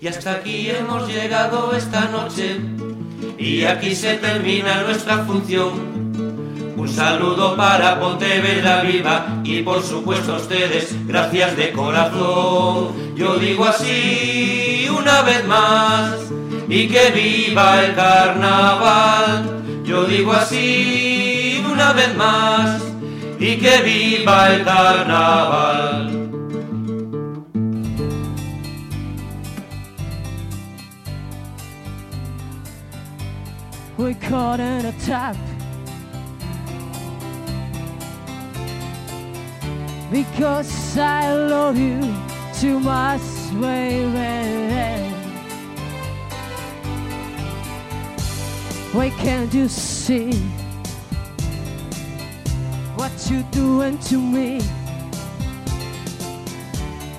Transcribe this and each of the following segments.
Y hasta aquí hemos llegado esta noche y aquí se termina nuestra función. Un saludo para Pontevedra Viva y por supuesto a ustedes, gracias de corazón. Yo digo así una vez más y que viva el carnaval. Yo digo así una vez más y que viva el carnaval. Caught in a trap. Because I love you too much, baby. Why can't you see what you're doing to me?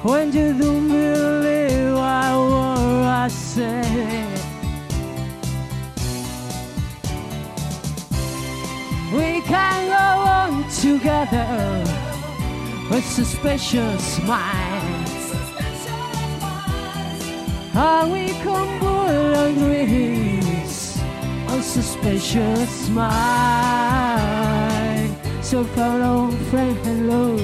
When you don't believe what I say. We can go on together with suspicious minds. And we our dreams on suspicious mind. So fellow friend, hello.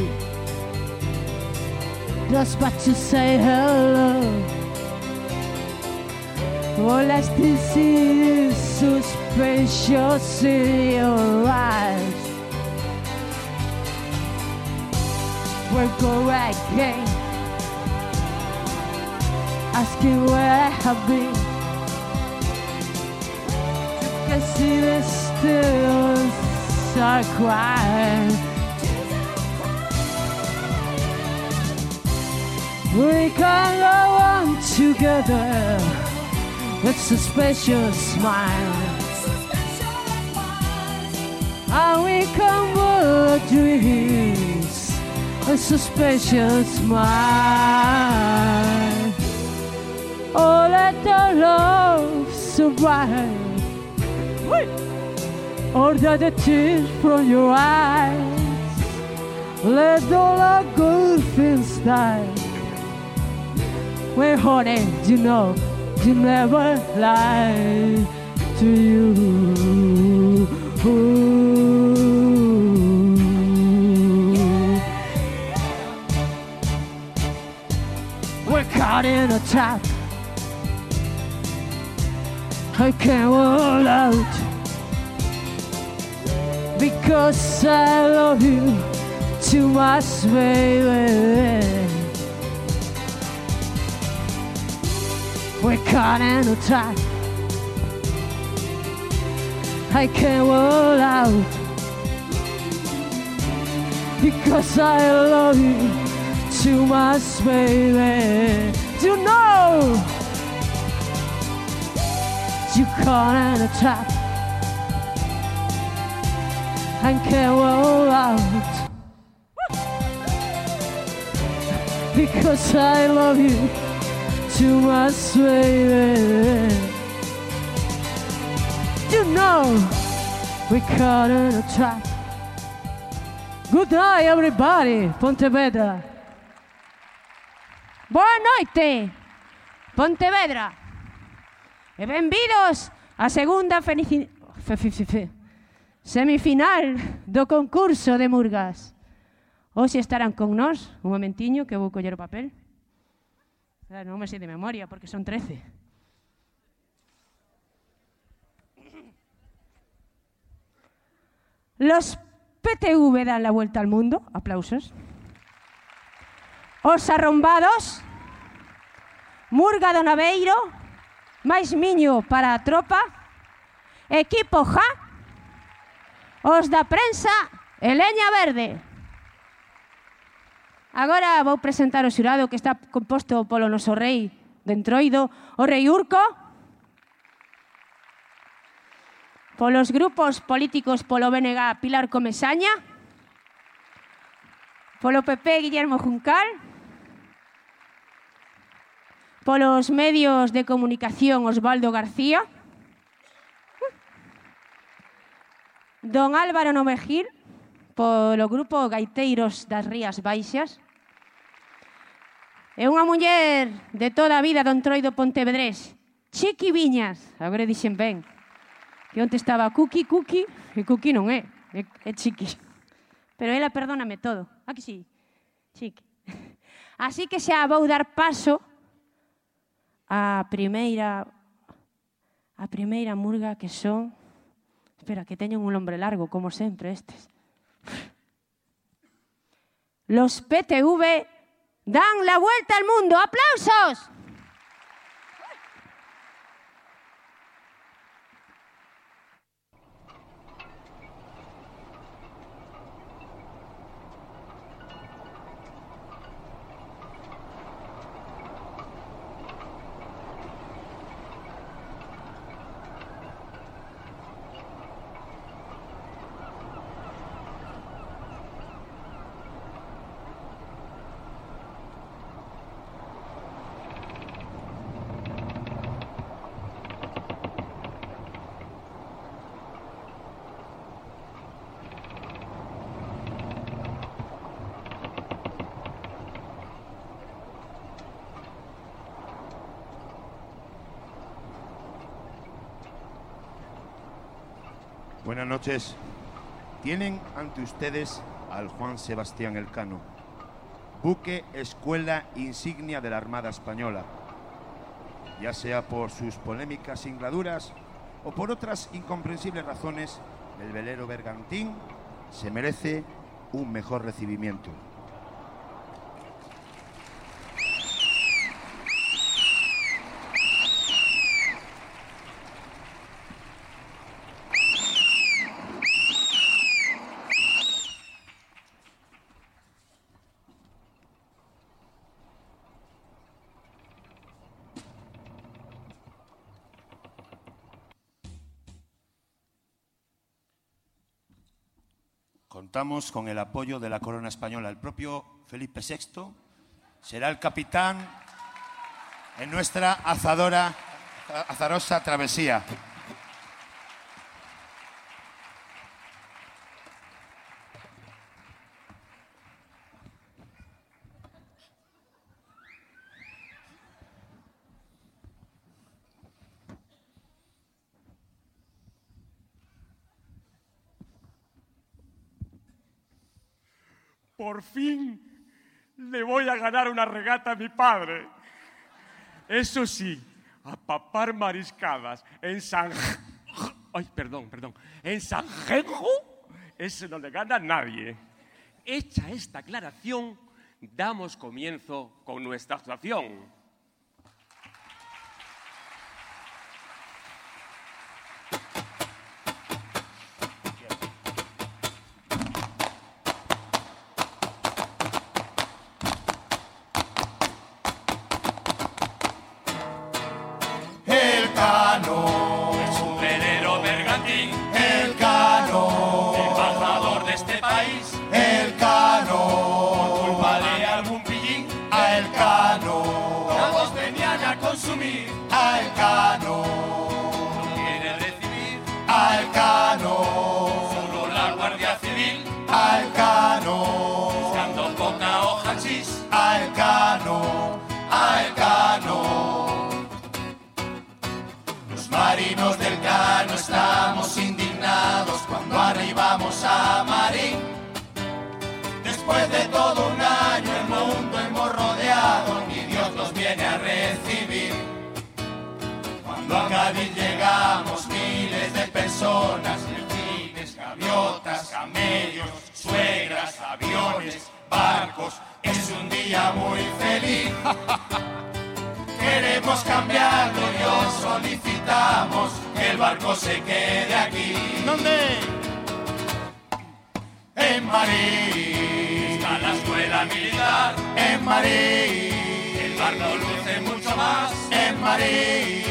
Just but to say hello. All I still is suspicious in your eyes. We'll go again, asking where I have been. You can see the still are crying. We can go on together with suspicious minds. And we can work dreams with suspicious minds. Oh, let the love survive. Order the tears from your eyes. Let all our good things die. We're honey, you know you never lie to you. We're caught in a trap. I can't roll out because I love you too much, baby. We're caught in a trap. I can't roll out because I love you too much, baby. You know you caught in a trap. I can't roll out because I love you to us, baby. You know, we caught in a trap. Good night, everybody, Pontevedra. Boa noite, Pontevedra. E benvidos á segunda fenici... fe, fe, fe, semifinal do concurso de Murgas. Hoxe estarán con nós, un momentiño que vou coller o papel. O Non me sei de memoria porque son 13. Los PTV dan la vuelta al mundo. Aplausos. Os arrombados. Murga do Naveiro. Mais miño para a tropa. Equipo JA. Os da prensa e leña verde. Agora vou presentar o xurado que está composto polo noso rei de Entroido, o rei Urco, polos grupos políticos polo BNG Pilar Comesaña, polo PP Guillermo Juncal, polos medios de comunicación Osvaldo García, don Álvaro Novejir, polo grupo Gaiteiros das Rías Baixas, É unha muller de toda a vida do Entroido Pontevedrés. Chiqui Viñas. Agora dixen ben. Que onte estaba Cookie, Cookie, e Cookie non é, é, é Chiqui. Pero ela perdóname todo. Aquí sí? Chiqui. Así que xa vou dar paso á primeira a primeira murga que son Espera, que teñen un nombre largo, como sempre estes. Los PTV dan la vuelta al mundo. ¡Aplausos! Buenas noches. Tienen ante ustedes al Juan Sebastián Elcano, buque escuela insignia de la Armada Española, ya sea por sus polémicas singladuras o por otras incomprensibles razones, el velero bergantín se merece un mejor recibimiento. Contamos con el apoyo de la corona española. El propio Felipe VI será el capitán en nuestra azadora, azarosa travesía. Por fin le voy a ganar una regata a mi padre. Eso sí, a papar mariscadas en San... Ay, perdón, perdón. En San Genjo, ese no le gana a nadie. Hecha esta aclaración, damos comienzo con nuestra actuación. Estamos indignados cuando arribamos a Marín. Después de todo un año el mundo hemos rodeado y Dios nos viene a recibir. Cuando a Cádiz llegamos miles de personas, delfines, gaviotas, camellos, suegras, aviones, barcos, es un día muy feliz. Queremos cambiarlo y os solicitamos que el barco se quede aquí. ¿Dónde? En Marín. Está la escuela militar, En Marín. el barco luce mucho más. En Marín.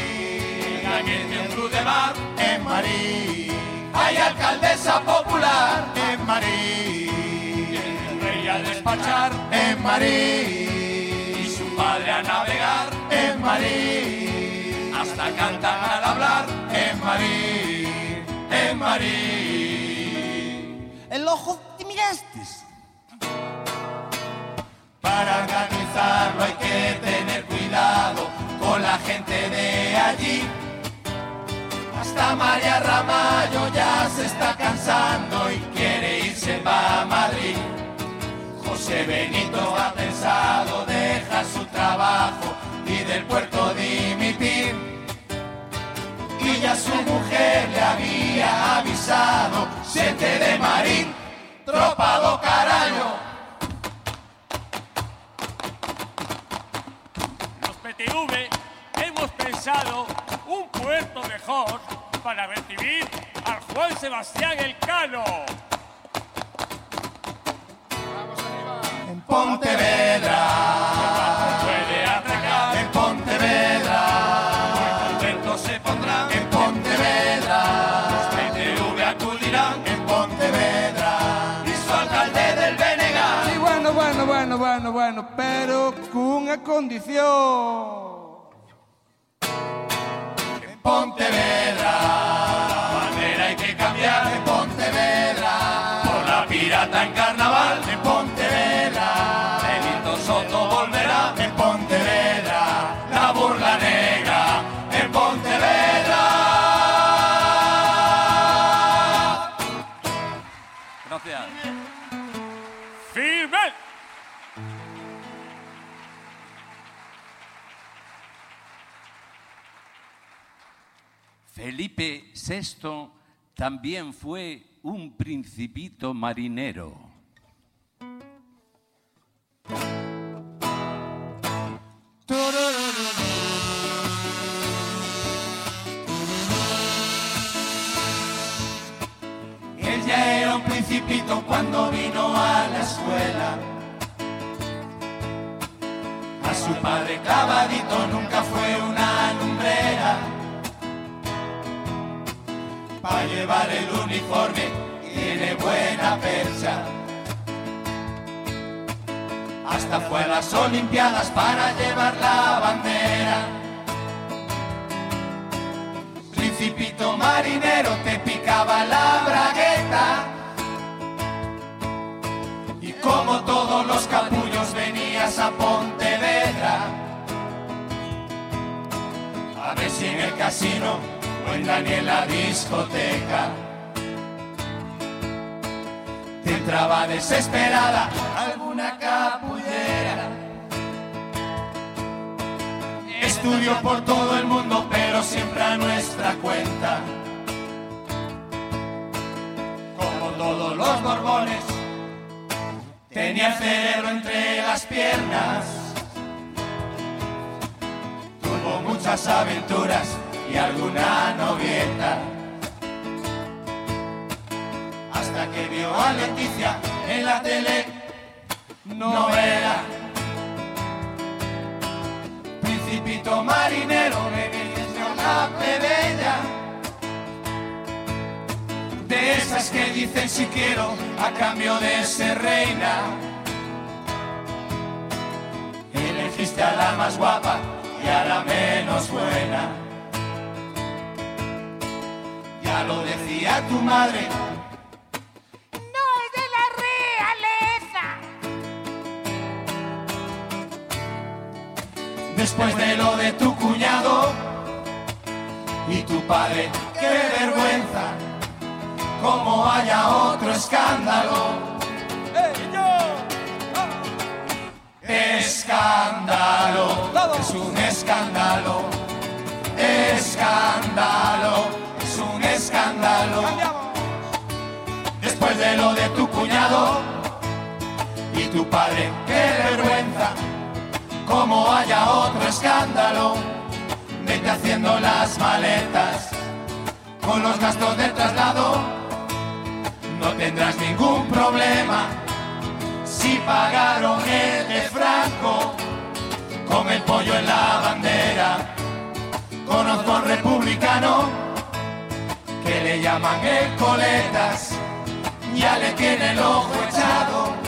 La que de un club de bar, En Marín. Hay alcaldesa popular. En Marín. el rey al despachar En Marín. y su padre a navegar. En Marín hasta cantan al hablar en Marí, en Marí. El ojo te miraste. Para organizarlo hay que tener cuidado con la gente de allí. Hasta María Ramallo ya se está cansando y quiere irse para Madrid. José Benito ha pensado dejar su trabajo y del puerto de y ya su mujer le había avisado, siete de marín, tropa do caraño. Los PTV hemos pensado un puerto mejor para recibir al Juan Sebastián Elcano. En Pontevedra bueno, pero cunha condición. En Pontevedra, Bandera hay que cambiar en Pontevedra, VI también fue un principito marinero. Uniforme tiene buena percha. Hasta fue a las Olimpiadas para llevar la bandera. Principito marinero te picaba la bragueta. Y como todos los capullos venías a Pontevedra. A ver si en el casino o en Daniela discoteca. Te entraba desesperada alguna capullera. Estudió por todo el mundo, pero siempre a nuestra cuenta. Como todos los borbones, tenía el cerebro entre las piernas. Tuvo muchas aventuras y alguna novieta. Hasta que vio a Leticia en la tele novela. Principito marinero viene una plebeya. De esas que dicen si quiero a cambio de ser reina. Elegiste a la más guapa y a la menos buena. Ya lo decía tu madre, después de lo de tu cuñado y tu padre, qué vergüenza, como haya otro escándalo. Escándalo, es un escándalo, escándalo, es un escándalo. Después de lo de tu cuñado y tu padre, qué vergüenza, como haya otro escándalo, vete haciendo las maletas con los gastos de traslado, no tendrás ningún problema si pagaron el de Franco. Con el pollo en la bandera. Conozco un republicano que le llaman el coletas, ya le tiene el ojo echado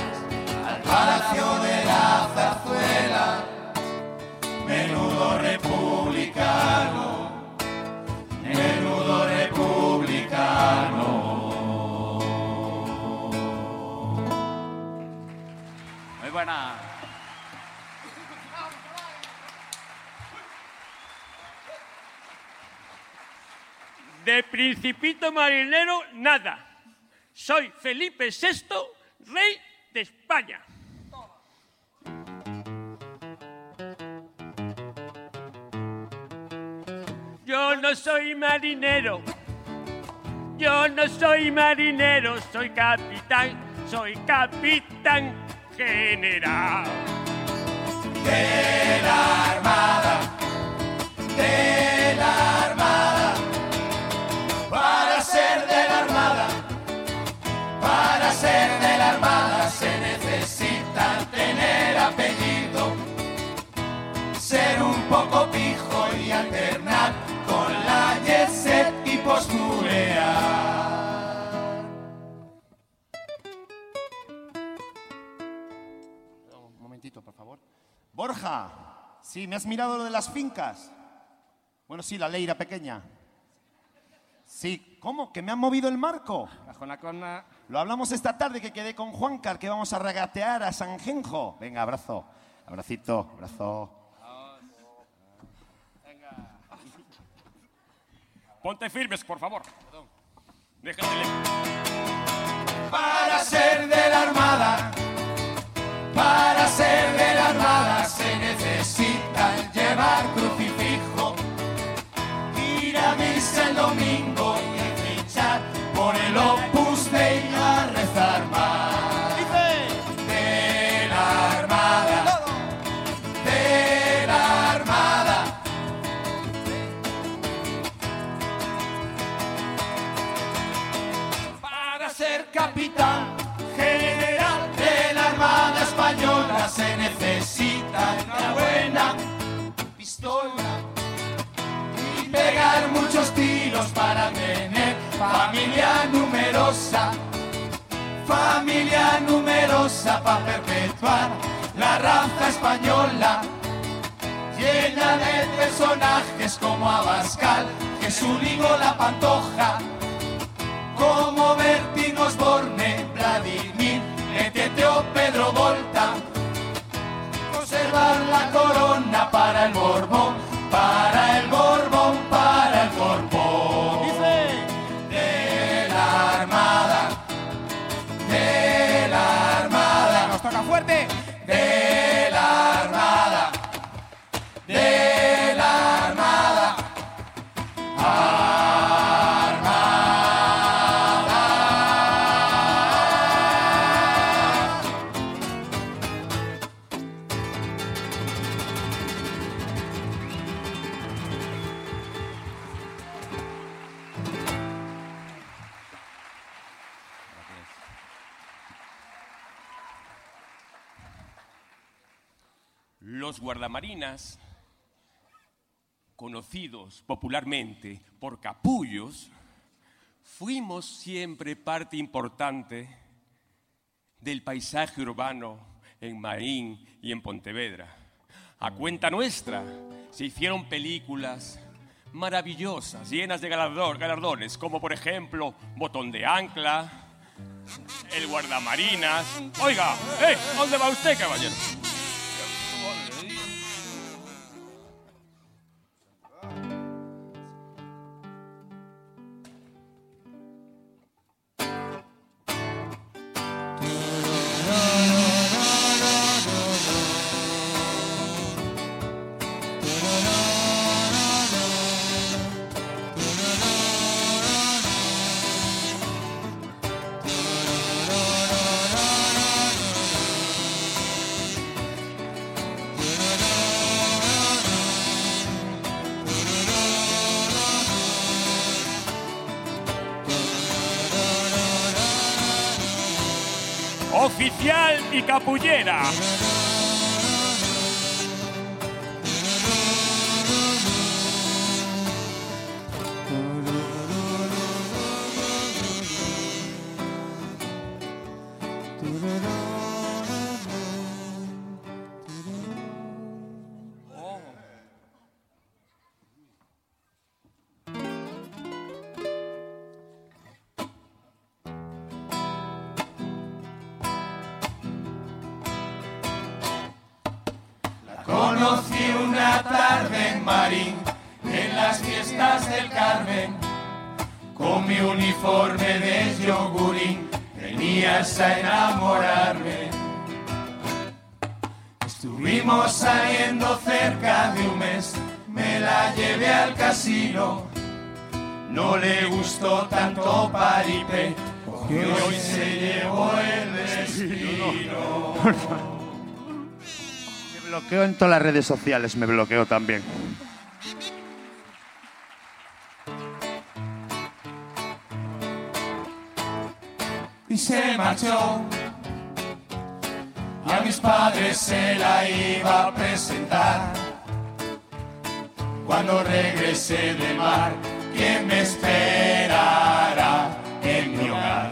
palacio de la zarzuela. Menudo republicano, menudo republicano. Muy buena. De principito marinero, nada. Soy Felipe VI, rey de España. Yo no soy marinero. Yo no soy marinero, soy capitán, soy capitán general. de la armada, de la armada. Para ser de la armada, para ser de la armada se necesita tener apellido, ser un poco pijo y alternar Borja, sí, ¿me has mirado lo de las fincas? Bueno, sí, la leira pequeña. Sí, ¿cómo? ¿Que me han movido el marco? Bajo la corna. Lo hablamos esta tarde que quedé con Juancar, que vamos a regatear a San Genjo. Venga, abrazo. Abracito, abrazo. Ponte firmes, por favor. Déjate leer. Para ser de la armada, para ser de la armada se necesita llevar crucifijo, ir a misa el domingo familia numerosa, familia numerosa para perpetuar la raza española llena de personajes como Abascal, Jesulín o La Pantoja como Bertín Osborne, Vladimir, Letete o Pedro Volta. Conservar la corona para el Borbón, conocidos popularmente por capullos, fuimos siempre parte importante del paisaje urbano en Marín y en Pontevedra. A cuenta nuestra se hicieron películas maravillosas, llenas de galardones, como por ejemplo Botón de Ancla, El Guardamarinas. Oiga, ¿eh? ¿Dónde va usted, caballero? Redes sociales, me bloqueo también. y se marchó. A mis padres se la iba a presentar. Cuando regrese de mar, ¿quién me esperará en mi hogar?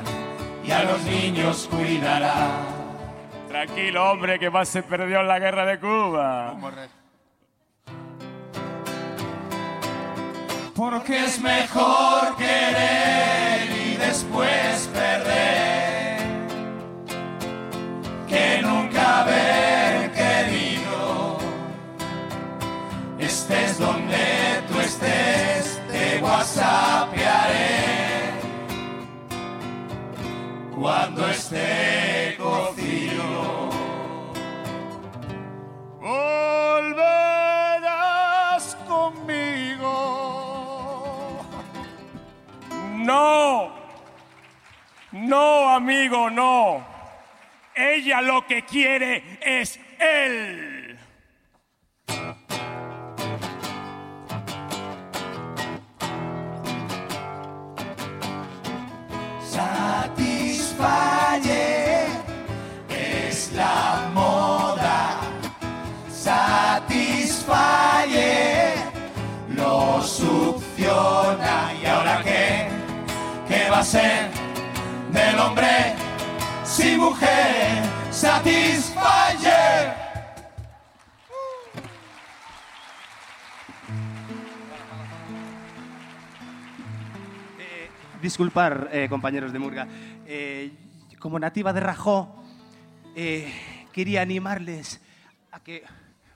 Y a los niños cuidará. Tranquilo, hombre, que más se perdió en la guerra de Cuba. Porque es mejor querer y después perder que nunca haber querido. Estés donde tú estés, te whatsappearé cuando esté cocido. Volverás conmigo. No. No, amigo, no. Ella lo que quiere es él. Satisfalle es la moda. Satisfalle lo succiona. ¿Y ahora qué? ¿Qué va a ser del hombre sin mujer? Satisfalle. Disculpar, eh, compañeros de Murga. Eh, como nativa de Rajó, eh, quería animarles a que...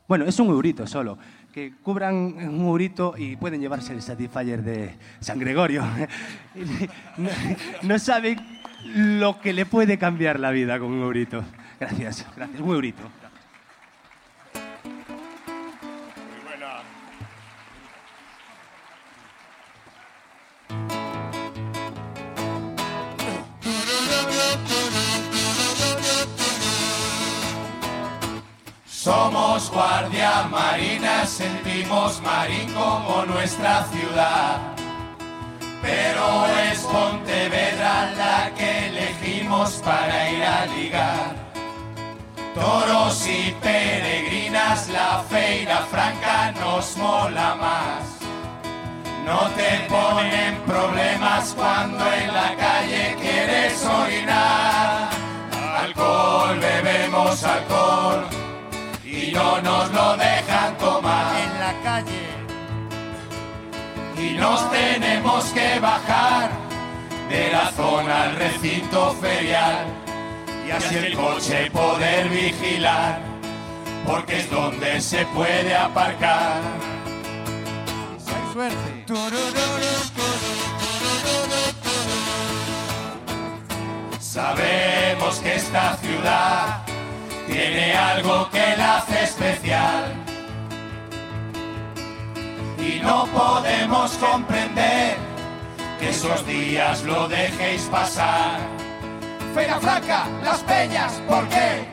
Bueno, es un eurito solo. Que cubran un eurito y pueden llevarse el Satisfyer de San Gregorio. no, no saben lo que le puede cambiar la vida con un eurito. Gracias, gracias. Un eurito. Guardia marina, sentimos marín como nuestra ciudad. Pero es Pontevedra la que elegimos para ir a ligar. Toros y peregrinas, la feira franca nos mola más. No te ponen problemas cuando en la calle quieres orinar. Alcohol, bebemos alcohol y no nos lo dejan tomar en la calle. Y nos tenemos que bajar de la zona al recinto ferial y así el coche poder vigilar, porque es donde se puede aparcar. Hay suerte. Sabemos que esta ciudad tiene algo que la hace especial. Y no podemos comprender que esos días lo dejéis pasar. Feira Franca, Las Peñas, ¿por qué?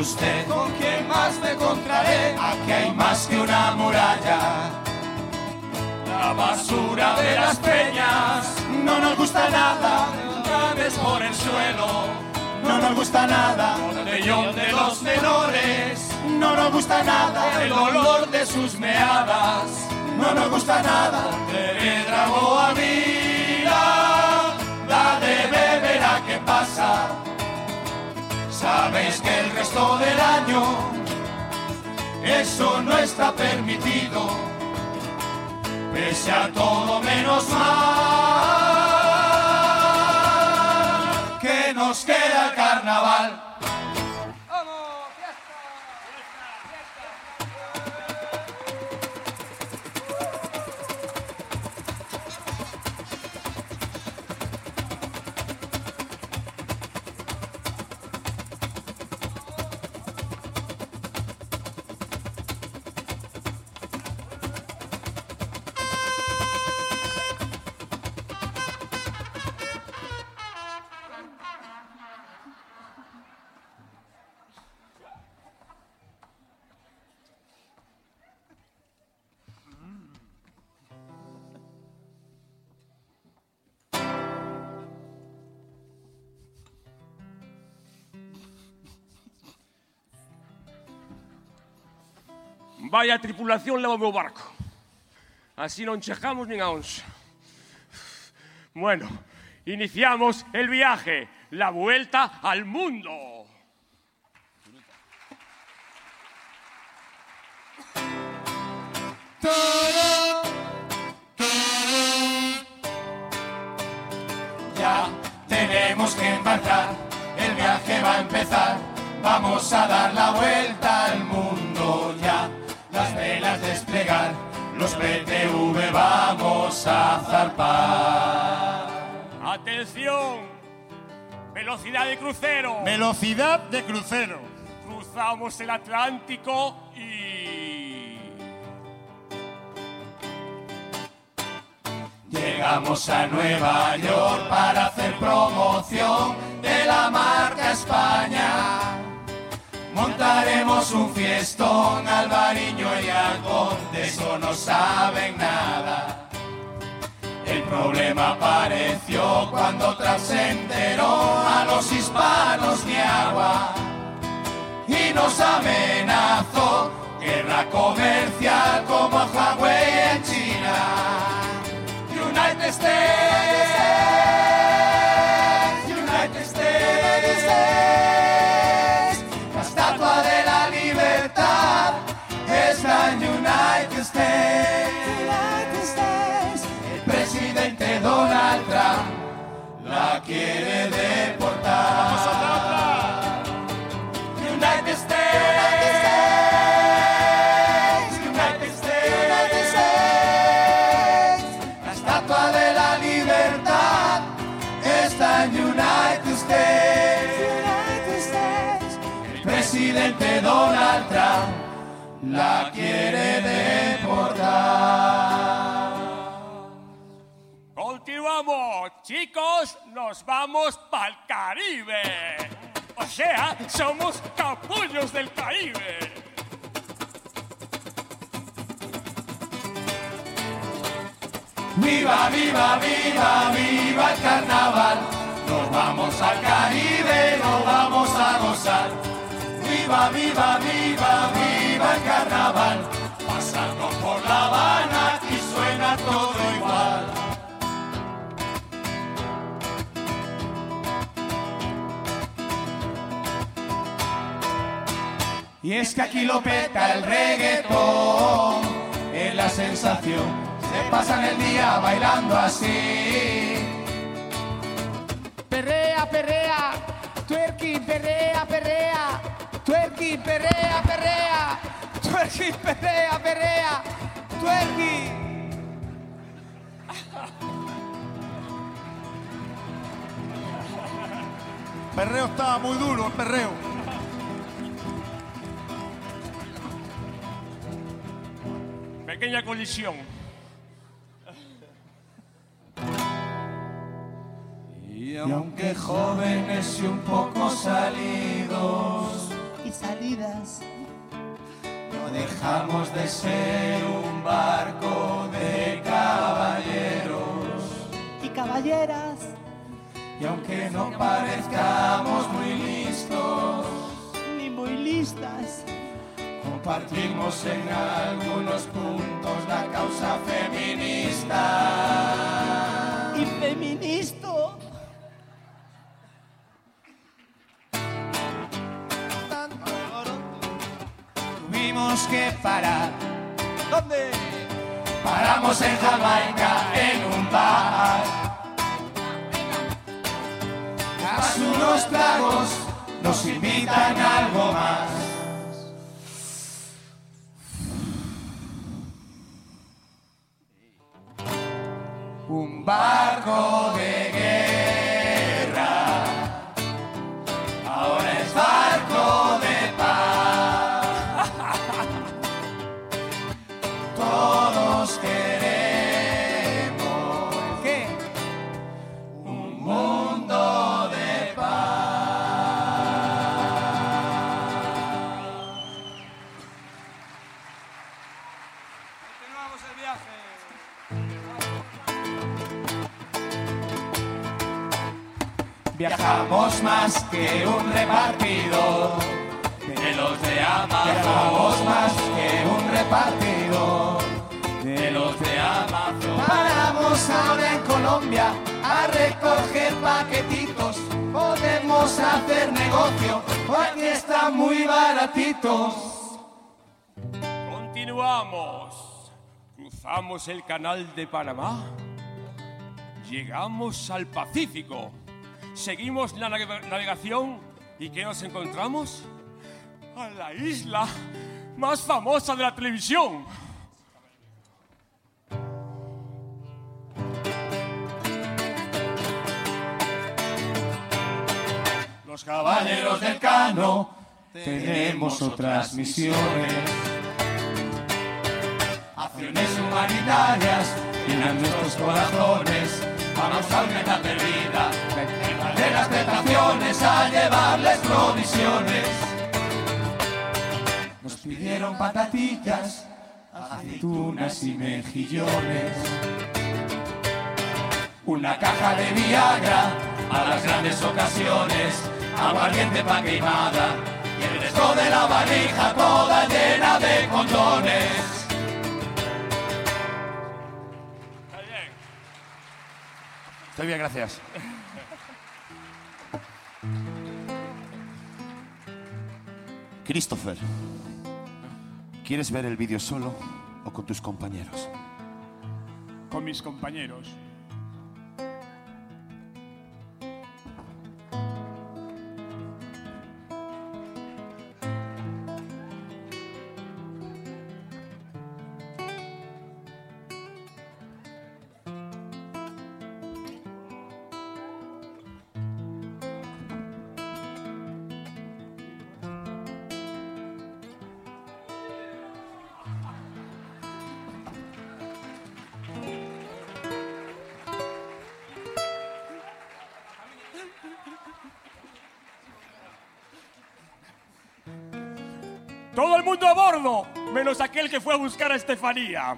¿Con quién más me encontraré? Aquí hay más que una muralla. La basura de las peñas no nos gusta nada. Llaves por el suelo no nos gusta nada. Botellón de los menores no nos gusta nada. El olor de sus meadas no nos gusta nada. De Drago a mira, Sabéis que el resto del año eso no está permitido, pese a todo menos mal que nos queda el carnaval. Vaya tripulación leva o meu barco. Así non chejamos nin a onza. Bueno, iniciamos el viaje, la vuelta al mundo. Ya tenemos que embarcar, el viaje va a empezar. Vamos a dar la vuelta al mundo ya, los BTV vamos a zarpar. Atención, velocidad de crucero. Velocidad de crucero. Cruzamos el Atlántico y... Llegamos a Nueva York para hacer promoción de la marca España. Montaremos un fiestón, Alvariño y Alcón, de eso no saben nada. El problema apareció cuando tras se enteró a los hispanos ni agua y nos amenazó guerra comercial como Huawei en China. United States, está en United States. El presidente Donald Trump la quiere deportar. La quiere deportar. Continuamos, chicos, nos vamos pa'l Caribe. O sea, somos capullos del Caribe. Viva, viva, viva, viva el carnaval. Nos vamos al Caribe, nos vamos a gozar. Viva, viva, viva, viva el carnaval. Pasando por La Habana, aquí suena todo igual. Y es que aquí lo peta el reggaetón, es la sensación. Se pasan el día bailando así. Perrea, perrea, perrea, perrea, perrea, perrea, twerking, perrea, perrea, twerking. Perreo estaba muy duro, el perreo. Pequeña colisión. Y aunque jóvenes y un poco salidos, salidas. no dejamos de ser un barco de caballeros. Y caballeras. Y aunque no parezcamos muy listos, Ni muy listas. compartimos en algunos puntos la causa feminista. Y feministo. Tuvimos que parar. ¿Dónde? Paramos en Jamaica en un bar. Tras unos tragos nos invitan a algo más. Un barco de guerra Viajamos más que un repartidor de los de Amazon. Viajamos más que un repartidor de los de Amazon. Paramos ahora en Colombia a recoger paquetitos. Podemos hacer negocio, aquí están muy baratitos. Continuamos. Cruzamos el canal de Panamá. Llegamos al Pacífico. Seguimos la nave- navegación y ¿qué nos encontramos? A la isla más famosa de la televisión. Los caballeros del Cano tenemos otras misiones. Acciones humanitarias llenan nuestros corazones. Vamos a una perdida, de las tentaciones a llevarles provisiones. Nos pidieron patatillas, aceitunas y mejillones. Una caja de Viagra a las grandes ocasiones, aguardiente pa' queimada y el resto de la valija toda llena de condones. Estoy bien, gracias. Christopher, ¿quieres ver el vídeo solo o con tus compañeros? Con mis compañeros. Que fue a buscar a Estefanía.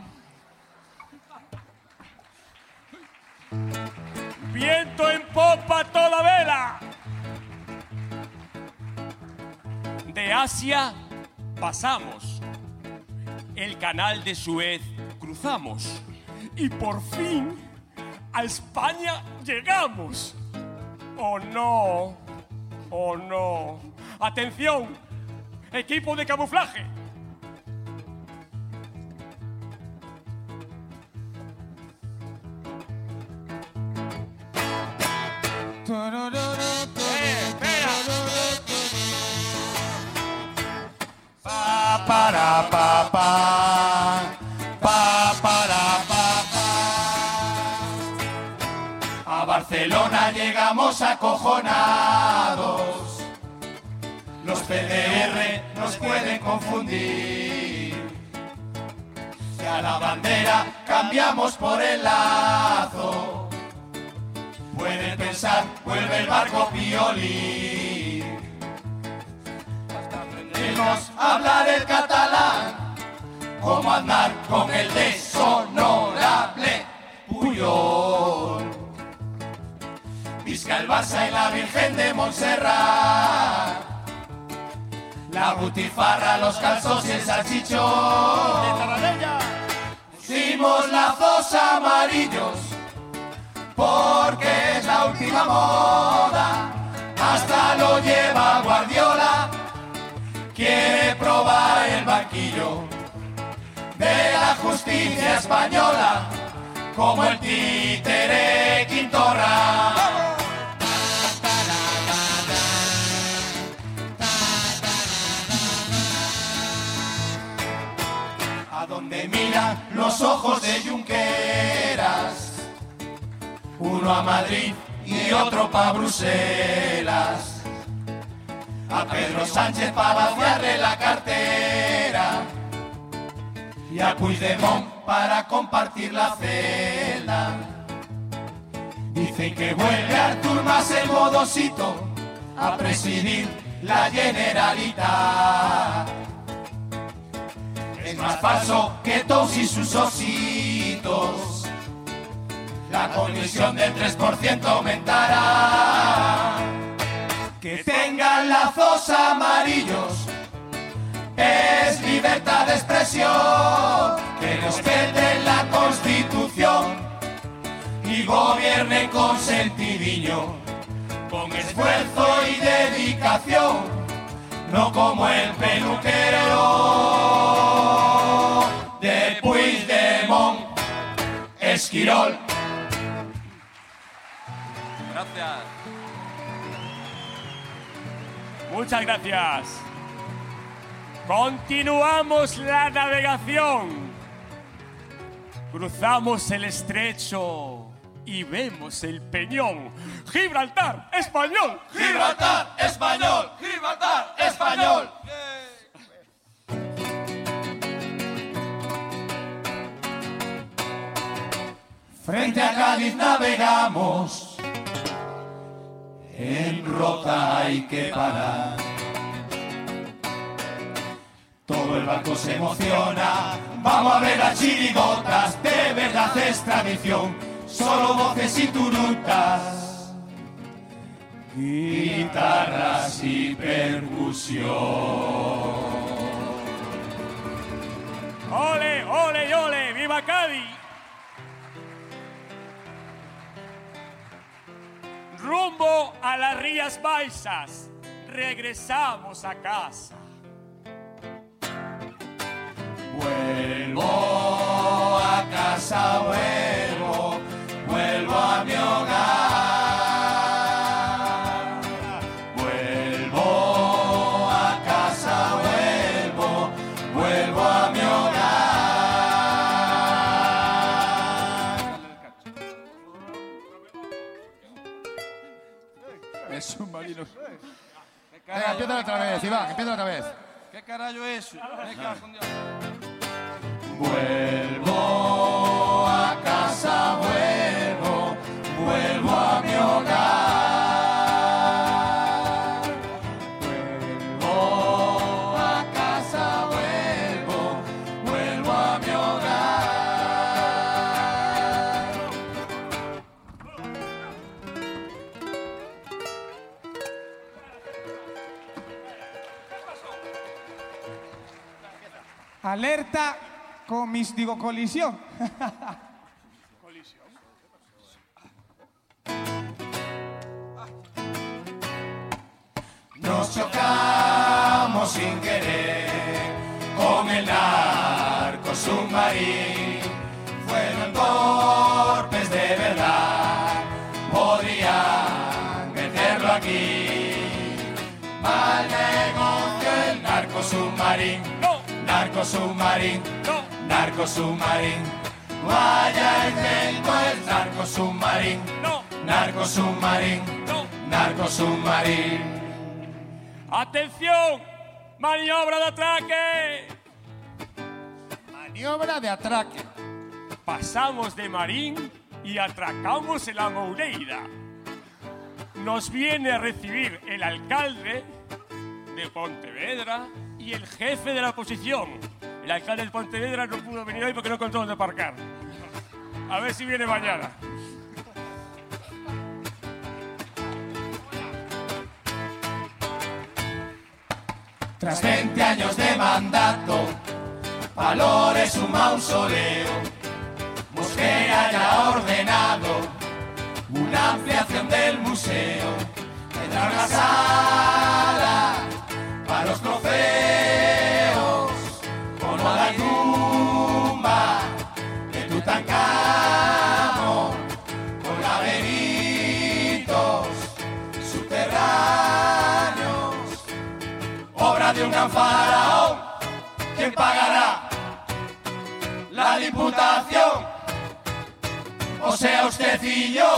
Viento en popa toda vela. De Asia pasamos. El canal de Suez cruzamos. Y por fin a España llegamos. Oh no, oh no. Atención, equipo de camuflaje. Barcelona llegamos acojonados. Los PDR nos pueden confundir. Si a la bandera cambiamos por el lazo, pueden pensar, vuelve el barco piolín. Aprendemos a hablar el catalán, cómo andar con el deshonorable Puyol. Barça y la Virgen de Montserrat. La butifarra, los calzos y el salchichón. Pusimos lazos amarillos porque es la última moda. Hasta lo lleva Guardiola. Quiere probar el banquillo banquillo de la justicia española, como el títere Quintorra. Ojos de Junqueras, uno a Madrid y otro pa' Bruselas. A Pedro Sánchez para vaciarle la cartera y a Puigdemont para compartir la celda. Dicen que vuelve Artur Mas el modosito a presidir la Generalitat. Más falso que todos y sus ositos. La comisión del 3% aumentará. Que tengan lazos amarillos es libertad de expresión. Que respeten la constitución y gobierne con sentidillo, con esfuerzo y dedicación, no como el peluquero de Puigdemont, Esquirol. Gracias. Muchas gracias. Continuamos la navegación. Cruzamos el estrecho y vemos el peñón. Gibraltar, español. Gibraltar, español, Gibraltar, español. Frente a Cádiz navegamos, en rota hay que parar. Todo el barco se emociona, vamos a ver las chirigotas, de verdad es tradición, solo voces y turutas, guitarras y percusión. Ole, ole, ole, viva Cádiz. Rumbo a las Rías Baixas. Regresamos a casa. Vuelvo a casa, vuelvo, Venga, empieza otra vez, Iván, empieza otra vez. ¿Qué carajo es eso? Me cago en Dios. Vuelvo a casa, vuelvo, vuelvo a mi hogar. Alerta con mis, digo, colisión. Nos chocamos sin querer con el narco submarino. Fueron golpes de verdad, podrían meterlo aquí. Mal negocio el narco submarino, narco submarino, narco submarino. Vaya invento el narco submarino, narco submarino, narco submarino. ¡Atención! ¡Maniobra de atraque! Maniobra de atraque. Pasamos de Marín y atracamos en la Moureira. Nos viene a recibir el alcalde de Pontevedra y el jefe de la oposición. El alcalde de Pontevedra no pudo venir hoy porque no encontró dónde aparcar. A ver si viene mañana. Tras 20 años de mandato, Valores un mausoleo. Mosquera ya ha ordenado una ampliación del museo. Tendrá una sala para los trofeos, como a la tumba de Tutankamón, con laberintos subterráneos, obra de un gran faraón, ¿quién pagará? La diputación, o sea usted y yo.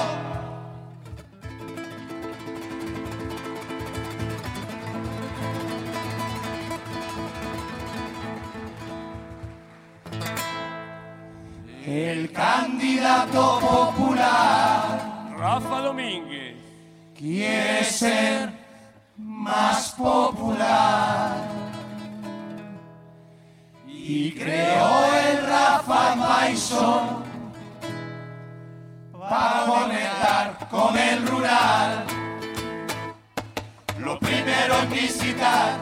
El candidato popular Rafa Domínguez. quiere ser más popular. Y creó el Rafa Maison para conectar con el rural. Lo primero en visitar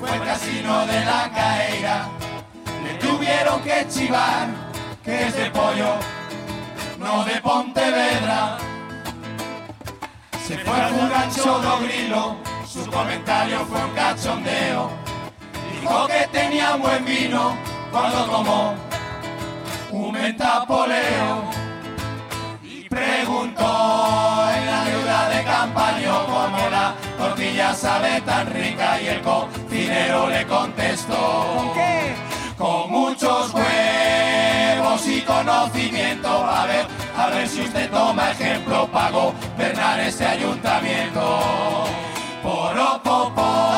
fue el casino de la Caeira. Le tuvieron que chivar que es de pollo, no de Pontevedra. Se fue al gancho do grilo, su comentario fue un cachondeo. Dijo que tenía buen vino cuando tomó un mentapoleo. Y preguntó en la deuda de campaña cómo la tortilla sabe tan rica y el cocinero le contestó. Con conocimiento. A ver, a ver si usted toma ejemplo para gobernar este ayuntamiento. Poropopo,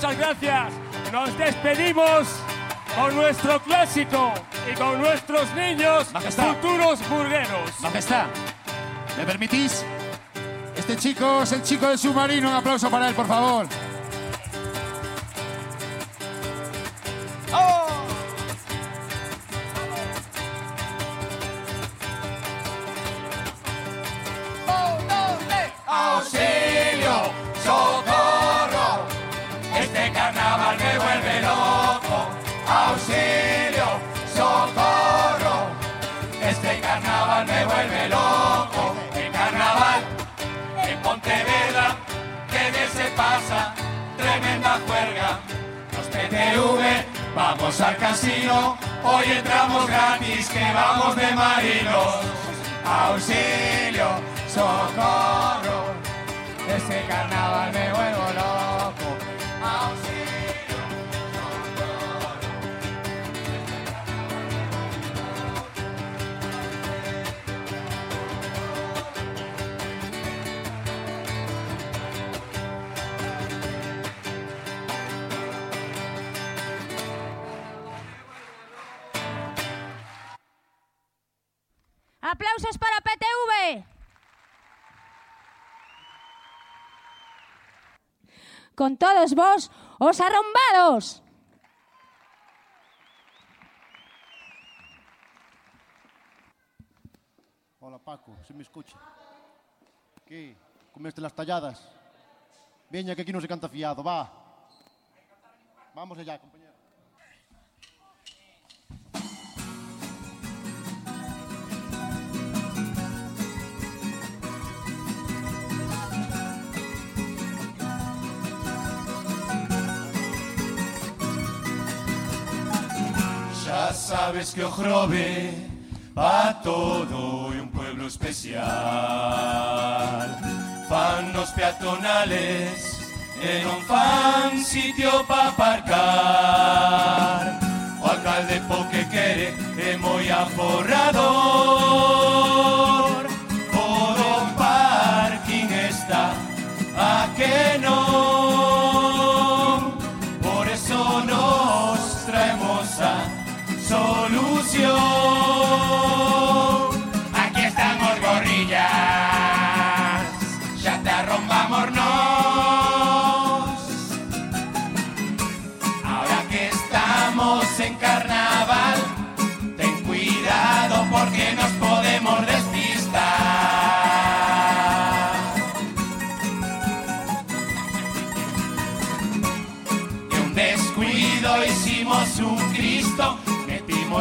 Muchas gracias. Nos despedimos con nuestro clásico y con nuestros niños Majestad. futuros burgueros. Majestad, ¿me permitís? Este chico es el chico del submarino. Un aplauso para él, por favor. Auxilio, vamos al casino, hoy entramos gratis, que vamos de marinos. Auxilio, socorro, este carnaval me vuelvo loco. ¡Aplausos para PTV! Con todos vos, os arrombados. Hola Paco, se me escucha. ¿Qué? ¿Comeste las talladas? Veña, que aquí no se canta fiado, va. Vamos allá, compañero. Ya sabes que Ojrobe va todo y un pueblo especial. Fan los peatonales en un fan sitio para aparcar. O alcalde porque quiere é moi aforrador.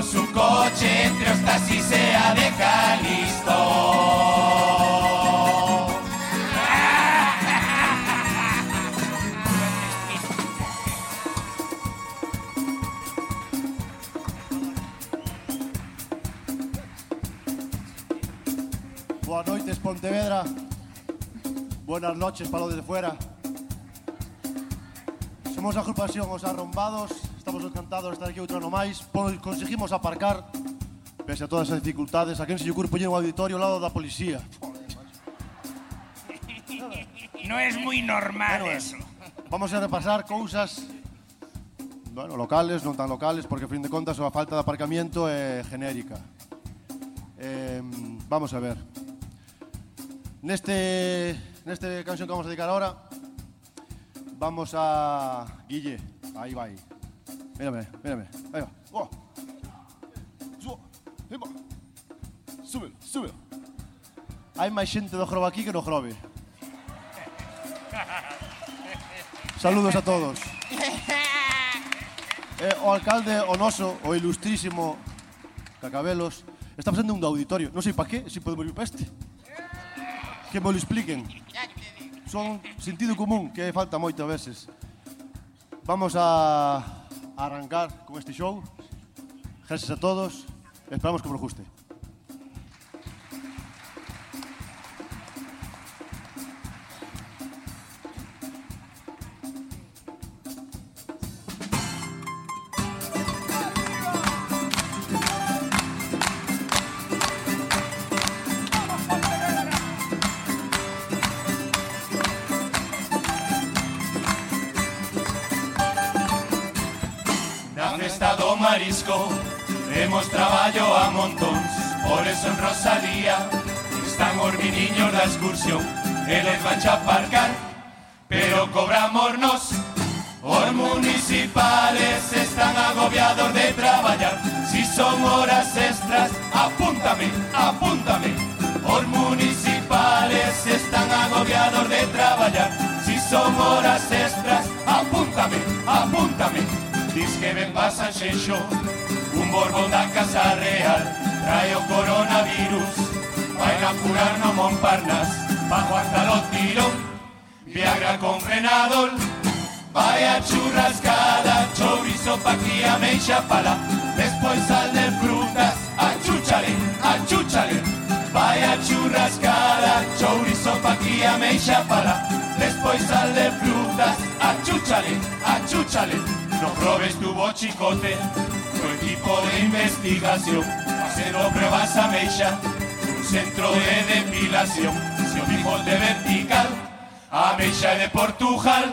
su coche entre hostas y sea de Calisto. Buenas noches, Pontevedra. Buenas noches para los de fuera. Somos agrupación Os Arrombados Estamos encantados de estar aquí outro ano máis Pois conseguimos aparcar Pese a todas as dificultades A quen se lle ocurre poñer un auditorio ao lado da policía No es muy normal bueno, eh, eso Vamos a repasar cousas bueno, locales, non tan locales, porque a fin de contas a falta de aparcamiento é genérica. Eh, vamos a ver. Neste, neste canción que vamos a dedicar ahora, vamos a... Guille, aí vai mírame, mírame. Aí va. Oh. So, hima. Súbelo, súbelo. Hai máis xente do Grobe aquí que no Grobe. Saludos a todos. Eh, o alcalde o noso, o ilustrísimo Cacabelos, está facendo un auditorio. Non sei pa qué, se si podemos ir pa este. Que me lo expliquen. Son sentido común que falta moito a veces. Vamos a arrancar con este show. Gracias a todos. Esperamos que vos guste. Vai a curar no Montparnas Bajo hasta lo tirón Viagra con frenador Vai a churrascada Chorizo pa' aquí a meixa pala. Despois sal de frutas Achúchale, achúchale. Vai a churrascada Chorizo pa' aquí a meixa pala. Despois sal de frutas Achúchale, achúchale. No probes tu bochicote Tu equipo de investigación. Haciendo pruebas a Un centro de depilación. Si o bigote vertical A meixa de Portugal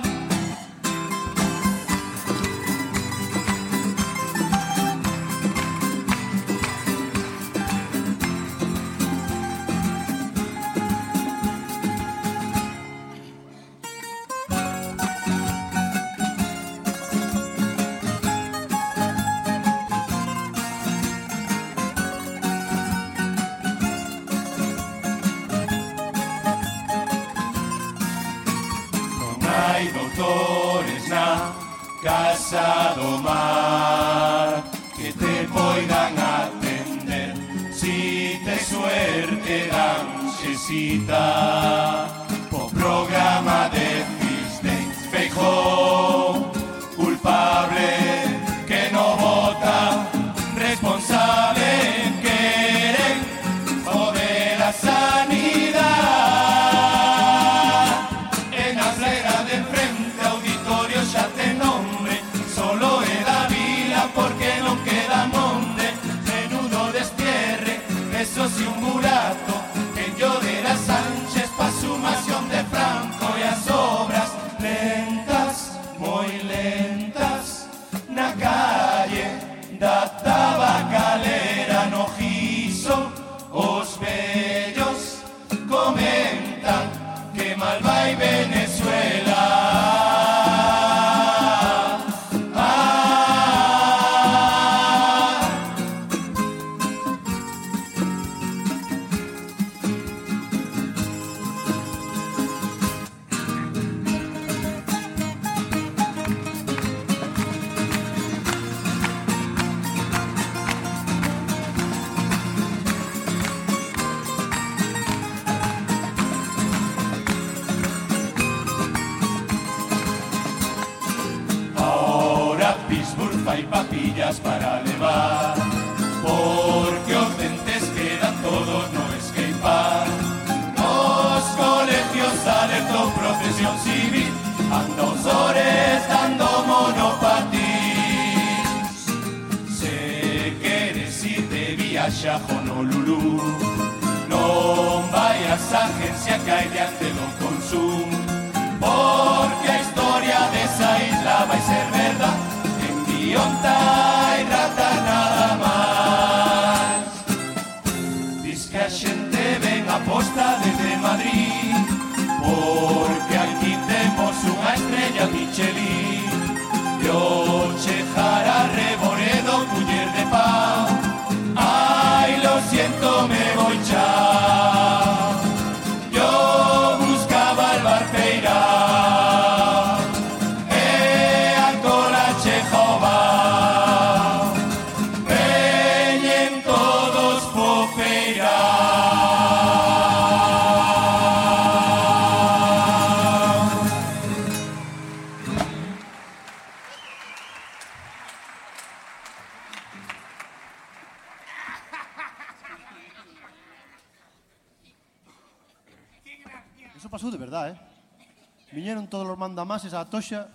mandamases á Toxa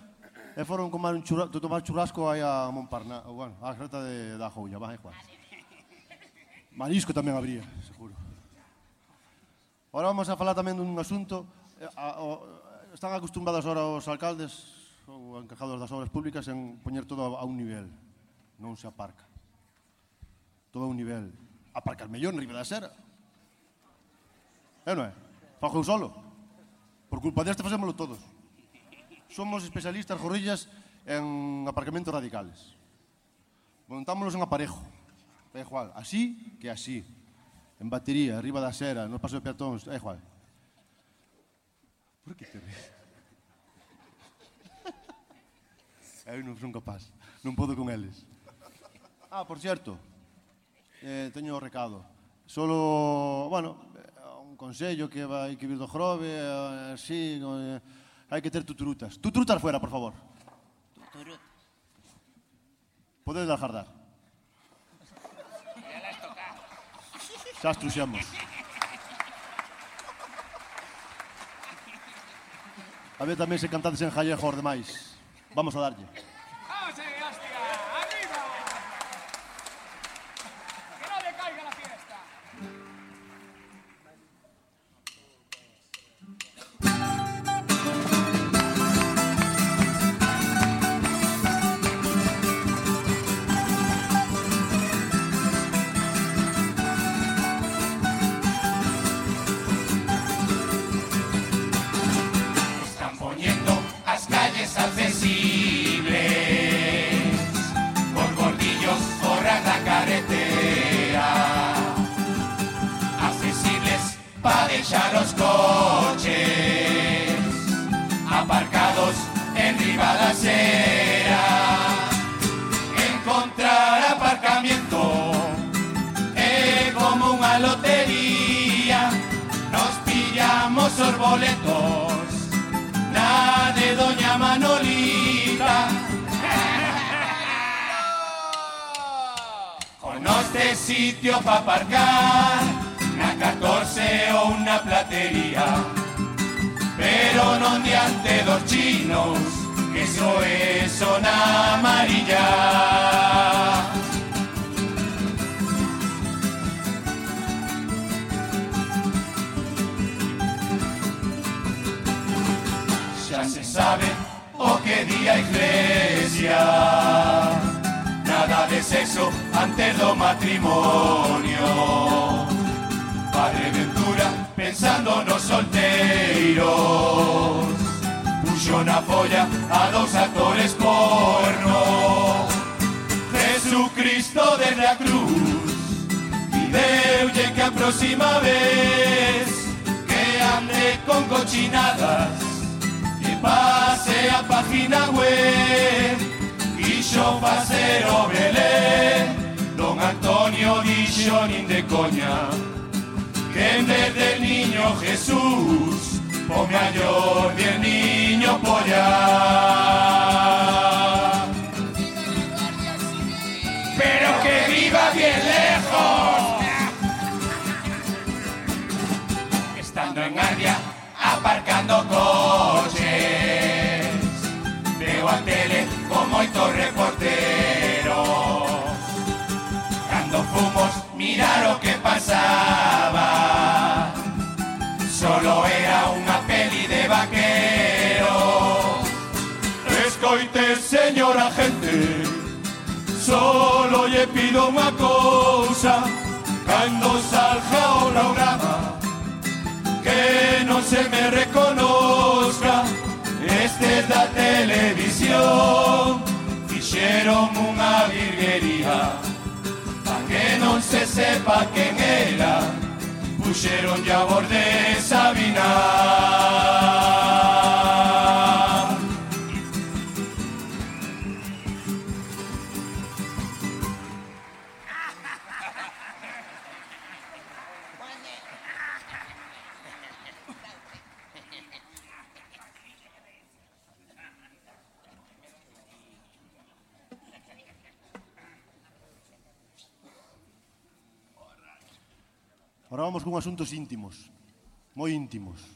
e foron comer un churrasco, tomar churrasco aí a Montparnasse, bueno, a Greta de, da Joulla, vai, igual. Marisco tamén habría, seguro. Ora vamos a falar tamén dun asunto. Eh, a, o, están acostumbrados ahora os alcaldes ou encajados das obras públicas en poñer todo a un nivel. Non se aparca. Todo a un nivel. Aparcar mellor en Riba da Sera. É non é? Fajo eu solo. Por culpa deste facémoslo todos somos especialistas jorrillas en aparcamentos radicales. Montámoslos en aparejo. É igual, así que así. En batería, arriba da xera, no paso de peatóns, é igual. Por que te ríes? Eu non son capaz, non podo con eles. Ah, por cierto, eh, teño o recado. Solo, bueno, eh, un consello que vai que vir do Jrove, así, eh, eh hai que ter tuturutas. Tuturutas fuera, por favor. Podedes dar jardar. Xa as truxemos. A ver tamén se cantades en gallego os demais. Vamos a darlle.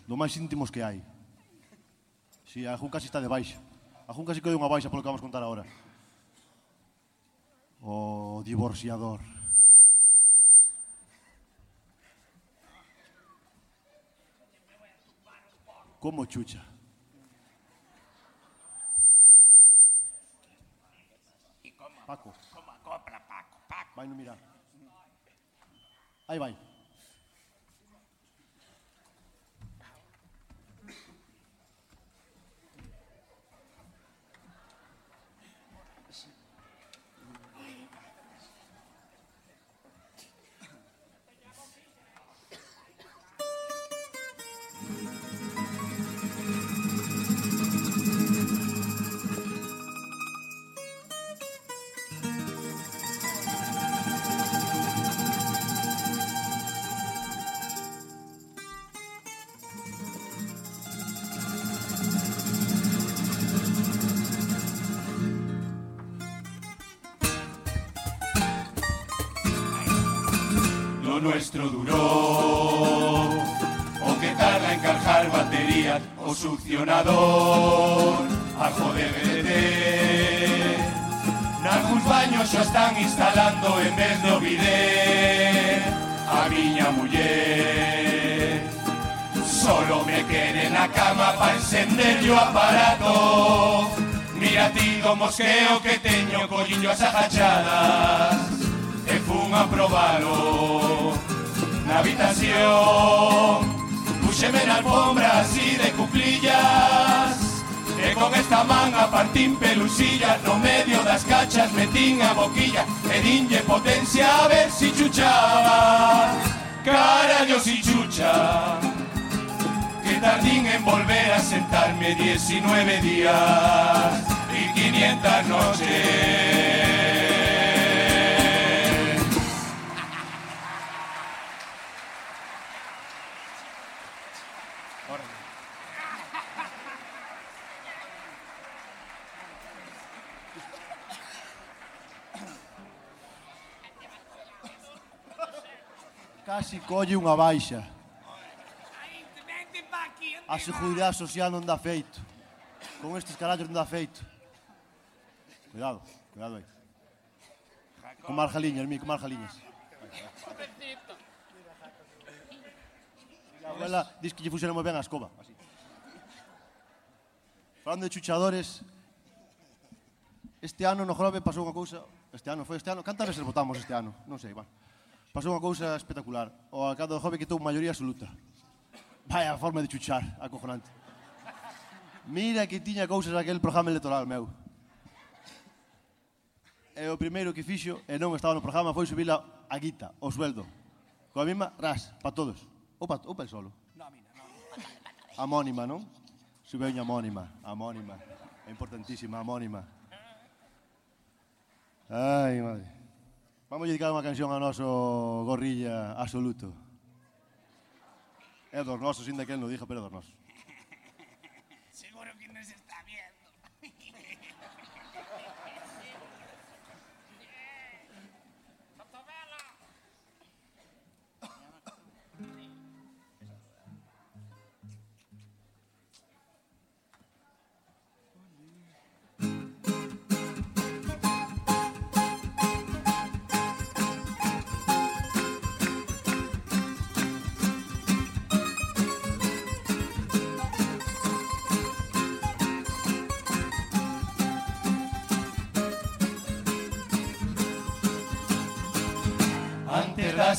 Do máis íntimos que hai. Si, a Jun casi está de baixa. A Jun casi que unha baixa polo que vamos contar agora. O divorciador. Como chucha. Paco. como acopla Paco, Paco. Vai no mirar. Aí vai. lustro duró, o que tarda en cargar batería o succionador, ajo de BDT. Nalgúns baños xa están instalando en vez do bidé a miña muller. Solo me quere na cama pa encender o aparato. Mira ti do mosqueo que teño colliño as agachadas e fun a probalo Habitación Puxeme na alfombra así de cuclillas E con esta man a partín pelusillas No medio das cachas metín a boquilla E dinlle potencia a ver si chuchaba Carallo si chucha Que tardín en volver a sentarme 19 días y 500 noches. colle unha baixa. A Seguridade Social non dá feito. Con estes carallos non dá feito. Cuidado, cuidado aí. Con marjaliñas, mi, con marjaliñas. A abuela diz que lle funciona moi ben a escoba. Así. Falando de chuchadores, este ano no Grove pasou unha cousa... Este ano foi este ano. Cantas veces votamos este ano? Non sei, bueno pasou unha cousa espectacular. O alcalde do Hobby quitou maioría absoluta. Vaya forma de chuchar, acojonante. Mira que tiña cousas aquel programa electoral, meu. E o primeiro que fixo, e non estaba no programa, foi subir a, a guita, o sueldo. Coa mesma ras, pa todos. Ou pa, ou pa el solo. Amónima, non? Subeu unha amónima, amónima. É importantísima, amónima. Ai, madre. Vamos dedicar unha canción ao noso gorrilla absoluto. É dos nosos, ainda que el non dijo, pero é dos nosos.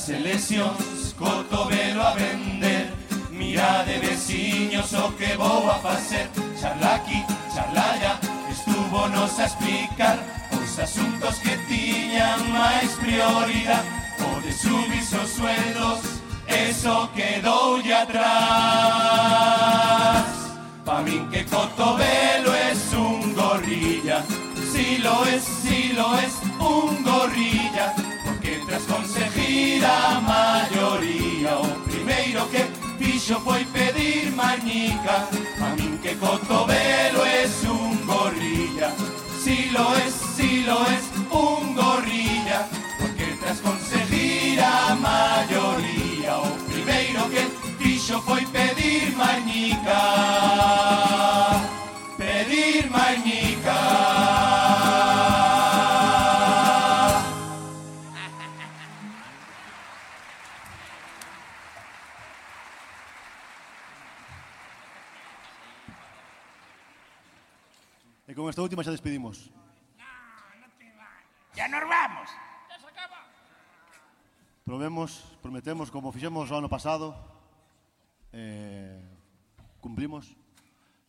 Eleccións Cotovelo a vender. Mira de veciños o que vou a facer Charla aquí, charla allá Estuvo nos a explicar. Os asuntos que tiñan máis prioridade O de subir os sueldos Eso quedou atrás. Pa min que Cotovelo es un gorrilla. Si lo es, si lo es, un gorrilla Porque tras conseguir a maioría O primeiro que fixo foi pedir mañica. A min que Cotovelo es un gorrilla. Si lo es, si lo es, un gorrilla. Porque tras conseguir a maioría O primeiro que fixo foi pedir mañica. Pedir mañica con esta última xa despedimos. No, no te. Ya nos vamos. Ya se acaba. Probemos, prometemos, como fixemos o ano pasado, eh, cumplimos.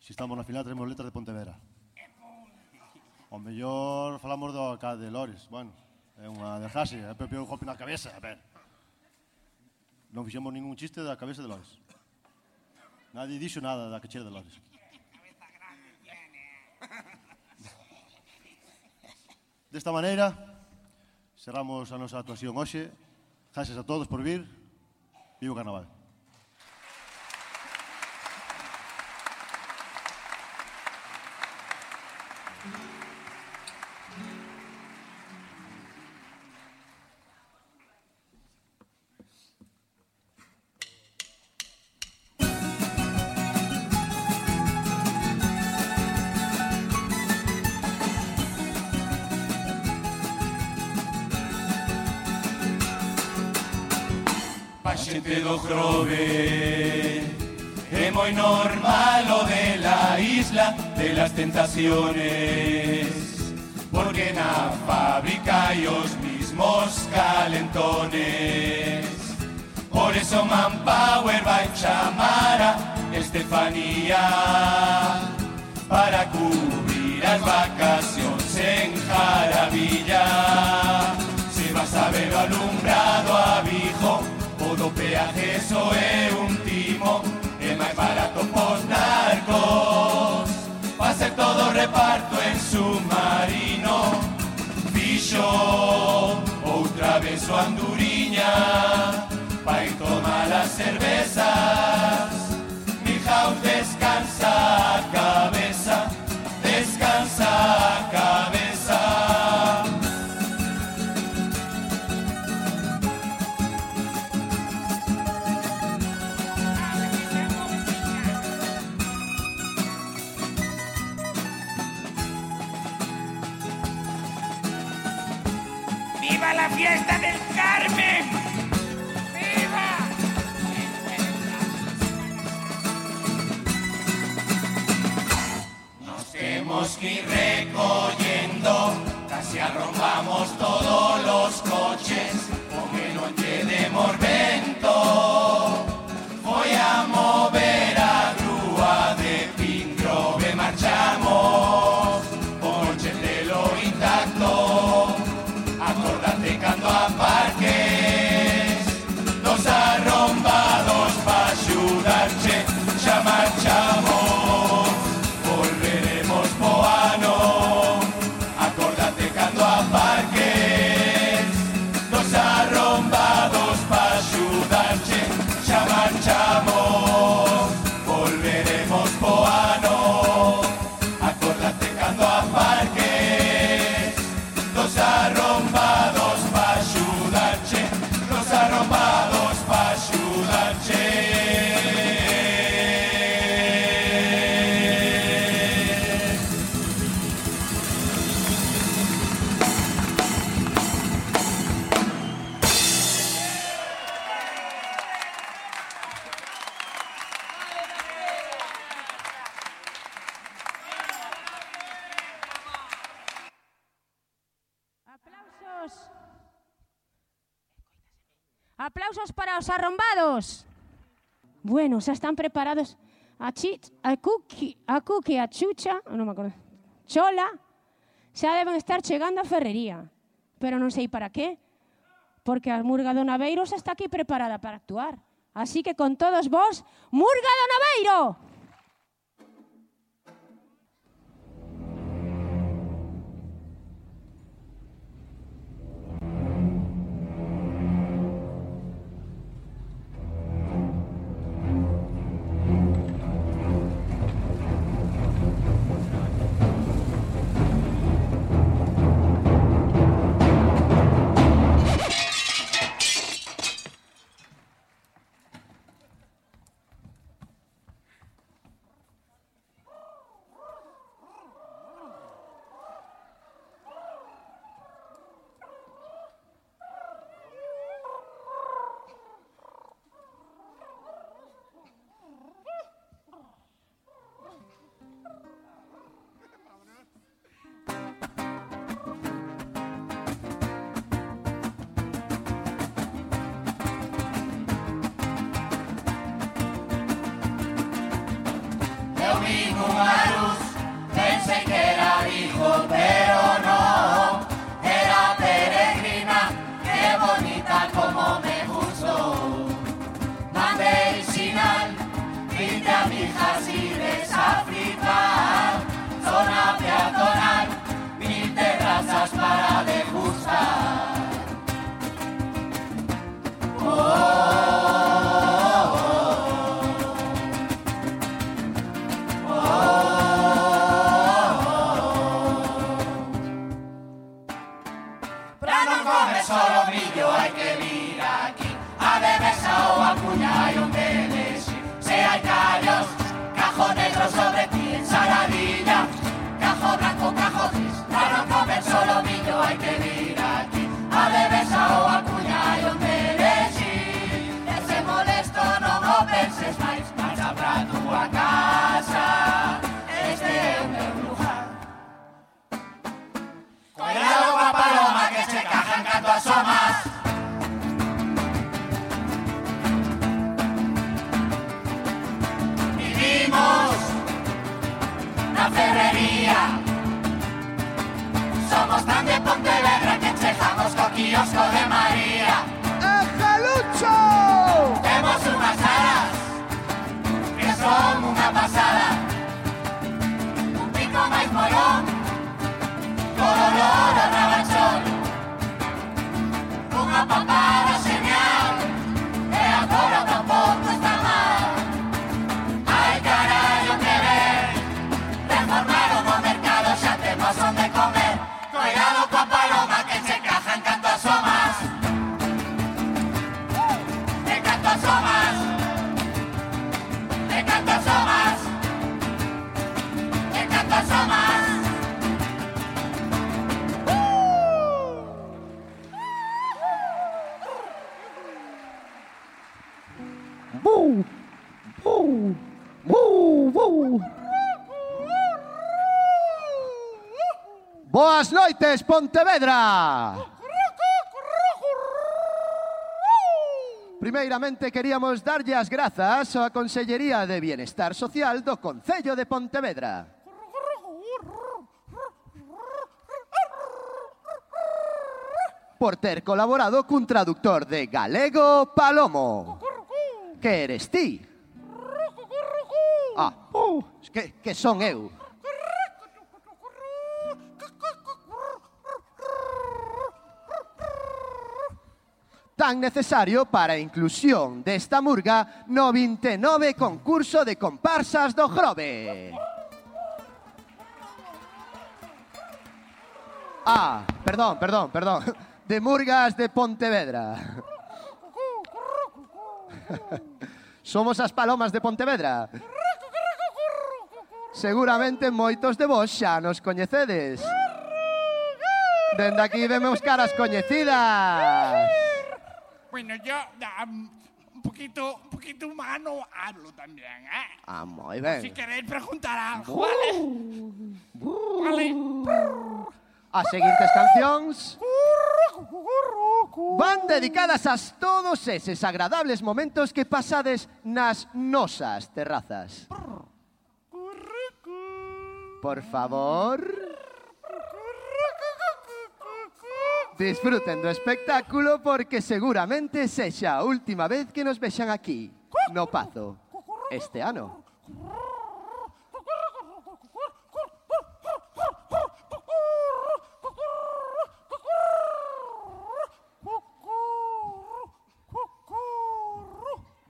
Si estamos na final, traemos letras de Pontevedra. O mellor falamos do alcalde Lores, bueno, é unha dejase, é propio un golpe na cabeza, a ver. Non fixemos ningún chiste da cabeza de Lores. Nadie dixo nada da cachera de Lores. Desta maneira, cerramos a nosa actuación hoxe. Gracias a todos por vir. Vivo Carnaval. Tentaciones. Porque na fábrica hai os mismos calentones. Por eso Manpower vai chamar a Estefanía Para cubrir as vacacións en Jaravilla. Se vas a o alumbrado a Vigo O do peaje so é un timo É máis barato pos narcos Va a ser todo reparto en submarino. Fixo outra vez o Anduriña Pa ir tomar as cervezas casi arrombamos todos los coches, buenos, están preparados. A, chit, a cookie, a cookie, a chucha, oh, non me acordo, chola, xa deben estar chegando a ferrería. Pero non sei para qué, porque a Murga do Naveiro xa está aquí preparada para actuar. Así que con todos vos, Murga do Naveiro! Asomas Vivimos na ferrería. Somos tan de Pontevedra que chejamos co kiosco de María pa, pa. Deportes Pontevedra. Primeiramente queríamos darlle as grazas á Consellería de Bienestar Social do Concello de Pontevedra. por ter colaborado cun traductor de galego Palomo. Que eres ti? Ah, uh, que, que son eu. tan necesario para a inclusión desta murga no 29 concurso de comparsas do Grove. Ah, perdón, perdón, perdón. De Murgas de Pontevedra. Somos as palomas de Pontevedra. Seguramente moitos de vos xa nos coñecedes. Dende aquí vemos caras coñecidas. Bueno, yo um, un poquito, un poquito humano hablo también, ¿eh? Ah, moi ben. Si queréis preguntar algo, ¿vale? Vale. As seguintes cancións van dedicadas a todos eses agradables momentos que pasades nas nosas terrazas. Por favor. Disfruten do espectáculo porque seguramente sexa a última vez que nos vexan aquí, no Pazo, este ano.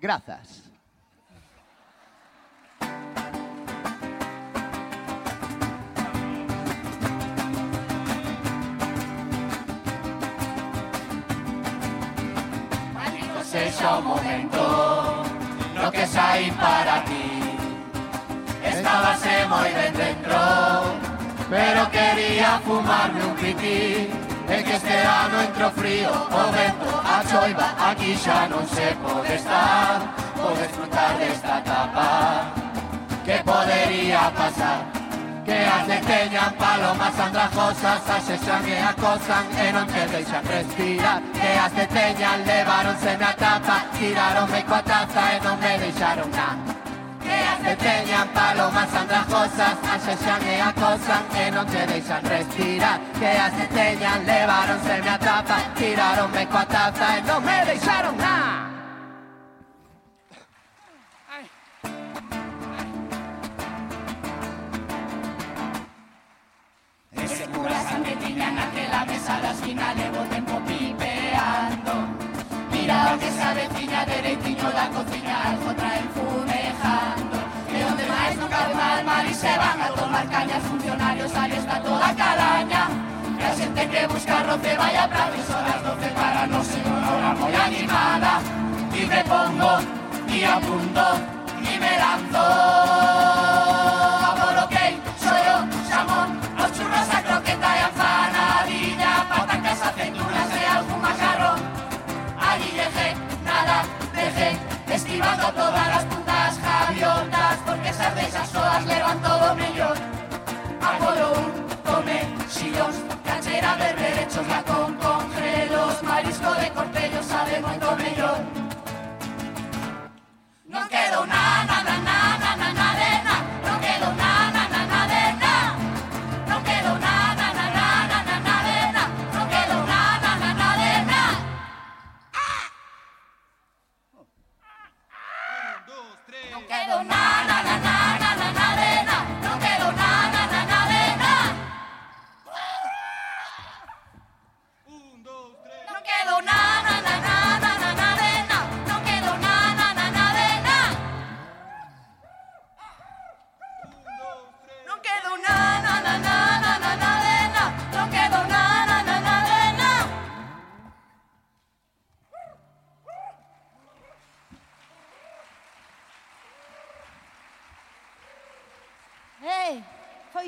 Grazas. só un momento lo que sai para ti. Estábase moi ben dentro, pero quería fumarme un pití. E que este ano entro frío, o vento, a choiva, aquí xa non se pode estar, por desfrutar desta etapa. Que podería pasar? que as deteñan Palomas andrajosas as xexan e acosan E non te deixan respirar Que as deteñan levaronse na tapa Tiraronme coa taza e non me deixaron na Que as deteñan palomas andrajosas As xexan e acosan e non te deixan respirar Que as deteñan levaronse na tapa Tiraronme coa taza e non me deixaron na Ese cura sangre tiña naquela mesa da esquina Levo tempo pipeando Mira que se aveciña dereitiño da cociña Algo traen fumejando E onde máis non cabe mal mar E se van a tomar cañas funcionarios Ali está toda a calaña E a xente que busca roce vai a prados Son as doce para non ser unha hora moi animada E me pongo e apunto e me lanzo de esas soas levan todo mellor Apolo un, come, xillos Canchera de derechos, la con congelos Marisco de cortello sabe moito mellor Non quedo na, na, na, na, na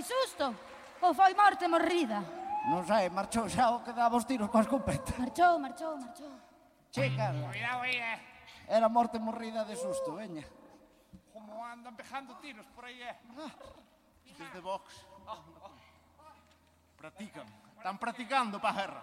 foi susto ou foi morte morrida? Non sei, marchou xa o que daba os tiros coa escopeta. Marchou, marchou, marchou. Che, Cuidado aí, eh. Era morte morrida de susto, veña. Como andan pejando tiros por aí, eh. Ah, de box. Ah. Practican. Están practicando pa guerra.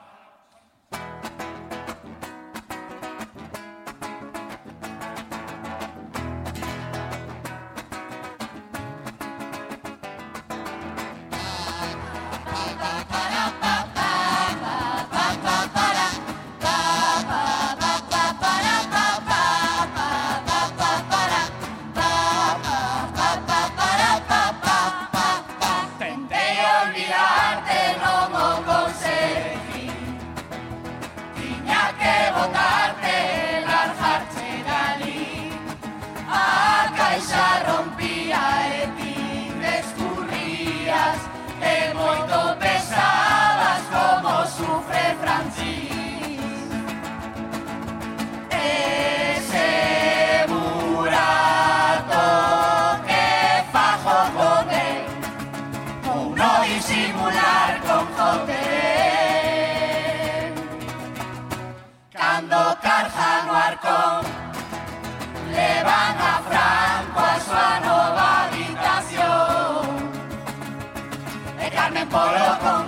para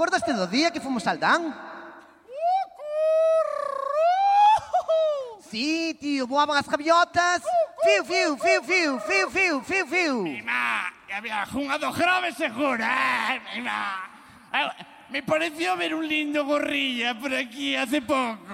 Acordaste do día que fomos al Dan? Sí, tío, voaban as gaviotas. Fiu, fiu, fiu, fiu, fiu, fiu, fiu, fiu. Mima, había unha do grave segura, eh, mima. Eh, me pareció ver un lindo gorrilla por aquí hace pouco.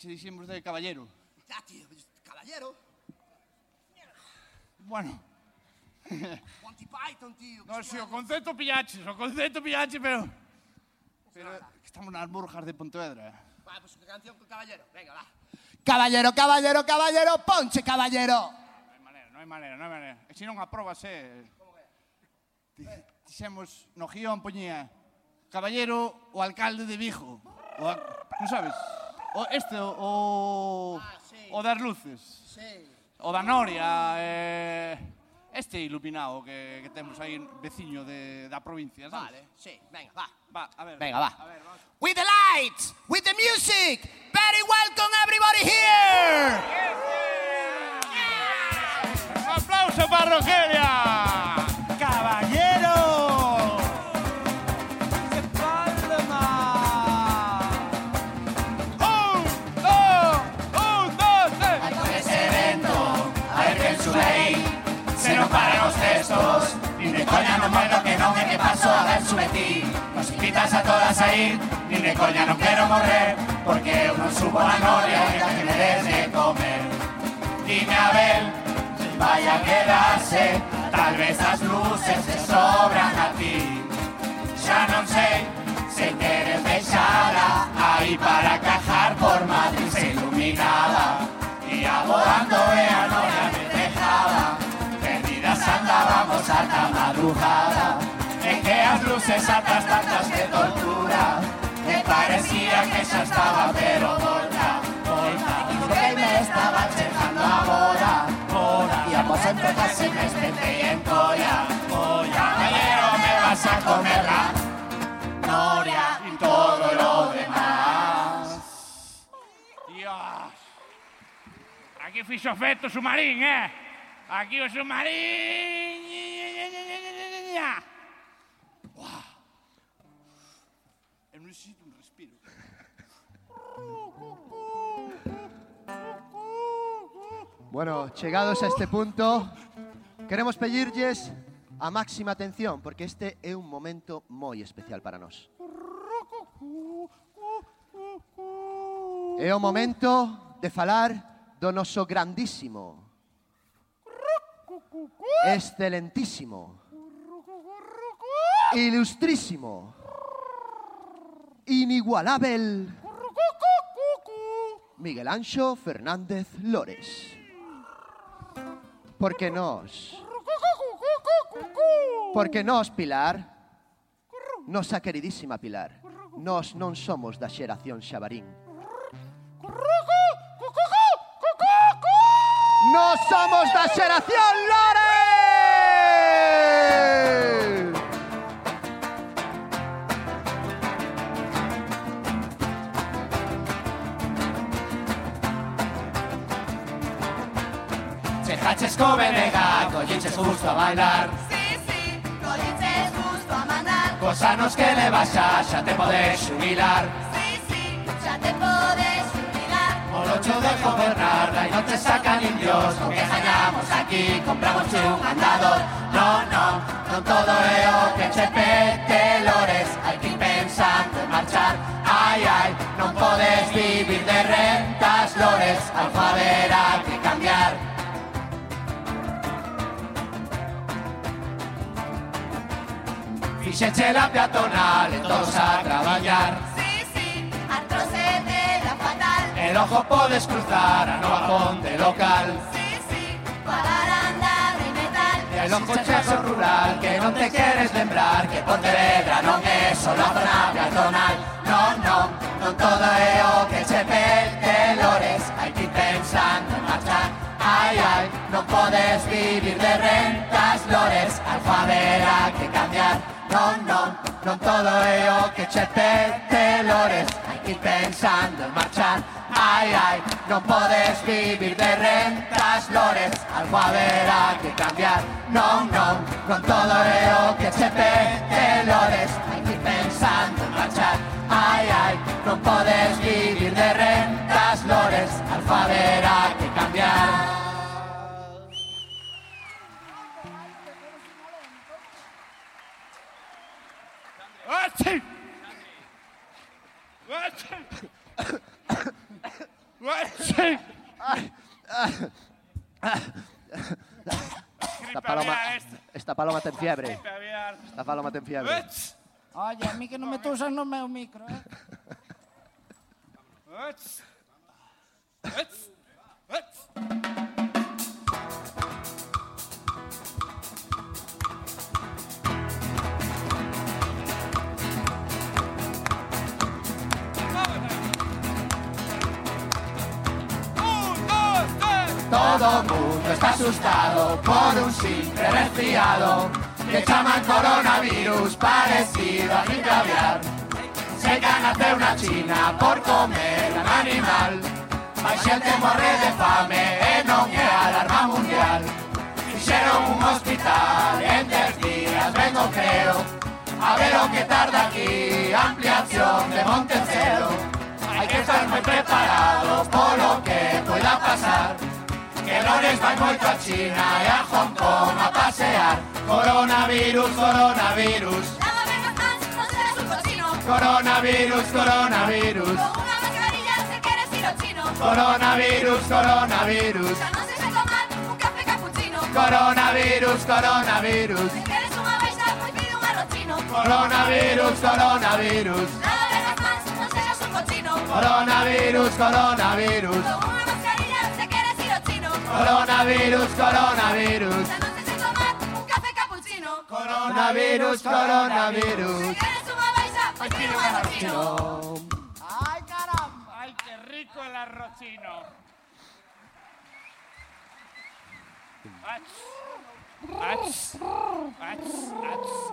che dixemos de caballero. Ya, tío, caballero. Bueno. Monty Python, tío. No, si, o concepto pillaches, o concepto pillaches, pero... Pero que estamos nas burjas de Pontevedra. Va, pois que canción con caballero, venga, va. Caballero, caballero, caballero, ponche, caballero. Non hai maneira, non hai maneira, non hai maneira. E se non aprobas, eh... Como que? Dixemos, no guión poñía, caballero o alcalde de Vigo. O, non sabes? O este, o... O, o das luces. Sí. O da Noria, eh... Este iluminado que, que temos aí veciño de, da provincia, sabes? Vale, sí, venga, va. Va, a ver. Venga, va. A ver, vamos. With the lights, with the music. Very welcome everybody here. Un aplauso para Rogelia. Non muero que non é que paso a ver sube ti Nos invitas a todas a ir Nin de coña non quero morrer Porque eu non subo a noria E que me des de comer. Dime a ver Se vai a quedarse Tal vez as luces te sobran a ti. Xa non sei Se queres deixala Aí para cajar por Madrid se iluminaba. E a me dejaba Perdidas andábamos ata madrugada E que as luces atas tantas de tortura Me parecía que xa estaba pero volta, volta Que me estaba chegando agora, hora E a vos empezase me espetei en colla, colla Caballero me vas a comer la noria y todo lo demás Dios. Aquí fixo efecto submarín, eh? Aquí o submarino. Uah. Eu eh, necesito un respiro. Bueno, chegados a este punto, queremos pedirlles a máxima atención, porque este é un momento moi especial para nós. É o momento de falar do noso grandísimo excelentísimo, ilustrísimo, inigualável Miguel Anxo Fernández Lores. Porque nós, porque nós, Pilar, nosa queridísima Pilar, nós non somos da xeración xabarín. Nós somos da xeración Lores! Chejaches co Benega, colliches justo a bailar. Sí, sí, colliches justo a mandar. Cos anos que levas xa, xa te podes xubilar Sí, sí, xa te podes jubilar. O locho de gobernar, aí non te sacan indios O que gañamos aquí, compramos un andador. No, no, non todo é o que che pete lores Hai que ir pensando en marchar. Ai, ai, non podes vivir de rentas lores Algo haberá que cambiar Fixeche la peatonal e todos a traballar Sí, sí, artrocete la fatal. El ojo podes cruzar a Nova Ponte local. Para andar de metal. E hai chexo rural que non te queres lembrar Que Pontevedra non é só a zona peatonal. Non, non, non todo é o que che pete lores. Hai que ir pensando en marchar. Ai, ai, non podes vivir de rentas lores. Algo haberá que cambiar Non, non, non todo é o que che pete lores Hai que ir pensando en marchar. Ai, ai, non podes vivir de rentas lores. Algo haberá que cambiar. Non, non, non todo é o que che pete lores Hai que ir pensando en marchar. Ai, ai, non podes vivir de rentas lores. Algo haberá que cambiar ¡Achí! ¡Achí! ¡Achí! Esta paloma, esta paloma ten fiebre. Esta paloma ten fiebre. Oye, a mí que non me tusan no meu micro, eh? Todo mundo está asustado por un simple resfriado que llaman coronavirus parecido a gripe aviar. Se hacer una china por comer un animal. Hay xente morre de fame e non é alarma mundial. Fixeron un hospital en 10 días, ben o creo. A ver o que tarda aquí, ampliación de Montecelo. Hai que estar moi preparados polo que poida pasar. Que Lores vai moito a China e a Hong Kong a pasear. Coronavirus, coronavirus. Lávame las manos, no seas un cochino Coronavirus, coronavirus. Con una mascarilla si quieres ir al chino Coronavirus, coronavirus. Ya no sé si tomar un café cappuccino Coronavirus, coronavirus. Si quieres unha baixa, pois pide un arroz chino Coronavirus, coronavirus. Lávame las manos, no seas un cochino Coronavirus, coronavirus. Con una Coronavirus, coronavirus. Ya no sé tomar un café cappuccino Coronavirus, coronavirus. Si pide un chino ¡Ay, caramba! ¡Ay, qué rico el arrocino! ¡Ach! ¡Ach!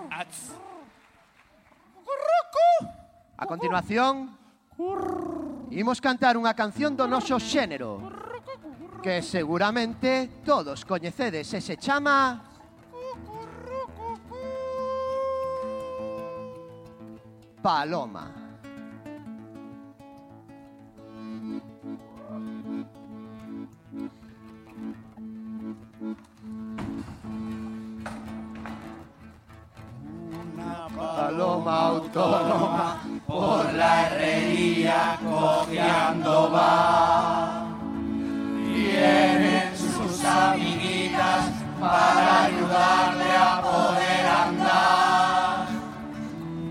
¡Ach! A continuación, imos cantar unha canción do noso xénero que seguramente todos coñecedes e se chama Paloma. Paloma autónoma por la herrería cojeando va. Vienen sus amiguitas para ayudarle a poder andar.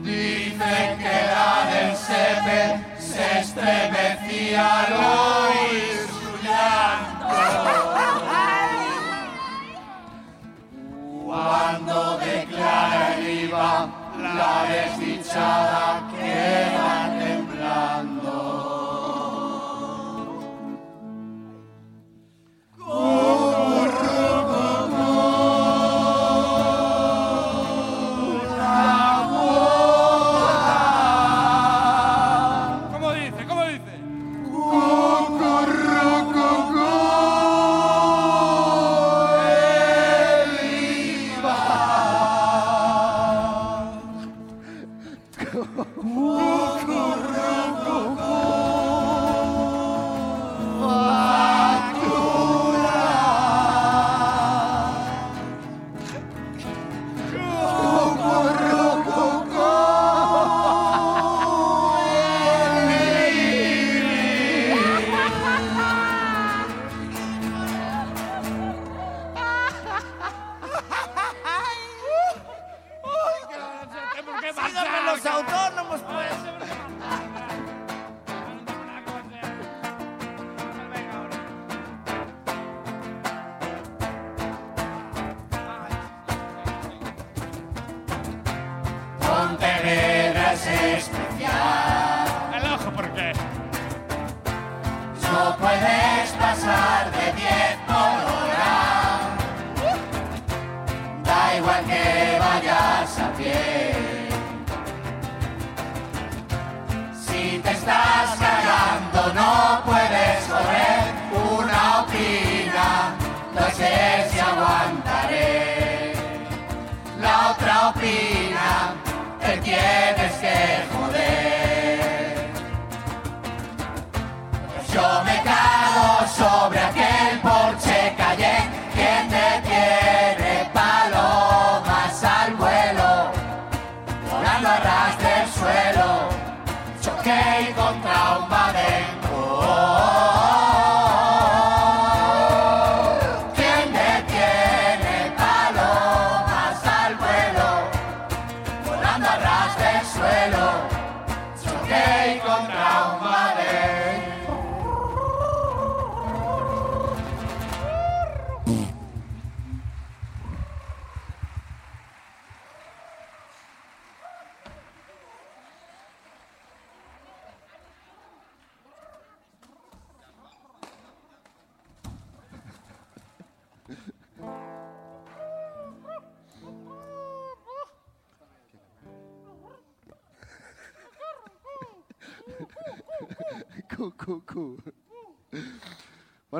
Dicen que la del sepe se estremecía al oír su llanto. Cuando declara el IVA, la desdichada queda temblando.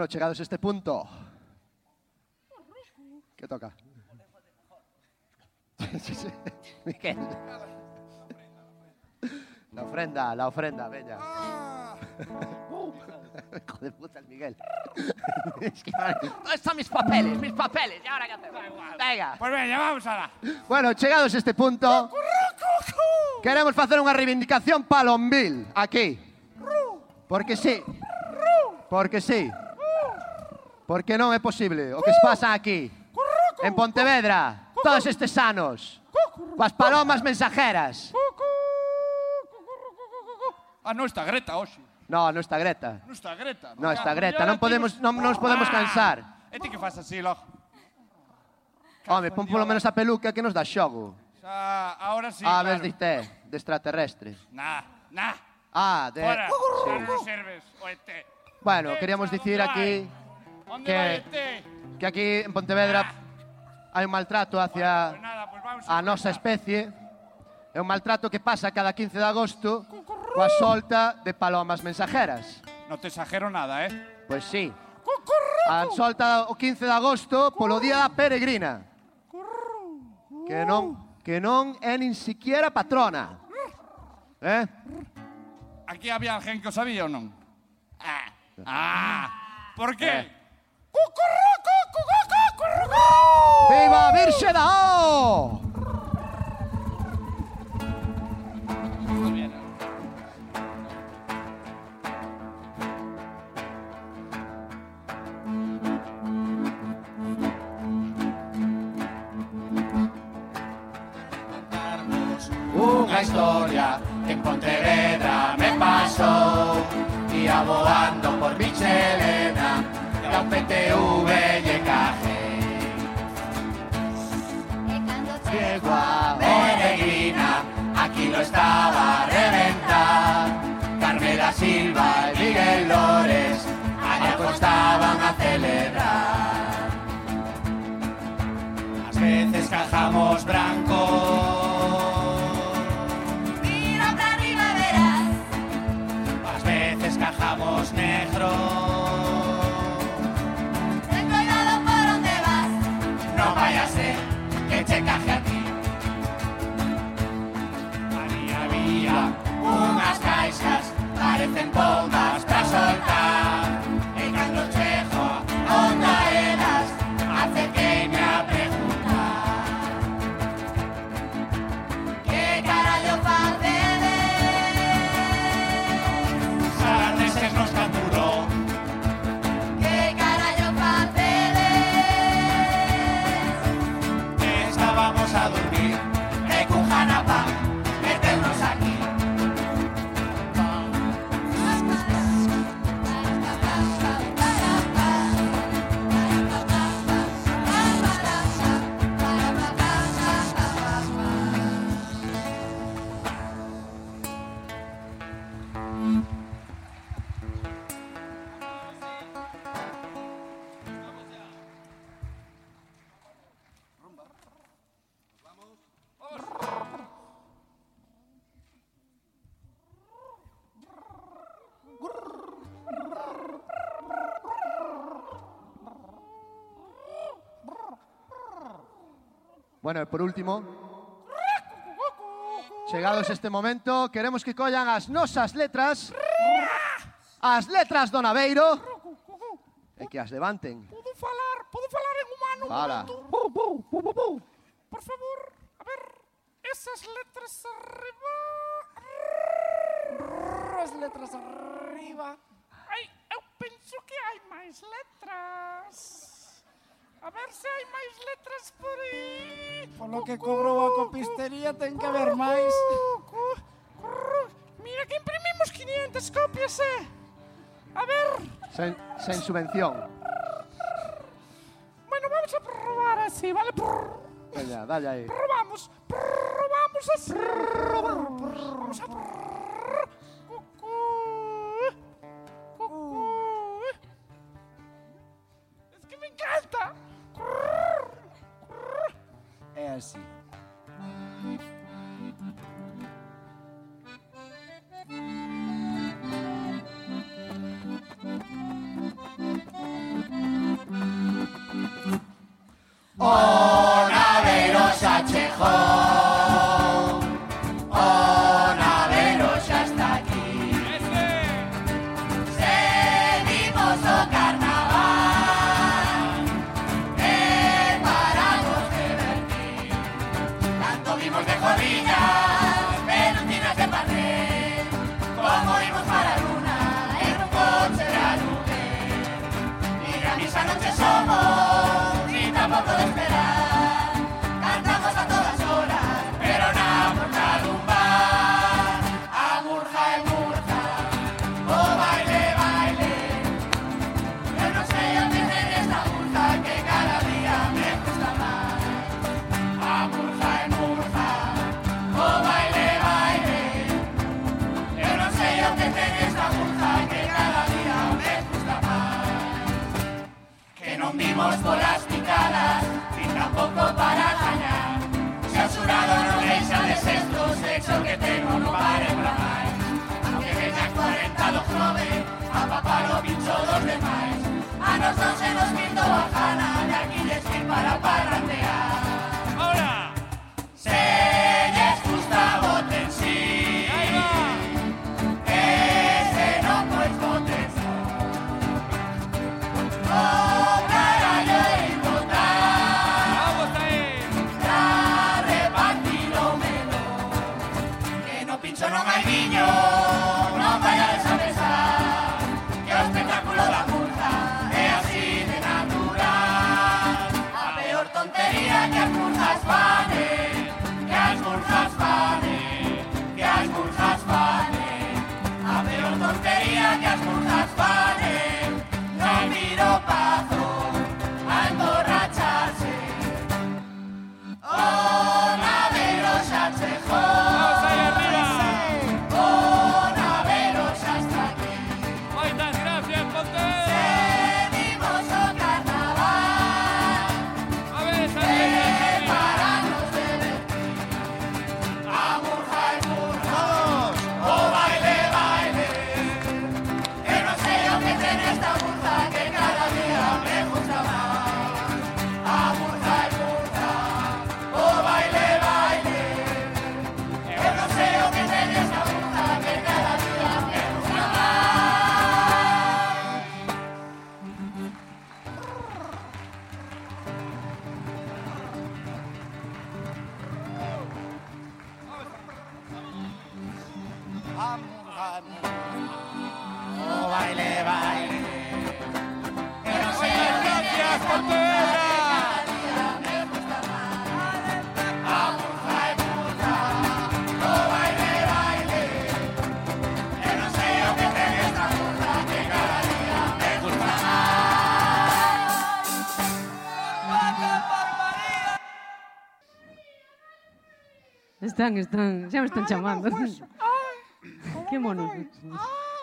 Chegados a este punto. ¿Qué toca? Sí, sí. Miguel. La ofrenda, la ofrenda, venga. Hijo de puta el Miguel. ¿Dónde están mis papeles? Mis papeles. ¿Y ahora qué hacemos? Venga. Pues venga, vamos ahora. Bueno, chegados a este punto, queremos facer unha reivindicación palombil aquí. Porque sí. Porque sí. Porque non é posible o que se pasa aquí, en Pontevedra, todos estes anos, coas palomas mensajeras. Ah, non está Greta oh, hoxe. No, non está Greta. Non está Greta. Non está Greta, non podemos, non nos podemos ah. cansar. E ti que faz así, logo? Home, pon polo menos a peluca que nos dá xogo. Xa, ahora sí, Ah, ves, diste, de extraterrestre. Nah, nah. Ah, de... Fora, sí. xa non serves o ET. Bueno, queríamos dicir aquí que, que aquí en Pontevedra hai un maltrato hacia a nosa especie. É un maltrato que pasa cada 15 de agosto coa solta de palomas mensajeras. Non te exagero nada, eh? Pois pues sí. A solta o 15 de agosto polo día da peregrina. Que non, que non é nin siquiera patrona. Eh? Aquí había alguén que o sabía ou non? Ah, ah, por que? Eh. Viva a Virxe da O! Unha historia que en Pontevedra me pasou Ia voando por Michelena E ao PTV lle cajei Chego a Peregrina Aquí lo estaba a reventar Carmela Silva e Miguel Lores Allá costaban a celebrar As veces cajamos branco Mira para arriba verás. As veces cajamos negro veces en palmas Casa saltar. Bueno, e por último, chegados este momento, queremos que collan as nosas letras, as letras do Naveiro, e que as levanten. Podo falar, podo falar en humano Fala. Por favor, a ver, esas letras arriba, as letras arriba. Ai, eu penso que hai máis letras. A ver se hai máis letras por aí. Polo que cobrou a copistería ten que haber máis. Mira que imprimimos 500 copias, eh. A ver, Sen, sen subvención. bueno, vamos a probar así, ¿vale? Veña, dalle aí. Probamos, probamos así. Vamos a probar. É somos polas picadas, ni tampouco para gañar. Se a xurado non deixa desestros, sexo que tengo non pare para máis. Aunque veña 40 do jove, a papá o pincho dos demais. A nos non se nos pinto a jana, De aquí desfil para parrandear. están, están, xa me están chamando. que mono.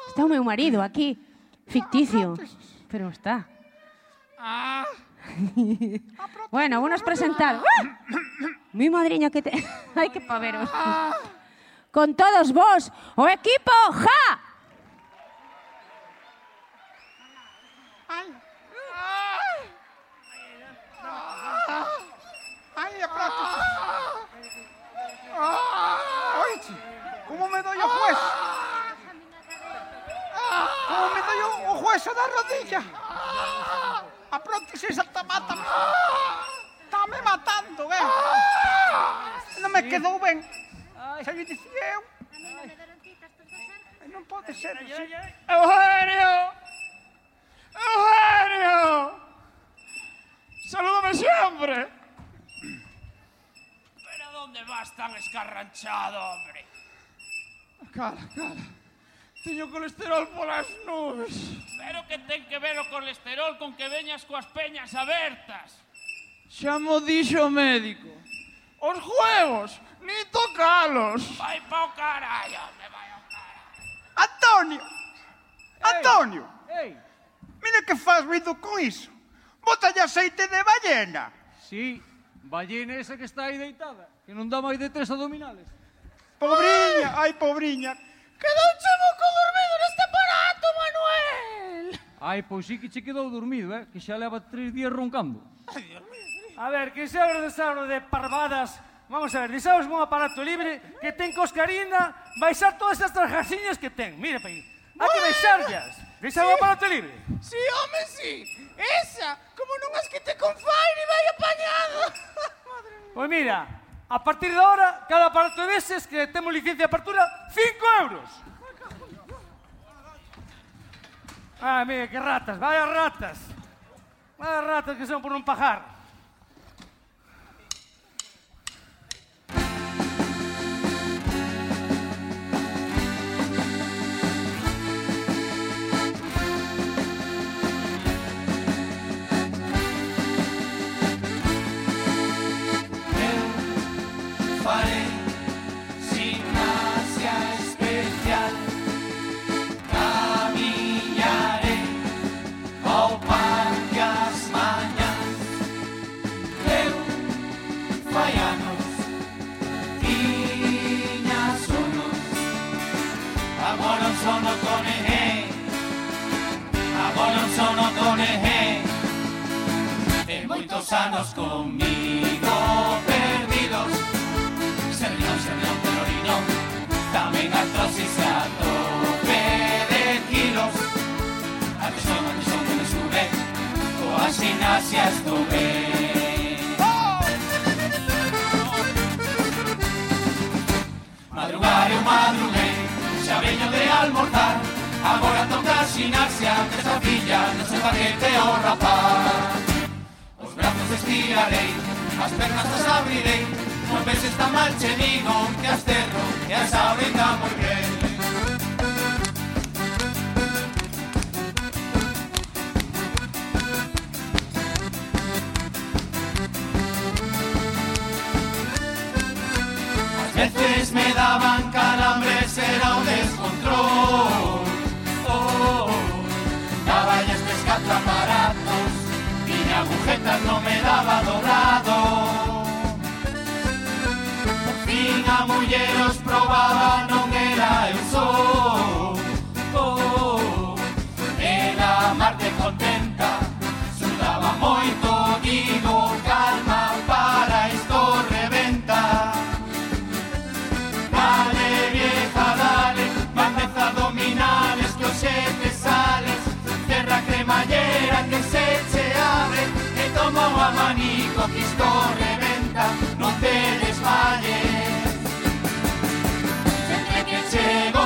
Está o meu marido aquí, ficticio. Pero está. Ah. bueno, vamos presentar. Mi madriña que te... Ai, que paveros. Con todos vos, o equipo ¡Ja! enganchado, hombre. Cala, cala. Teño colesterol polas nubes. Pero que ten que ver o colesterol con que veñas coas peñas abertas. Xa mo dixo o médico. Os juegos, ni tocalos. Vai pa o carallo, me vai ao carallo. Antonio! Ei, Antonio! Ei! Mira que faz ruido con iso. Bótalle aceite de ballena. Sí ballena esa que está aí deitada, que non dá máis de tres abdominales. Pobriña, ai, ai pobriña. Quedouche mo dormido neste aparato, Manuel. Ai, pois sí que che quedou dormido, eh? Que xa leva tres días roncando. Ai, Dios mío. A ver, que xa de sabro de parvadas. Vamos a ver, deixamos un aparato libre que ten coscarina, baixar todas estas trajasiñas que ten. Mire, pai, hai que baixarlas. Deixaba sí. para te libre? Si, sí, home, si. Sí. Esa, como non as que te con Fairy vai apañado. Pois mira, a partir de ahora, cada aparato deses que temos licencia de apertura, 5 euros. Ah, mira, que ratas, vaya ratas. Vaya ratas que son por un pajar. Un sono con eje E moitos anos comigo perdidos. Serrión, serrión, colorino Tamén artrosis a tope de kilos. A presión, a presión que me sube Coas gimnasias ben Madrugar eu madruguei Xa veño de almorzar Agora toca xinaxia que esa filla non se paquete o rapaz Os brazos estirarei, as pernas as abrirei Non veses tan mal che digo que as cerro e as abren moi ben Veces me daban agujetas non me daba doblado Por fin a muller os probaba Non era eu só Que isto reventa Non te desmayes. Sempre que chego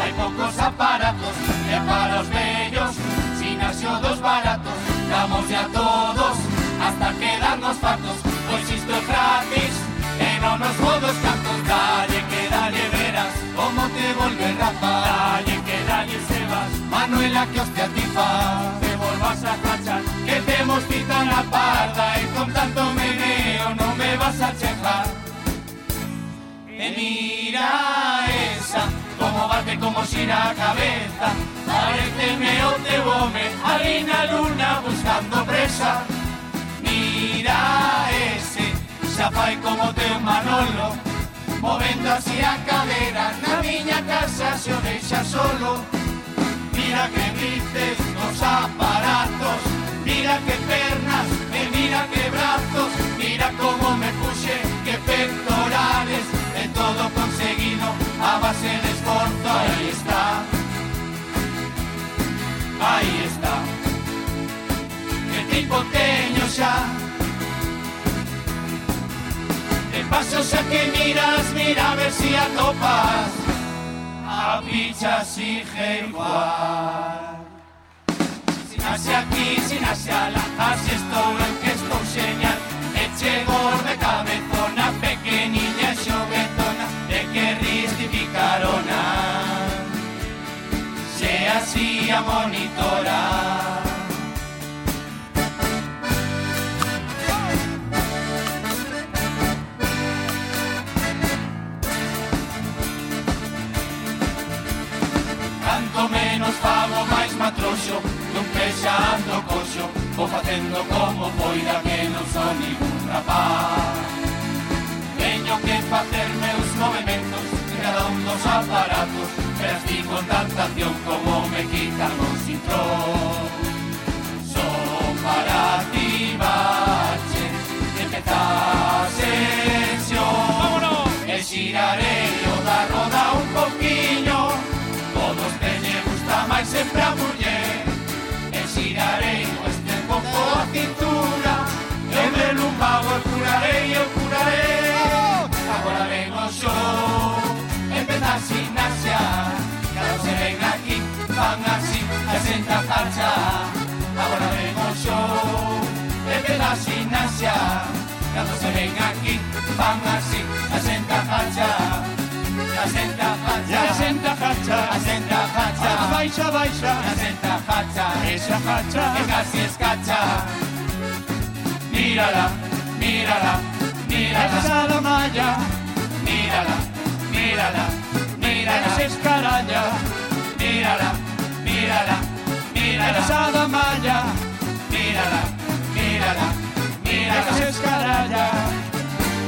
hai poucos aparatos E para os bellos Sinasio dos baratos. Damos a todos hasta quedarnos fartos. Pois isto é gratis E non nos modos cantos Dalle que dalle verás Como te volve rapaz Dalle tipas, Manuela que hostia tipa, te volvas a cachar, que te cita na la parda y con tanto meneo no me vas a chejar. E mira esa, como bate como la cabeza, parece meo home, bome, na luna buscando presa. Mira ese, chafai como te manolo, movendo así a cadera na miña casa se o deixa solo. mira que vistes los aparatos, mira que pernas, me mira que brazos, mira cómo me puse, que pectorales, de todo conseguido a base de esfuerzo, ahí está, ahí está, qué tipo teño ya. De paso a que miras, mira a ver si atopas. A picha sigue igual Sin hace aquí, sin hace ala Así estou eu que estou xeñal E chego de cabezona Pequeniña e xoguetona De que ris ti picarona. Se así a monitora troxo Nun pexando coxo Vou facendo como poida que non son ningún rapaz. Teño que facer meus movimentos Cada un dos aparatos Pero ti con tanta acción como me quitan o cintrón. Son para ti bache Empezar sesión. E xirarei o da roda un poquinho vai sempre a muller E xirarei o espejo a cintura. E me lumbago e curarei, eu curarei Agora ven o show Empeza a xinaxia Cada se ven aquí Van así, a senta farcha Agora ven o show Empeza a xinaxia Cada se ven aquí Van así, a senta farcha marcha A senta facha, a senta facha, a senta facha, baixa, baixa, a senta facha, esa facha, que casi escacha. Mírala, mírala, mírala, esa la malla, mírala, mírala, mírala, esa escaralla, mírala, mírala, mírala, esa la malla, mírala, mírala, mírala, esa escaralla.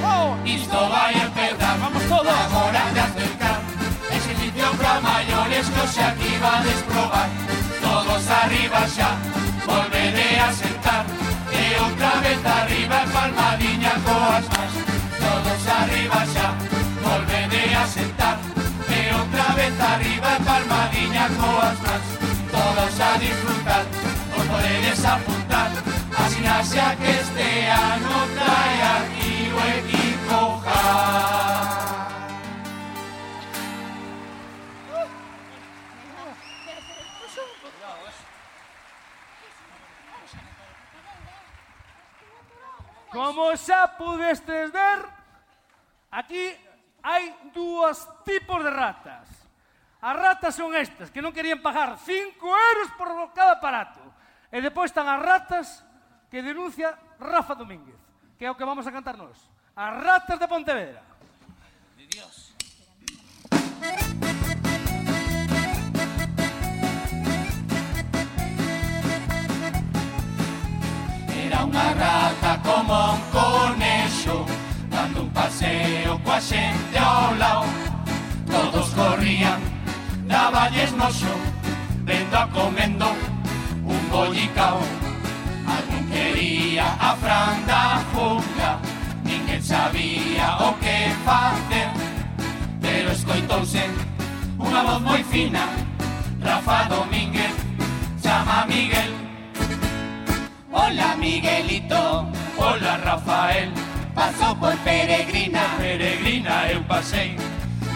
Oh, isto vai a empezar, vamos todos. Agora de para maiores que hoxe aquí vades probar Todos arriba xa, volvede a sentar. E outra vez arriba palmadiña coas más. Todos arriba xa, volvede a sentar. E outra vez arriba palmadiña coas más. Todos a disfrutar, os podedes apuntar Así naxa que este ano trae aquí o equipo. Como xa pudestes ver, aquí hai dúas tipos de ratas. As ratas son estas, que non querían pagar 5 euros por cada aparato. E depois están as ratas que denuncia Rafa Domínguez, que é o que vamos a cantar nós. As ratas de Pontevedra. De Dios. Era unha rata como un conexo Dando un paseo coa xente ao lao Todos corrían, daballes noxo Vendo a comendo un bollicao. Algún quería a fran da jungla Ninguén sabía o que facer. Pero escoitouse unha voz moi fina Rafa Domínguez chama a Miguel. Hola Miguelito, hola Rafael. Paso por Peregrina, Peregrina eu pasei.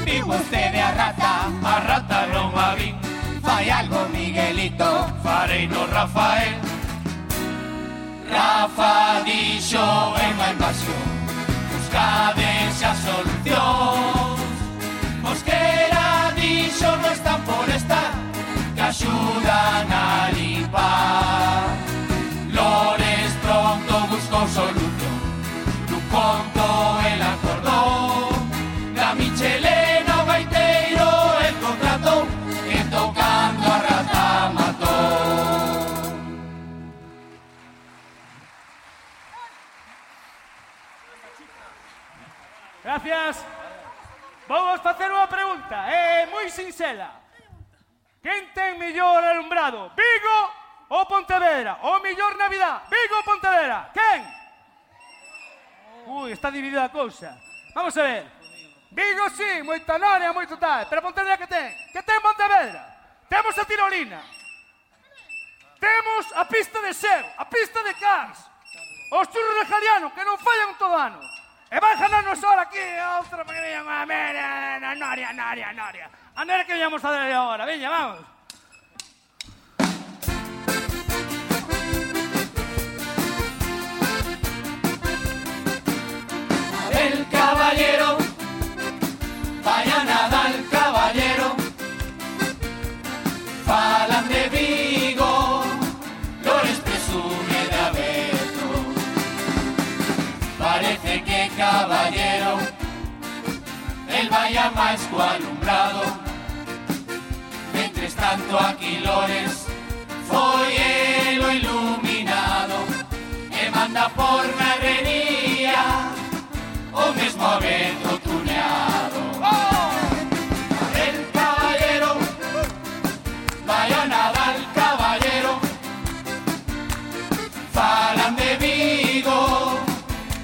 Vivo usted a rata, a rata non a vi. Fai algo Miguelito, farei no Rafael. Rafa dixo en unha invasión Buscades a solución Mosquera dixo non están por estar Que axudan a limpar solución Nun conto el acordou Da Michelena o gaiteiro el contratou Que tocando a rata matou Gracias. Vamos facer unha pregunta, é moi sinxela. Quen ten mellor alumbrado, Vigo o Pontevedra, o mellor Navidad, Vigo Pontevedra, quen? Ui, está dividida a cousa. Vamos a ver. Vigo sí, moita noria, moito tal, pero Pontevedra que ten? Que ten Pontevedra? Temos a tirolina. Temos a pista de ser, a pista de Cars, os churros de Jaliano, que non fallan todo ano. E vai ganarnos ahora aquí a outra pequena, a mera, a noria, a noria, a noria. A noria que viñamos a dar agora, veña, vamos. El caballero, vaya nada el caballero, falan de Vigo, Lores presume de abeto. Parece que caballero, el vaya máis co alumbrado, Mentres tanto aquí Lores foi elo iluminado, e manda por na herrería, o mesmo abeto tuneado. El caballero, vaya Nadal caballero, falan de Vigo,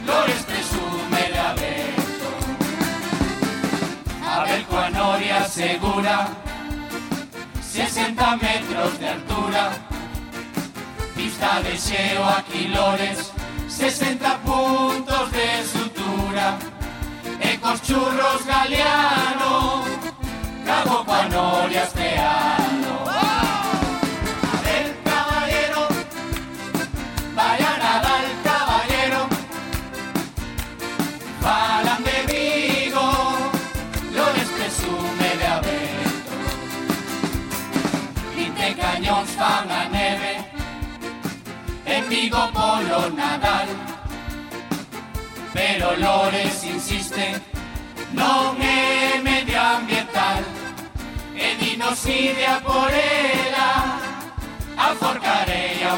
Lores presume de abeto. Abel coa noria segura, 60 metros de altura, pista de xeo aquí Lores, 60 puntos de sutura E cos churros galeano Cabo coa noria este ano A ver, caballero Vaya Nadal, caballero Falan de Vigo Lores presume de abeto Vinte cañóns fan a neve en Vigo polo Nadal Pero Lores insiste é medioambiental E dinos idea por ela A forcarei a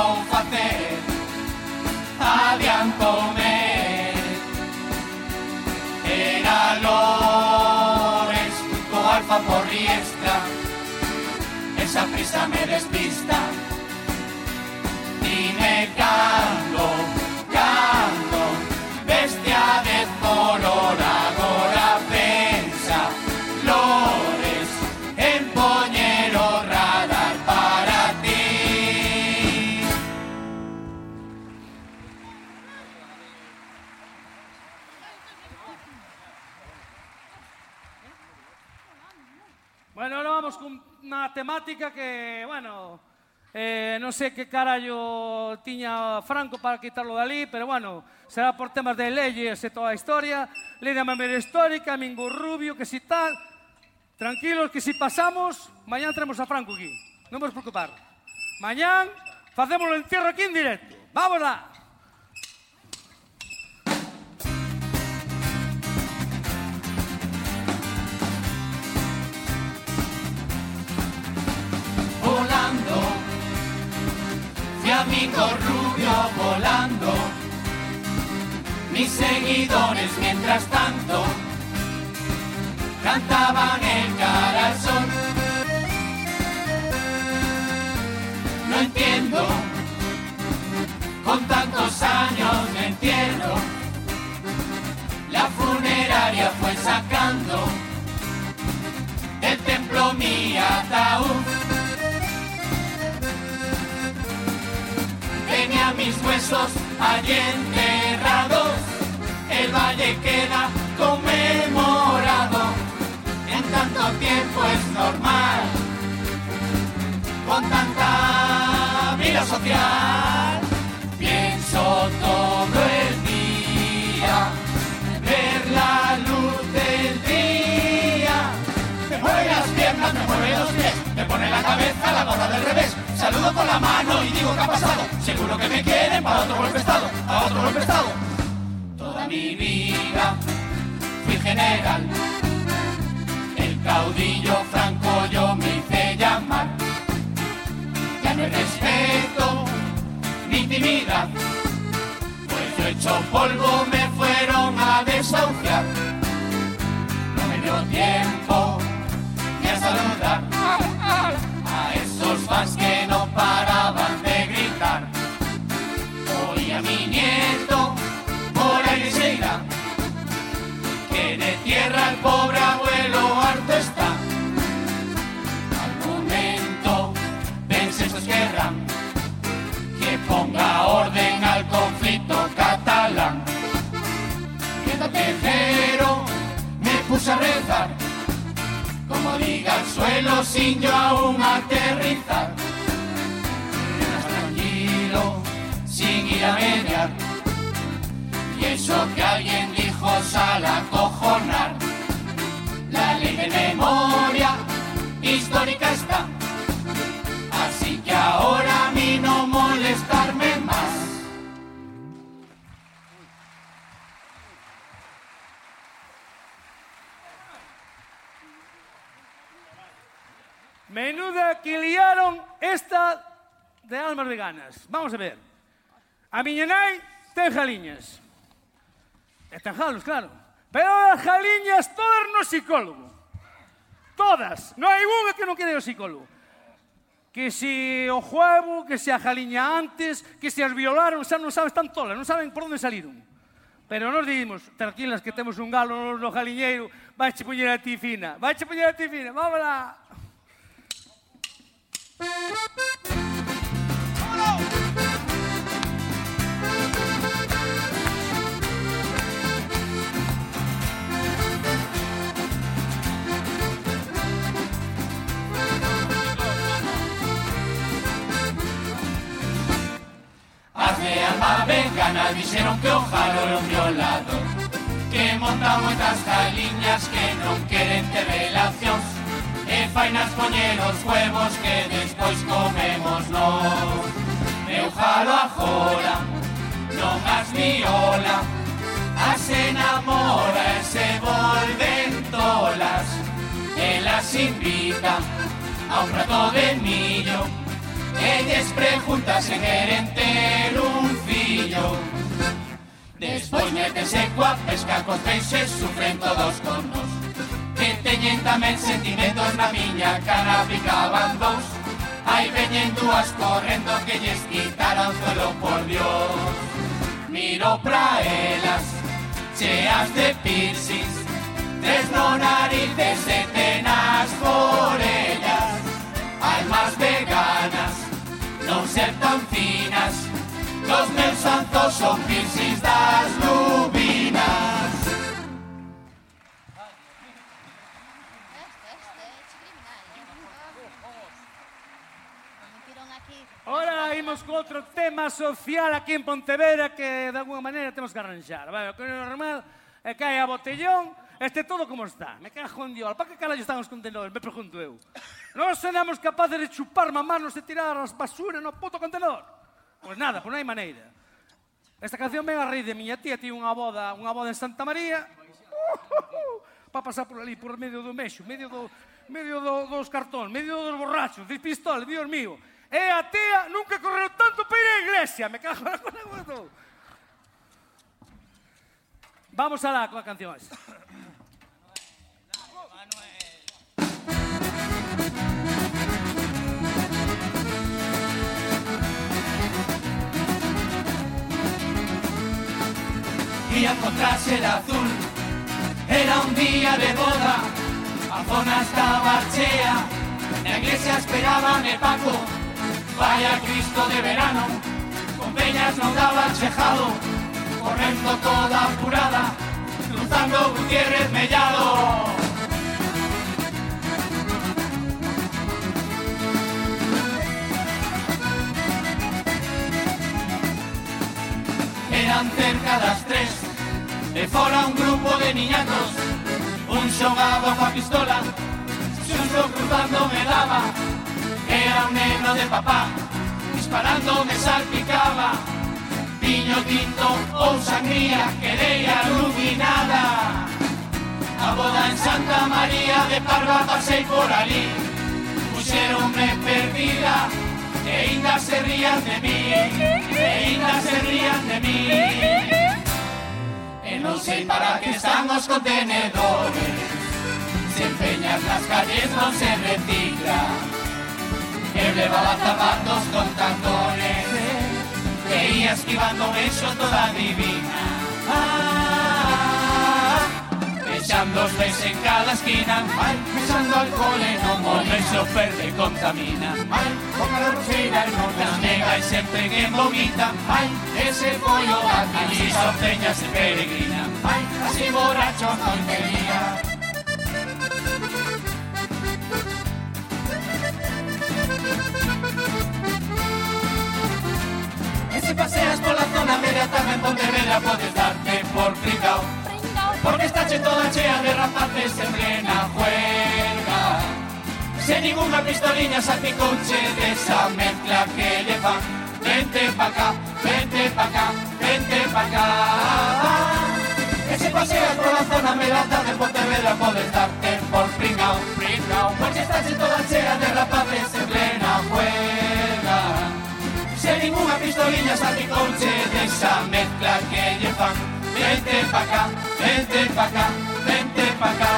que vou facer Adiantome Era Lores co alfa por riestra Esa prisa me despista. Dime cando, matemática que, bueno, eh, non sei que carallo tiña Franco para quitarlo dali, pero bueno, será por temas de leyes e toda a historia, lei da memoria histórica, Mingo Rubio, que si tal, tranquilos que si pasamos, mañán traemos a Franco aquí, non vos preocupar. Mañán facemos en tierra aquí en directo. Vamos lá! Volando, mi amigo rubio volando, mis seguidores mientras tanto cantaban el cara al. No entiendo, con tantos años de entierro, la funeraria fue sacando del templo mi ataúd. Tenía mis huesos allí enterrados, el valle queda conmemorado. En tanto tiempo es normal, con tanta vida social, pienso todo el día, ver la luz del día. Me mueve las piernas, me mueve los pies, me pone la cabeza la gorra del revés. Saludo con la mano y digo que ha pasado. Seguro que me quieren para otro golpe estado, para otro golpe estado. Toda mi vida fui general. El caudillo franco yo me hice llamar. Ya no hay respeto ni intimidad. Pues yo hecho polvo me fueron a desahuciar. No me dio tiempo ni a saludar que no paraban de gritar. Hoy a mi nieto por ahí se irá, que de tierra el pobre abuelo suelo sin yo aún aterrizar. Más tranquilo, sin ir a mediar. Y eso que alguien dijo sal a cojonar. La ley de memoria histórica está. Así que ahora a mí no molestarme Menuda que liaron esta de almas veganas. Vamos a ver. A miña nai ten jaliñas. E ten jalos, claro. Pero as jaliñas todas no psicólogo. Todas. Non hai unha que non quede o psicólogo. Que se o juego, que se a jaliña antes, que se as violaron, xa non sabes tan tolas, non saben por onde saliron. Pero nos dimos, tranquilas que temos un galo no jaliñeiro, vais poñer a ti fina, vais poñer a ti fina, vamos lá. A vegana dixeron que o jalo era un violador Que monta moitas galiñas que non queren ter relacións E fainas poñer os huevos que despois comemos nós Eu jalo a jora, non as viola As enamora e se volven tolas Elas invita a un rato de millo Elles preguntas se queren ter un fillo. Despois metense coa pesca, cos peixes, sufren todos con nos. Que teñen tamén sentimentos na miña cara picaban dous Aí veñen dúas correndo que lles quitaran suelo por Dios. Miro pra elas cheas de piercings Tres no narices e tenas orellas Almas veganas non ser tan finas Dos meus santos son piercings das nubes Ora imos co outro tema social aquí en Pontevedra que de alguma maneira temos que arranxar. Vale, o que é normal é que hai a botellón, este todo como está. Me cajo en diol, para que carallo están os contenedores? Me pregunto eu. Non seremos capaces de chupar mamanos e tirar as basuras no puto contenedor? Pois nada, pois non hai maneira. Esta canción ven a rei de miña tía, tiña unha boda, unha boda en Santa María. Uh, uh, uh, para pasar por ali, por medio do mexo, medio do, medio do, dos cartón, medio dos borrachos, de pistola, Dios mío. E a tía nunca correu tanto para ir á iglesia. Me cago na cola de todo. Vamos alá coa canción esa. Ian con traxe de azul Era un día de boda A zona estaba chea Na iglesia esperaban e Paco Vaya Cristo de verano Con peñas non daba chejado Correndo toda apurada Cruzando Gutiérrez Mellado. Eran cerca das tres E fora un grupo de niñatos Un xogaba coa pistola Xusto cruzando me daba Era un neno de papá Disparando me salpicaba. Viño tinto ou sangría Quedei alucinada A boda en Santa María de Parva pasei por ali Puxeronme perdida E ainda se rían de mí E ainda se rían de mí. E non sei para que están os contenedores Se empeñas nas calles non se recicla E levaba zapatos con tacones. Ia esquivando un eixo toda divina ah, Echando os pés en cada esquina. Ai, echando alcohol e non o eixo perde e contamina. Ai, con a e non nas nega e sempre que vomita. Ai, ese foi o Allí son peñas e peregrina. Ai, así borrachos non quería E se paseas pola zona media tamén Pontevedra podes darte por pringao. Porque está che toda chea de rapaces en plena juerga Se ninguna pistoliña salpicouche desa mezcla que lle fan Vente pa cá, vente pa cá, vente pa cá E se paseas pola zona media de Pontevedra podes darte por pringao, pringao Porque está che toda chea de rapaces en plena Se ninguna pistoliña salpicouche desa mezcla que lle fan Vente pa cá, vente pa cá, vente pa cá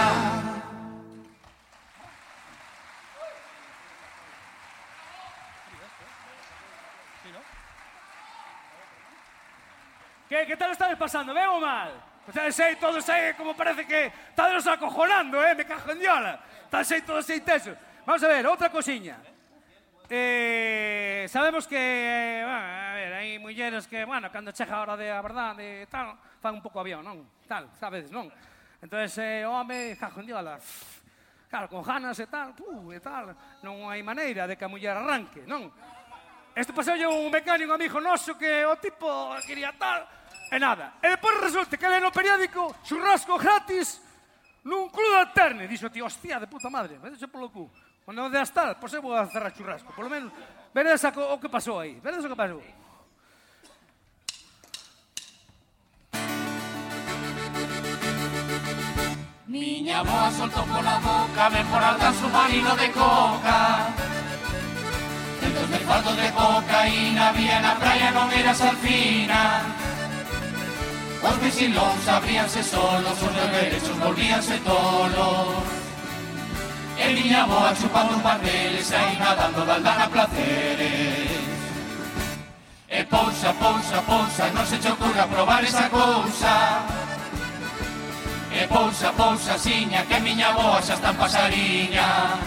Que, que tal estades pasando, ben ou mal? Estades aí todos aí como parece que estáis acojonando, eh? Me cajo en diola. Están aí todos aí tesos. Vamos a ver, outra cosiña. Eh, sabemos que, eh, bueno, a ver, hai mulleres que, bueno, cando chega a hora de a verdade, tal, fan un pouco avión, non? Tal, sabedes, non? Entón, eh, home, cajo ah, en diola, claro, con ganas e tal, puh, e tal, non hai maneira de que a muller arranque, non? Este pasou un mecánico amigo noso que o tipo quería tal, e nada. E depois resulta que le no periódico churrasco gratis nun club de terne. Dixo, tío, hostia, de puta madre, me polo cu. Quando de estar, pois eu vou a cerrar churrasco. Por lo menos, co- o que pasou aí. Veredes o que pasou. Miña boa soltou pola boca Mejorar tan submarino de coca Centos de fardo de cocaína Había na praia non era salfina Os visilóns abríanse solos Os derechos volvíanse tolos E miña moa chupando un par deles E aí nadando daldana placeres. E pousa, pousa, pousa Non se che ocurra probar esa cousa. E pousa, pousa, siña Que miña moa xa están pasariñas.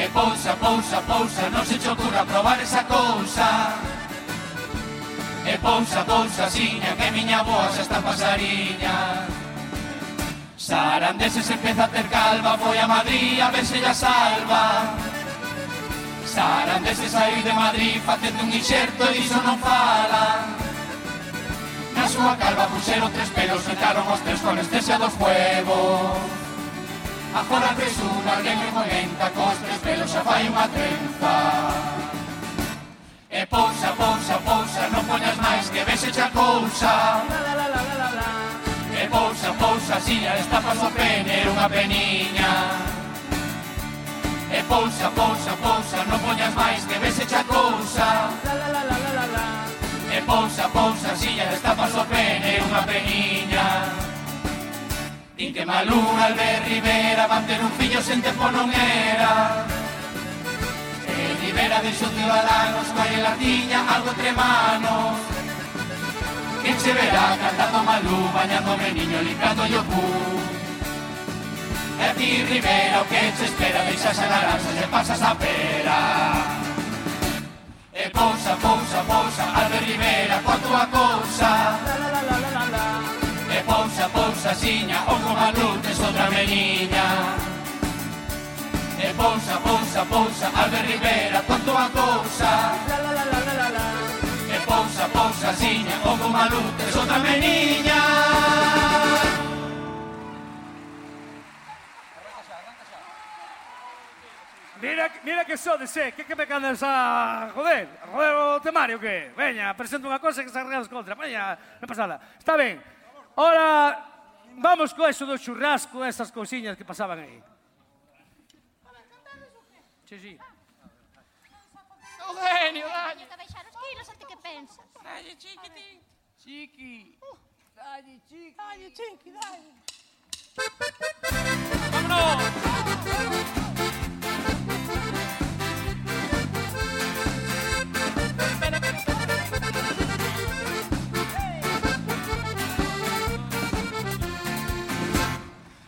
E pousa, pousa, pousa, non se che ocurra probar esa cousa. E pousa, pousa, siña, que miña boa xa está pasariña Sarandeses empeza a ter calma, foi a Madrid a ver se lla salva. Sarandeses saiu de Madrid facendo un inxerto e iso non fala. Na súa calva puxeron tres pelos, quitaron os tres con estesia dos huevos. Agora presuma alguén me comenta cos tres pelos xa fai unha trenza. E pousa, pousa, pousa, non poñas máis que vexe xa cousa. La, la, la, la, la, la pousa, pousa, siña, esta paso pene unha peniña. Eh, e pousa, pousa, pousa, non poñas máis que ves echa cousa. E eh, pousa, pousa, siña, esta paso pene unha peniña. Din que Malú, Albert Rivera van ter un fillo sen tempo non era. E Rivera deixou ciudadanos coa elatiña algo tremanos que che verá cantando Malú, bañándome niño, limpiando cu. E ti, Rivera, o que che espera, deixas a naranxa, se pasas a pera. Eh, e pousa, pousa, pousa, Albert Rivera, coa tua cousa. E eh, pousa, pousa, siña, ojo Malú, tes outra meniña. Eh, e pousa, pousa, pousa, Albert Rivera, coa tua cousa. La, la, la, la. Ponsa, ponsa, siña, o como a luz, outra meniña Mira, mira que sodes, eh, que que me candas a joder, joder o temario que? Veña, presento unha cosa que se arreglas contra, veña, non pasa nada. Está ben, ora vamos co eso do churrasco, esas cousiñas que pasaban aí. Sí, sí. Ah. O genio, daño pensas. Dalle, chiquitín. Chiqui. Uh. Dalle, chiqui. Dalle, chiqui, dalle. ¡Vámonos!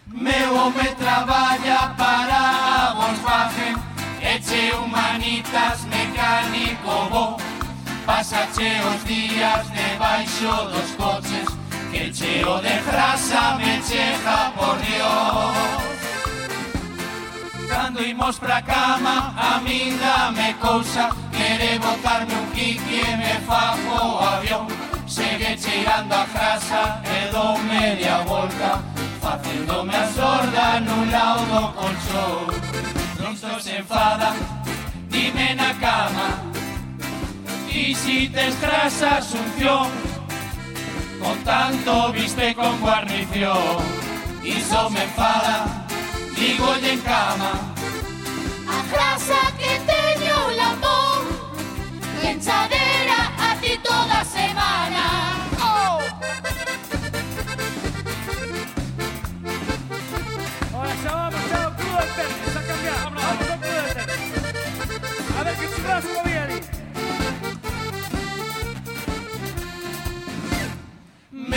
Meu home traballa para a Volkswagen Eche humanitas mecánico bo Pasache os días debaixo dos coches Que cheo de frasa me cheja por Dios. Cando imos pra cama, a min dame cousa Quere botarme un kiki e me fajo o avión. Segue cheirando a frasa e dou media volta Facéndome a sorda nun lado do colchón. Non estou se enfada, dime na cama visites tras Asunción, Con tanto viste con guarnición. Y eso me enfada, digo y en cama. A casa que teño o lambón, lenchadera a ti toda semana.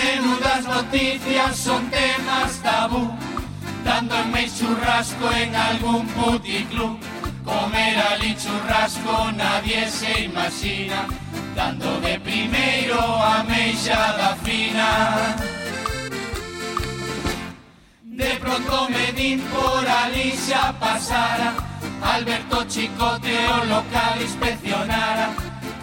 Menudas noticias son temas tabú. Mes churrasco en algún puticlub. Comer ali churrasco nadie se imagina. Dando de primeiro a meixada fina. De pronto me din por ali xa pasara. Alberto Chicote o local inspeccionara.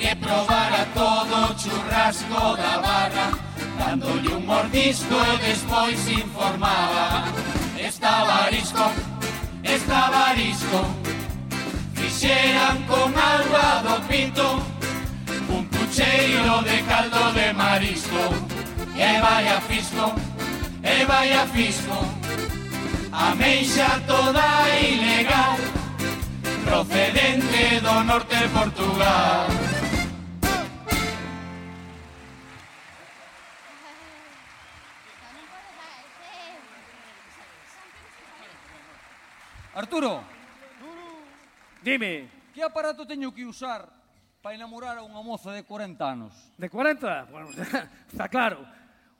Que probara todo churrasco da barra Dándolle un mordisco e despois informaba. Estaba arisco, estaba arisco, Fixeran con agua do pinto Un pucheiro de caldo de marisco. E vai a fisco, e vai a fisco Ameixa toda ilegal Procedente do norte de Portugal. Arturo. Dime. Que aparato teño que usar para enamorar a unha moza de 40 anos? De 40? Bueno, está claro.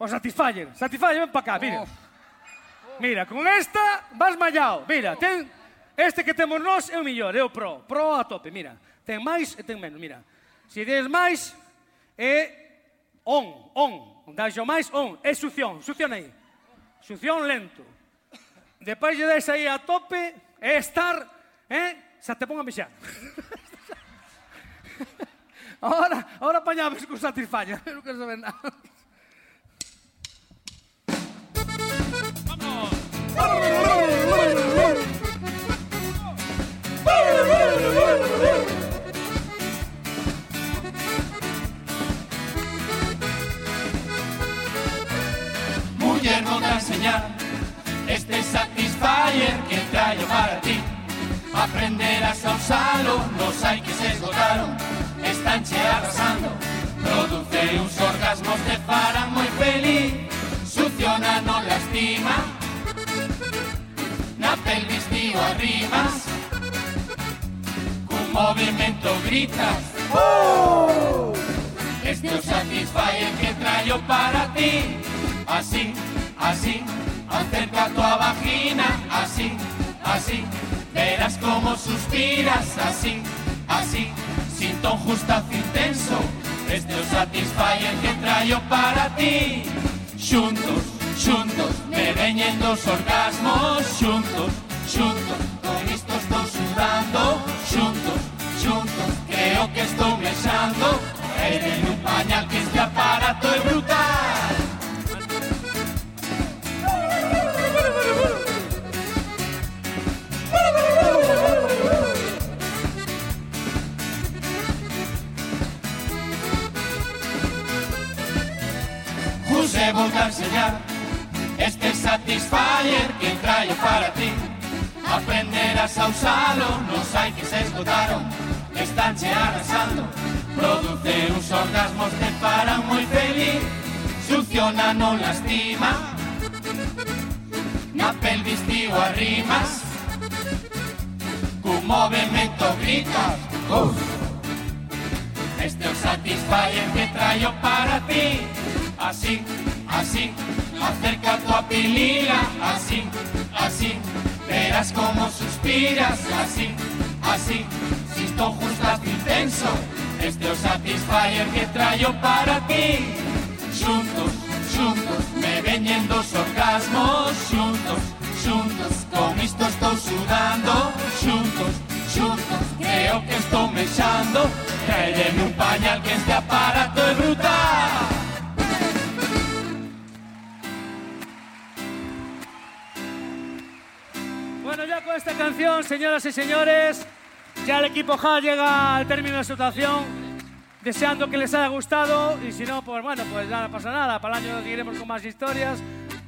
O Satisfyer. Satisfyer, ven para cá, mira. Oh. Mira, con esta vas mallado. Mira, ten... Este que temos nós é o millor, é o pro. Pro a tope, mira. Ten máis e ten menos, mira. Se des máis, é on, on. Daxo máis, on. É succión, succión aí. Succión lento. Depois lle des aí a tope estar, eh? Xa te pongo a mexer. ahora, ahora apañamos con Satisfyer. Non quero saber nada. Muller no te enseñar este Satisfyer traigo para ti. Aprenderás a usarlo, los hay que se esgotaron, están che arrasando. Produce uns orgasmos te farán moi feliz, succiona non lastima, na pelvis tío arrimas, cun movimento gritas. ¡Oh! Este é o Satisfyer que traio para ti, así, así, acerca a tua vagina, así, así, verás como suspiras, así, así, sin ton justazo intenso, este Satisfyer que traio para ti, xuntos, xuntos, me veñen dos orgasmos, xuntos, xuntos, con isto estou sudando, xuntos, xuntos, creo que estou mexando, e en un pañal que este aparato é se volta a enseñar. Este Satisfyer que traio para ti. Aprenderás a usalo Nos hai que se esgotaron. Estanche arrasando. Produce uns orgasmos Te farán moi feliz. Succiona, non lastima. Na pelvis tío arrimas Cun movimento gritas Uf. Este é o Satisfyer que traio para ti. Así, así Acerca tu pilila Así, así Verás como suspiras. Así, así Si esto justas intenso Este é o Satisfyer que traio para ti. Xuntos, xuntos Me veñen dos orgasmos Xuntos, xuntos Con isto estou sudando. Xuntos, xuntos Creo que estou mexando Traereme un pañal que este aparato é brutal Bueno, ya con esta canción, señoras y señores, ya el equipo Ja llega al término de su actuación. Deseando que les haya gustado y si no, pues bueno, pues nada pasa nada. Para el año seguiremos con más historias.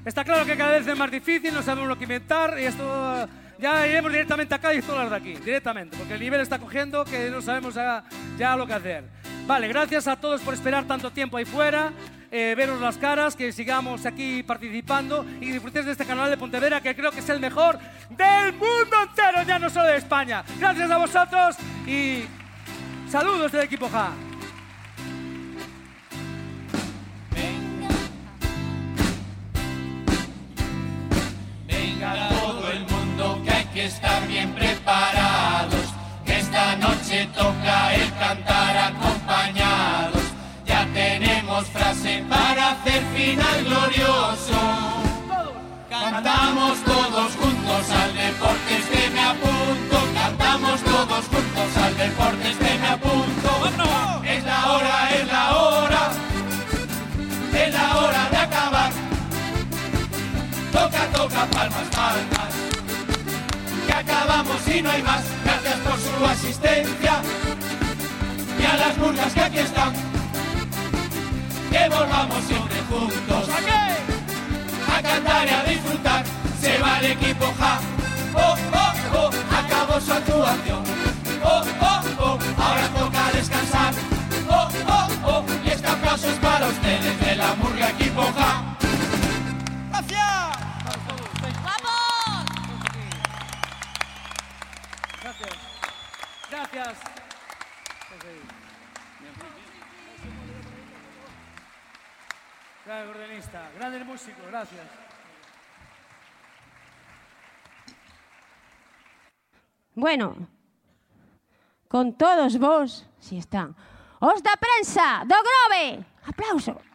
Está claro que cada vez es más difícil, no sabemos lo que inventar y esto ya iremos directamente a Cádiz todas de aquí, directamente, porque el nivel está cogiendo que no sabemos ya, ya lo que hacer. Vale, gracias a todos por esperar tanto tiempo ahí fuera, eh, veros las caras, que sigamos aquí participando y disfrutéis de este canal de Pontevedra que creo que es el mejor del mundo entero, ya no solo de España. Gracias a vosotros y saludos del equipo Ja. Venga todo el mundo que hay que estar bien preparados, que esta noche toca el cantar acompañados. Frase para hacer final glorioso. Cantamos todos juntos al deporte este me apunto, cantamos todos juntos al deporte este me apunto. Es la hora, es la hora, es la hora de acabar. Toca, toca, palmas, palmas. Que acabamos y no hay más. Gracias por su asistencia. Y a las murgas que aquí están. Que volvamos siempre juntos. ¿A qué? A cantar y a disfrutar. Se va el equipo Ja. Oh, oh, oh. Acabó su actuación. Oh, oh, oh. Ahora toca descansar. Oh, oh, oh. Y este aplauso es para ustedes de la murga equipo Ja. Gracias. Gracias. Gran organista, grandes músicos, gracias. Bueno, con todos vos, si están, os da prensa do Grove. Aplausos.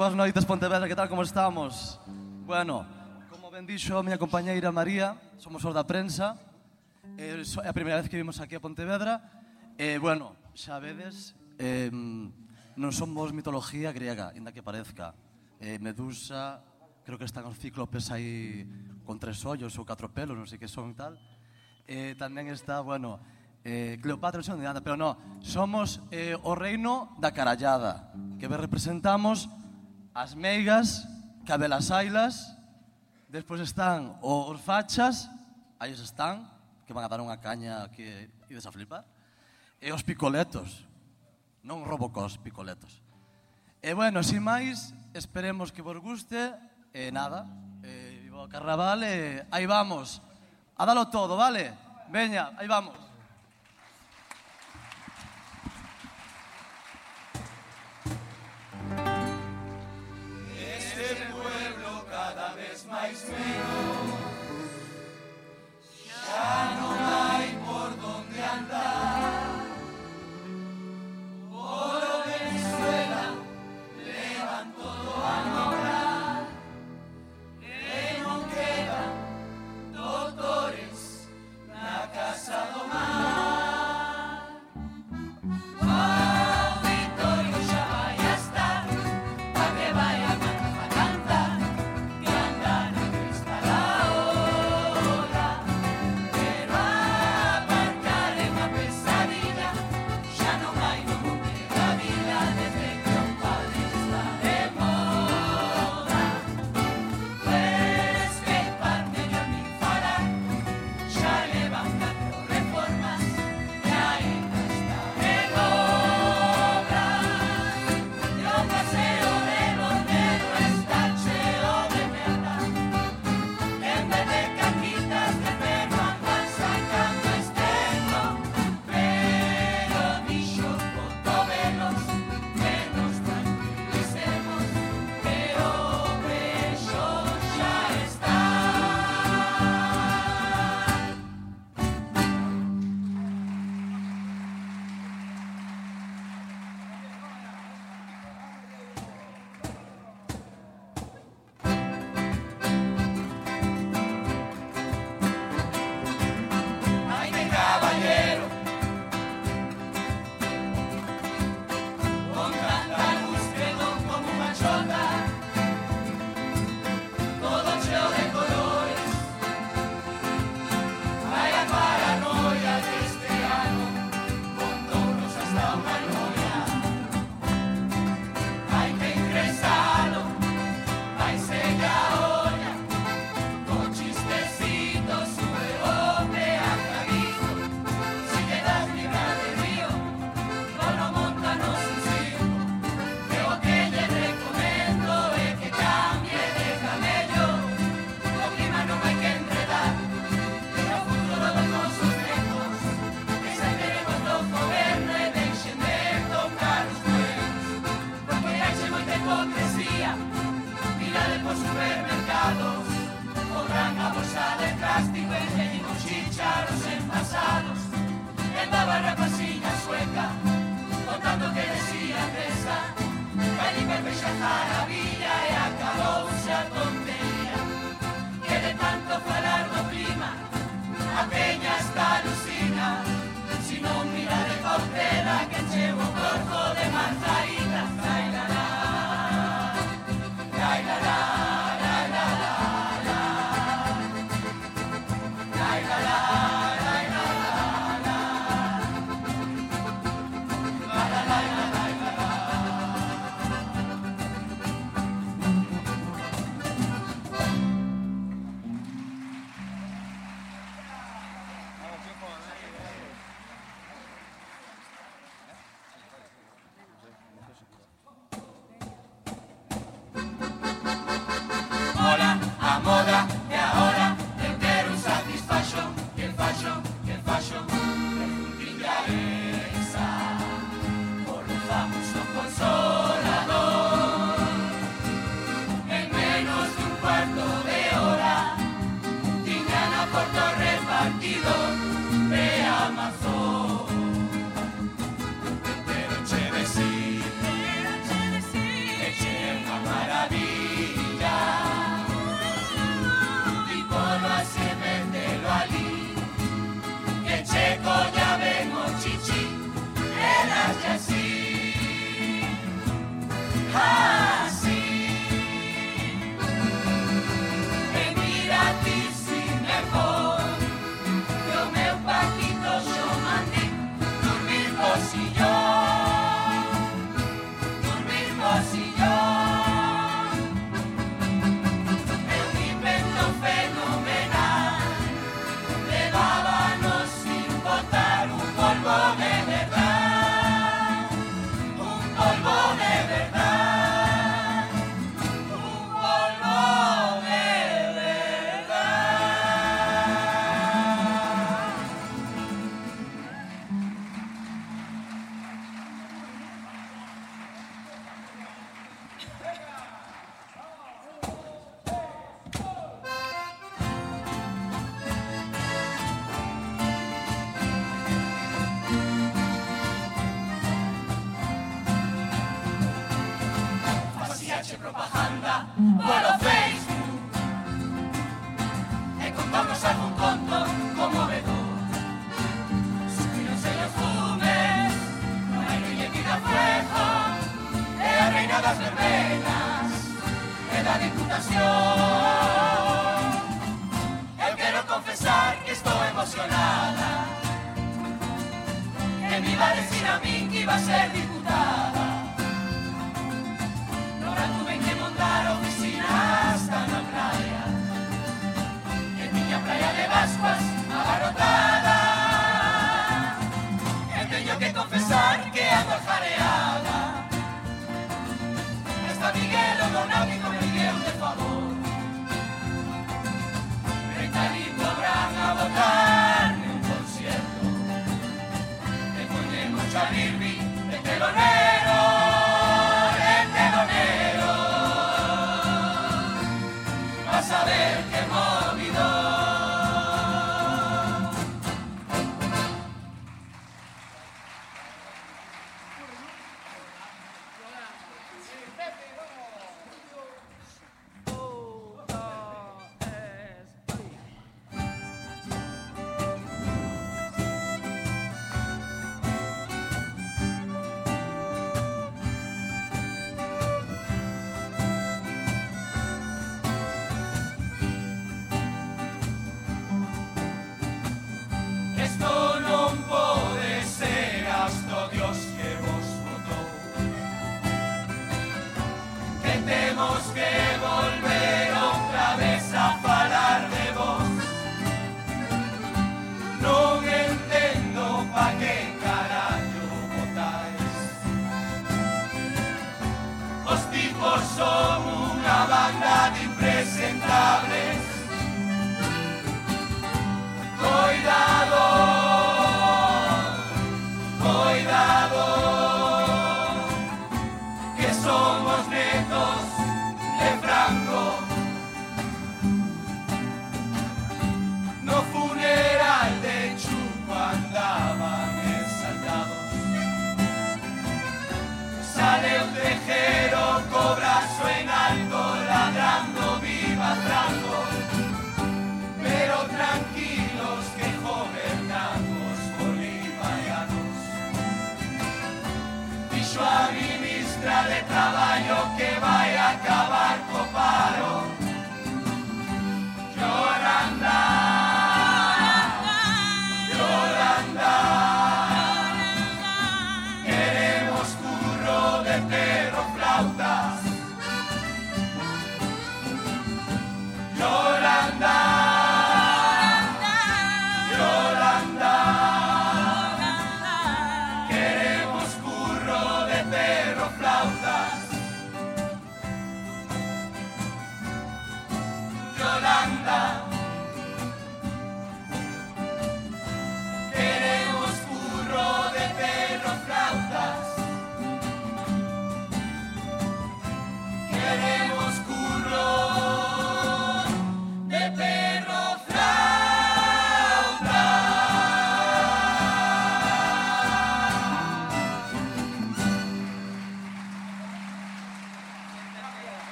boas noites Pontevedra, que tal como estamos? Bueno, como ben dixo a miña compañeira María, somos os da prensa, eh, é a primeira vez que vimos aquí a Pontevedra, e eh, bueno, xa vedes, eh, non somos mitología griega, inda que parezca. Eh, Medusa, creo que están os cíclopes aí con tres ollos ou catro pelos, non sei que son tal. Eh, tamén está, bueno, eh, Cleopatra non sei onde anda, pero no, somos eh, o reino da carallada, que representamos as meigas, cabelasailas, despois están os fachas, aí os están, que van a dar unha caña que ides a flipar, e os picoletos, non robocos, picoletos. E bueno, sin máis, esperemos que vos guste, e nada, e vivo o carnaval, e aí vamos, a dalo todo, vale? Veña, aí vamos. Vez máis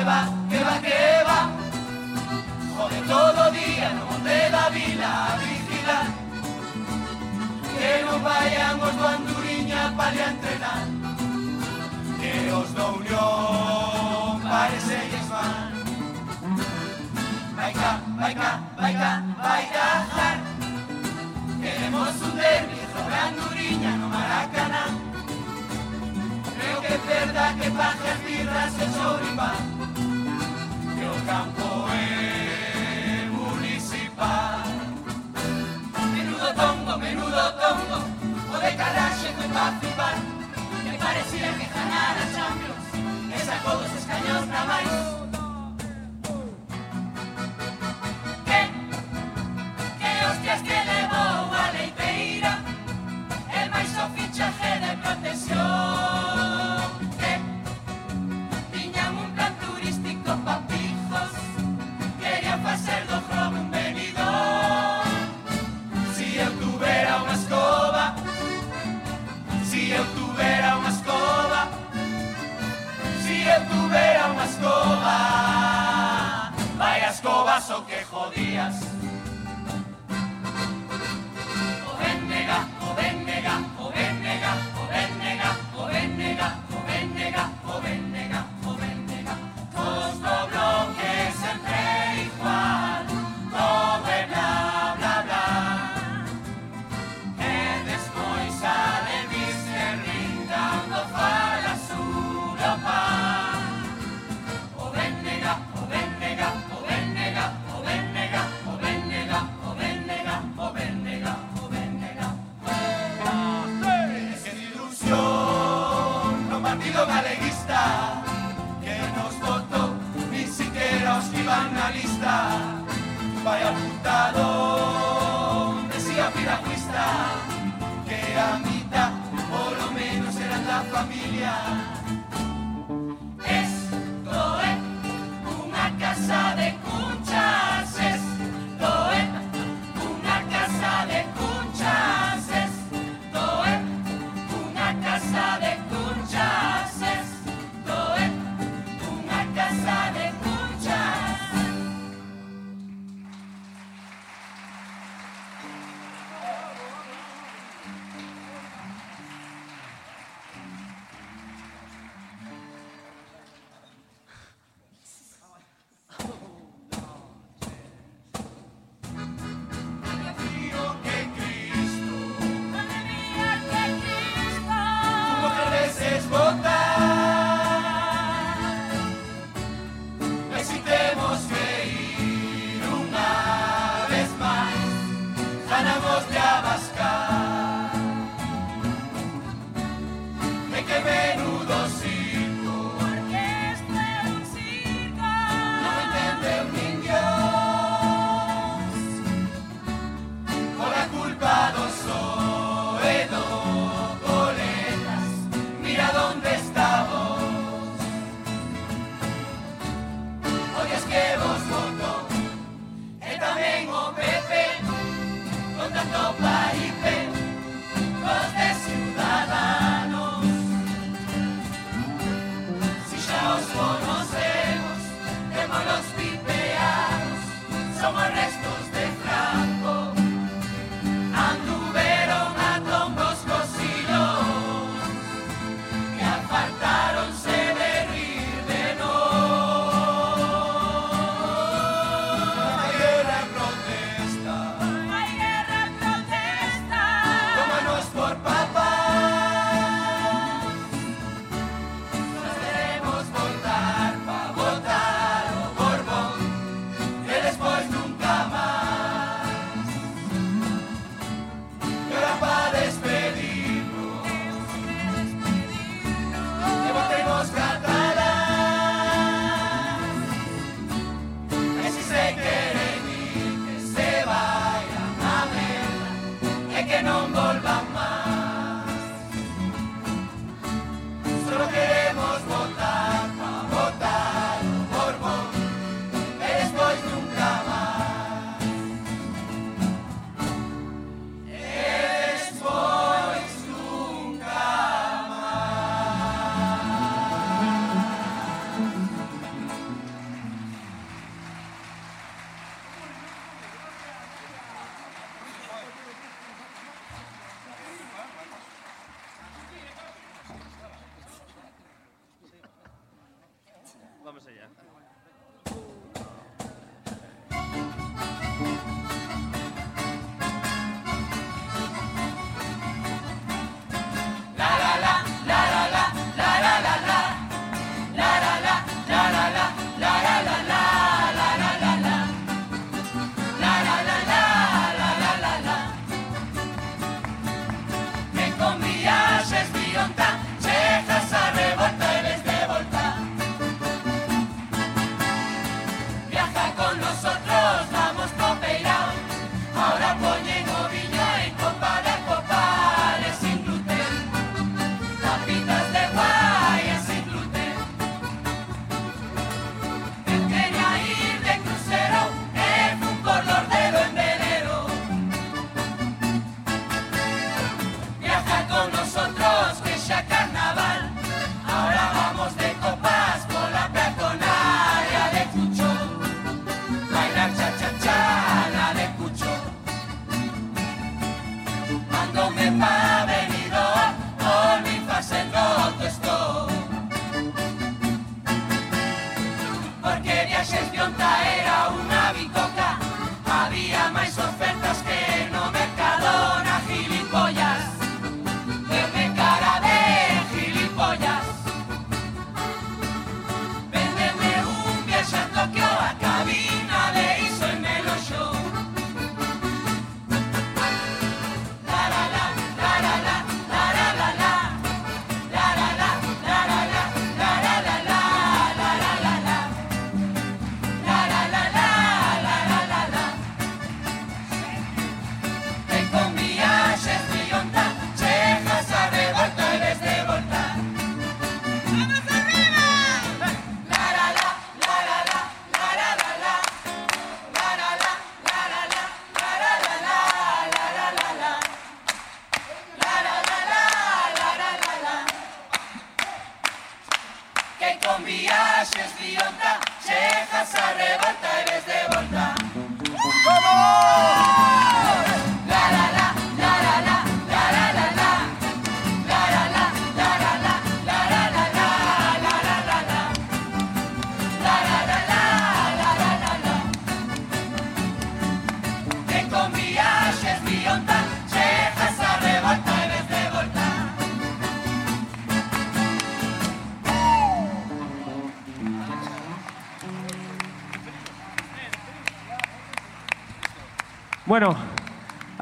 que va, que va, que va. Jode todo día, no monte la vila a vigilar. Que no vayamos do Anduriña para entrenar. Que os do unión parece que es mal. Baica, baica, baica, baicajar. Queremos un derbi, sobre Anduriña, no Maracaná. Creo que es verdad que pajas, birras, el sobripar. campo e municipal. Menudo tombo, menudo tombo, o de Kardashian fue pa' flipar. Me parecía que ganara Champions, me sacó dos escaños nada de protección. paso que jodías.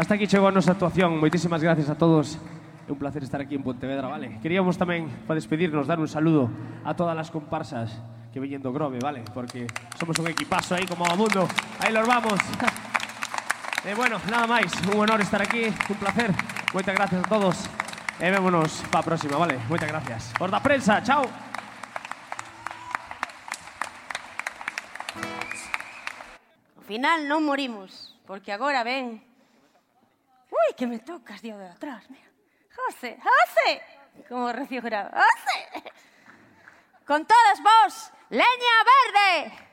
Hasta aquí chegou a nosa actuación. Moitísimas gracias a todos. É un placer estar aquí en Pontevedra, vale? Queríamos tamén, para despedirnos, dar un saludo a todas as comparsas que veñen do Grove, vale? Porque somos un equipazo aí como o mundo. Aí los vamos. E bueno, nada máis. Un honor estar aquí, un placer. Moitas gracias a todos. E vémonos pa próxima, vale? Moitas gracias. Os da prensa, chao. Ao final non morimos, porque agora ven... Ui, que me tocas, tío, de atrás, mira. José, José! Como recibo jurado. José! Con todas vos, leña verde!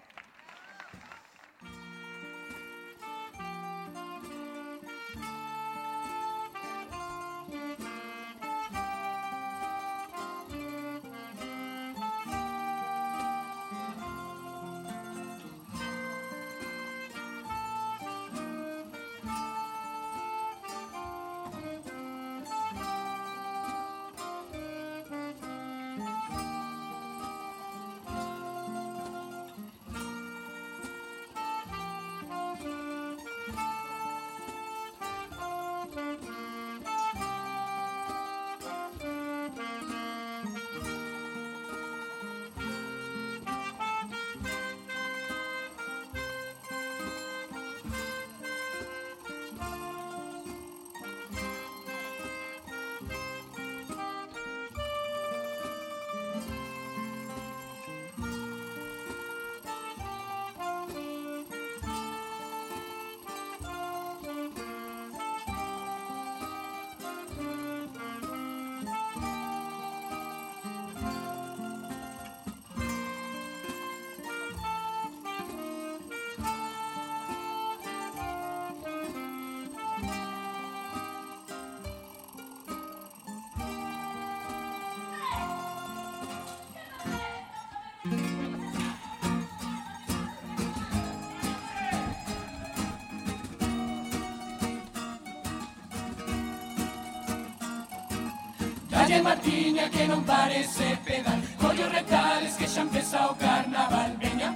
Martiña que non parece pedal. Collo retales que xa empeza o carnaval. Veña,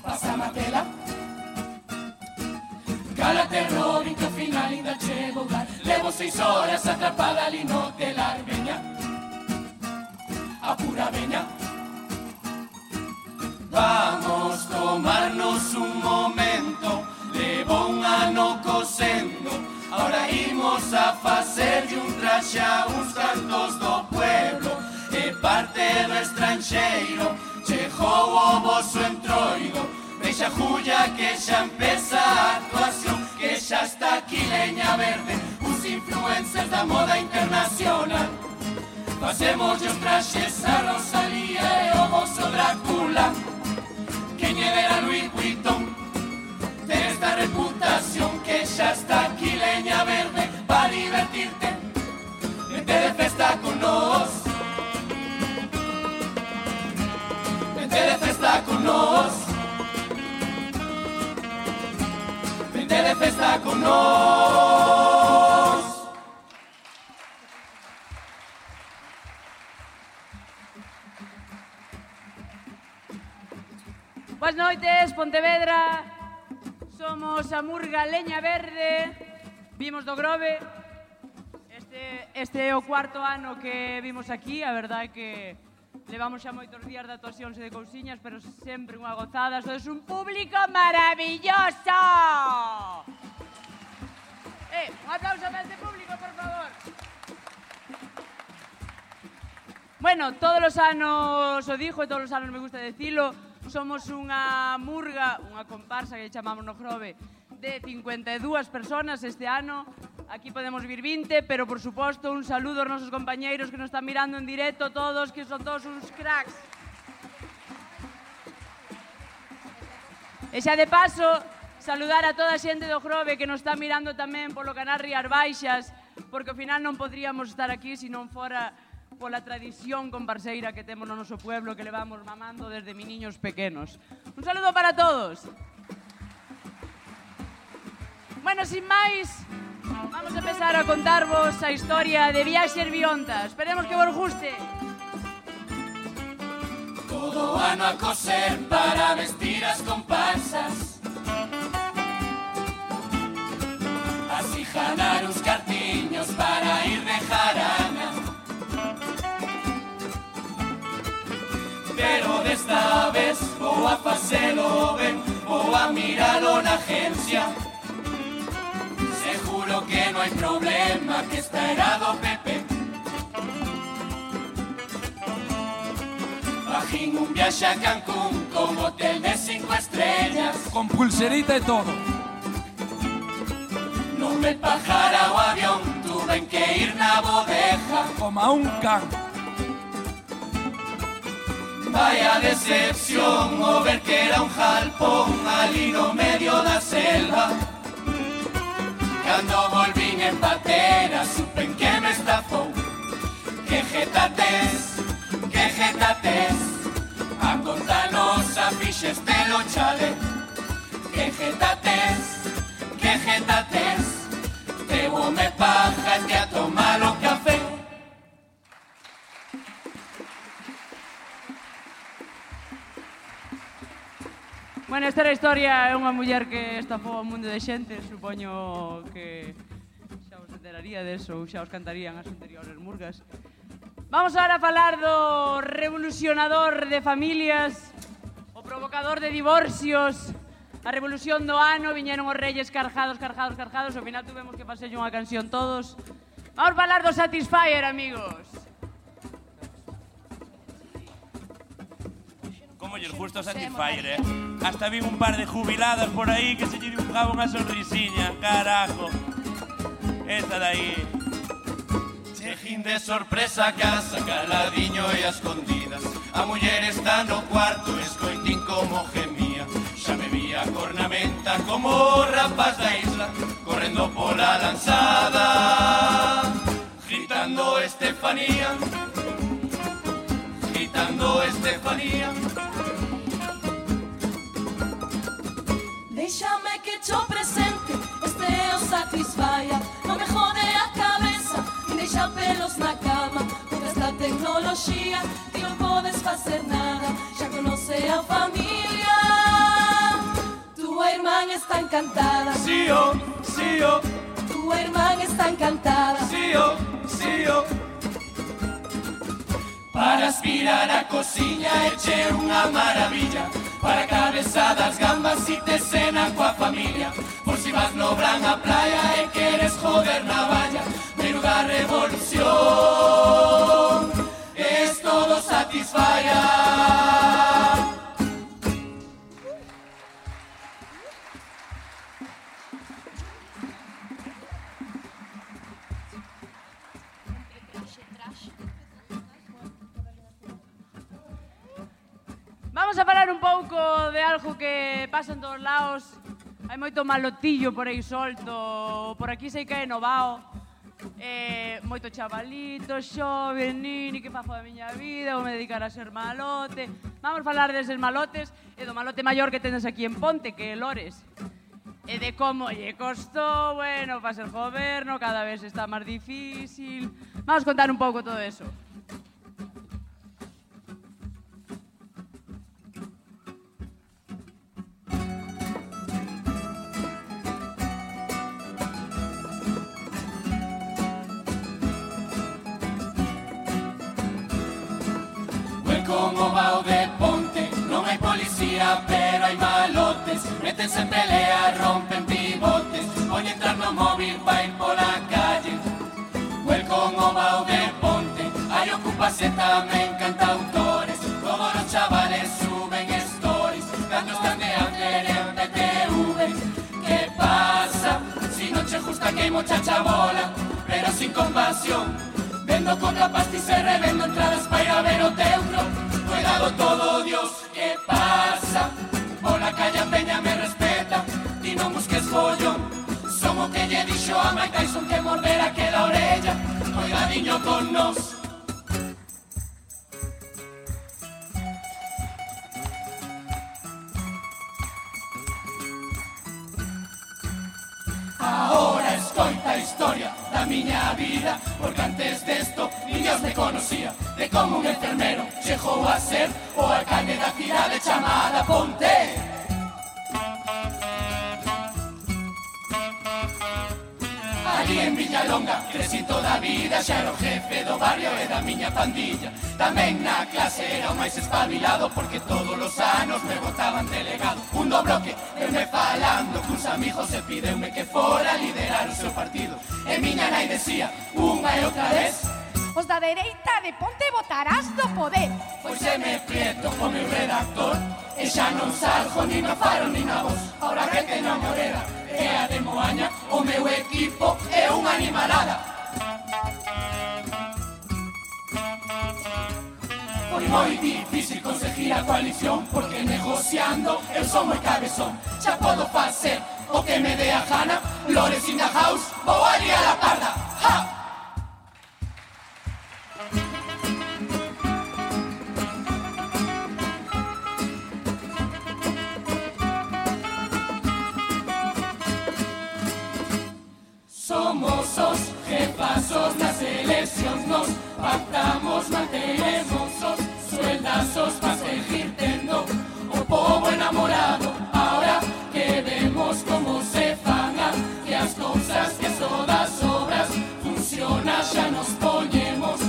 pasa a tela. Cálate Robin que ao final ainda chego dar Levo seis horas atrapada ali no estranxeiro Chegou o vosso entroido. Deixa Julia que xa empeza a actuación Que xa está aquí leña verde Uns influencers da moda internacional. Facemos os traxes a Rosalía e o vosso Drácula Que lle dera Louis Vuitton. Ten esta reputación que xa está aquí leña verde Pa divertirte. Vente de festa con nos Vinte de festa con nós. Vem, de festa con nós. Boas noites, Pontevedra. Somos a Murga Leña Verde. Vimos do Grove. Este, este é o cuarto ano que vimos aquí. A verdade é que Levamos xa moitos días de actuacións e de cousiñas, pero sempre unha gozada. Sodes un público maravilloso! Eh, un aplauso para este público, por favor. Bueno, todos os anos o dixo e todos os anos me gusta decilo, somos unha murga, unha comparsa que chamamos no Grove, de 52 personas este ano, Aquí podemos vir 20, pero por suposto un saludo aos nosos compañeiros que nos están mirando en directo todos, que son todos uns cracks. E xa de paso, saludar a toda a xente do Grove que nos está mirando tamén polo canal Rías Baixas, porque ao final non podríamos estar aquí se non fora pola tradición comparseira que temos no noso pueblo que levamos mamando desde miniños pequenos. Un saludo para todos. Bueno, sin máis, vamos a empezar a contarvos a historia de Viaxer Bionta. Esperemos que vos guste. Todo ano a coser para vestir as comparsas Así jalar uns cartiños para ir de jarana Pero desta vez vou a facelo ben Vou a miralo na agencia Seguro que non hai problema que está erado Pepe Bajín un viaxe a Cancún con hotel de cinco estrellas Con pulserita e todo. Non me pajara o avión, tuve que ir na bodeja Como a un can. Vaya decepción o ver que era un jalpón ali no medio da selva Cando volvín en patera supen que me estafou Que jeta tes, que jeta tes A conta nosa fixes telo chale Que jeta tes, que jeta tes Tebo me pajas que a tomar Bueno, esta era a historia é unha muller que estafou o mundo de xente, supoño que xa os enteraría deso, ou xa os cantarían as anteriores murgas. Vamos agora a falar do revolucionador de familias, o provocador de divorcios, a revolución do ano, viñeron os reyes carjados, carjados, carjados, ao final tuvemos que facer unha canción todos. Vamos a falar do Satisfyer, amigos. Como lle gusta o Satisfyer, eh? Hasta vi un par de jubiladas por aí que se lle dibujaba unha sonrisiña, carajo. Esa de aí. Chejín de sorpresa casa, caladiño e a escondidas A muller está no cuarto, escoitín como gemía Xa me vi a cornamenta como rapaz da isla Correndo pola lanzada Gritando Estefanía Gritando Estefanía. Déixame que cho presente Este é o satisfaya Non me jode a cabeza. Nin deixa pelos na cama Con esta tecnoloxía Ti non podes facer nada. Xa conoce a familia. Tua irmán está encantada. Sí, oh, sí, oh. Tua irmán está encantada. Sí, oh, sí, oh Para aspirar a cociña eche unha maravilla. Para cabeza das gambas si te cenan coa familia. Por si vas no bran a playa e queres joder na valla. Menuda revolución Es todo satisfaya Vamos a falar un pouco de algo que pasa en todos lados. Hai moito malotillo por aí solto, por aquí sei que é novao. Eh, moito chavalito, xoven, nini, que fazo da miña vida, vou me dedicar a ser malote. Vamos a falar deses malotes e do malote maior que tendes aquí en Ponte, que é Lores. E de como lle costou, bueno, para ser goberno, cada vez está máis difícil. Vamos contar un pouco todo eso. Como vao de ponte. Non hai policía, pero hai malotes. Métense en pelea, rompen pivotes. Voy entrar no móvil pa ir pola calle. Buen como vao de ponte. Hai ocupase tamén cantautores Todos los chavales suben stories. Cando están de Ander en PTV. ¿Qué pasa? Si no che gusta que muchacha bola, pero sin compasión. Vendo coca pastis e revendo entradas para ir a ver o todo, Dios, que pasa? Pola calle a peña me respeta, ti non busques follón. Son o que lle dixo a Mike Tyson que morder aquela orella. Cuidadiño con nos. miña vida Porque antes desto ni Dios me conocía De como un enfermero chegou a ser O alcalde da cidade chamada Ponte. longa Cresci toda a vida, xa era o jefe do barrio e da miña pandilla. Tamén na clase era o máis espabilado Porque todos os anos me votaban delegado. Un do bloque, verme falando cuns amigos E pideume que fora liderar o seu partido. E miña nai decía, unha e outra vez Os da dereita de Ponte votarás do poder. Pois se me prieto co meu redactor E xa non salgo ni na faro ni na voz Ahora que teño a morera e a de Moaña O meu equipo é unha animalada Foi moi difícil conseguir a coalición Porque negociando eu son moi cabezón Xa podo facer o que me dé a gana Lores in the house, vou a liar a parda ¡Ja! Somos os jefazos nas eleccións Nos pactamos, manteremos os sueldazos Pa seguir tendo o povo enamorado. Ahora que vemos como se fan Que as cousas que son das obras Funciona, xa nos poñemos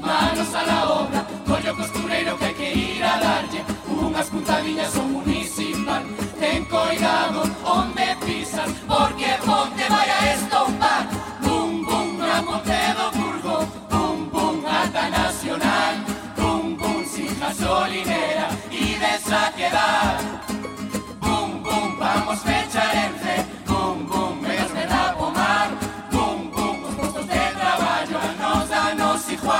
Manos a la obra. Collo costureiro que hai que ir a darlle Unhas puntadiñas ao municipal. Ten coidado onde pisas Porque vamos fechar entre Bum, bum, megas me da pomar Bum, bum, os postos de traballo A nos danos igual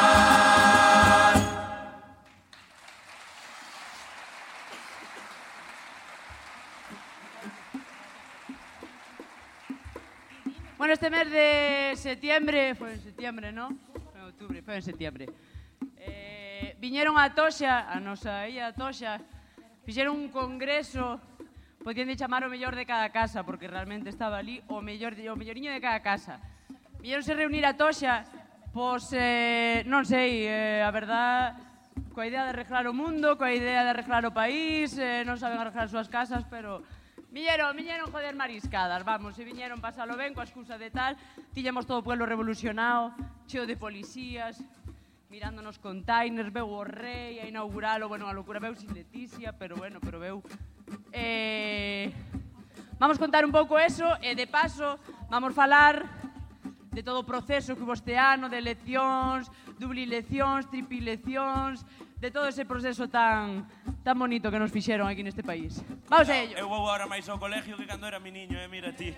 Bueno, este mes de septiembre, foi en septiembre, ¿no? Foi en outubro, foi en septiembre. Eh, a Toxa, a nosa illa a Toxa, fixeron un congreso, podían chamar o mellor de cada casa, porque realmente estaba ali o mellor o melloriño de cada casa. Vieronse reunir a Toxa, pois, eh, non sei, eh, a verdad, coa idea de arreglar o mundo, coa idea de arreglar o país, eh, non saben arreglar as súas casas, pero... Viñeron, viñeron joder mariscadas, vamos, e viñeron pasalo ben coa excusa de tal, tiñamos todo o pueblo revolucionado, cheo de policías, mirándonos containers, veu o rei a inauguralo, bueno, a locura veu sin Leticia, pero bueno, pero veu Eh, vamos contar un pouco eso e de paso vamos falar de todo o proceso que vos te ano de eleccións, dublileccións, tripileccións, de todo ese proceso tan tan bonito que nos fixeron aquí neste país. Vamos a ello. Eu vou agora máis ao colegio que cando era mi niño, eh, mira ti.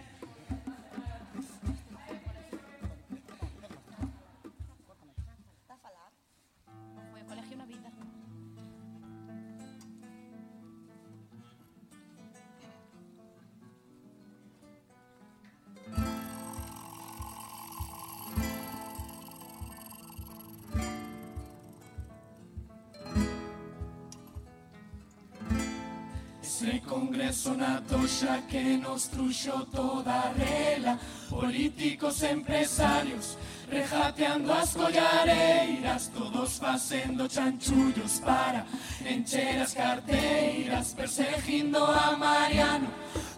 Ese congreso na toxa que nos truxo toda a rela Políticos empresarios rejateando as collareiras Todos facendo chanchullos para encher as carteiras Perseguindo a Mariano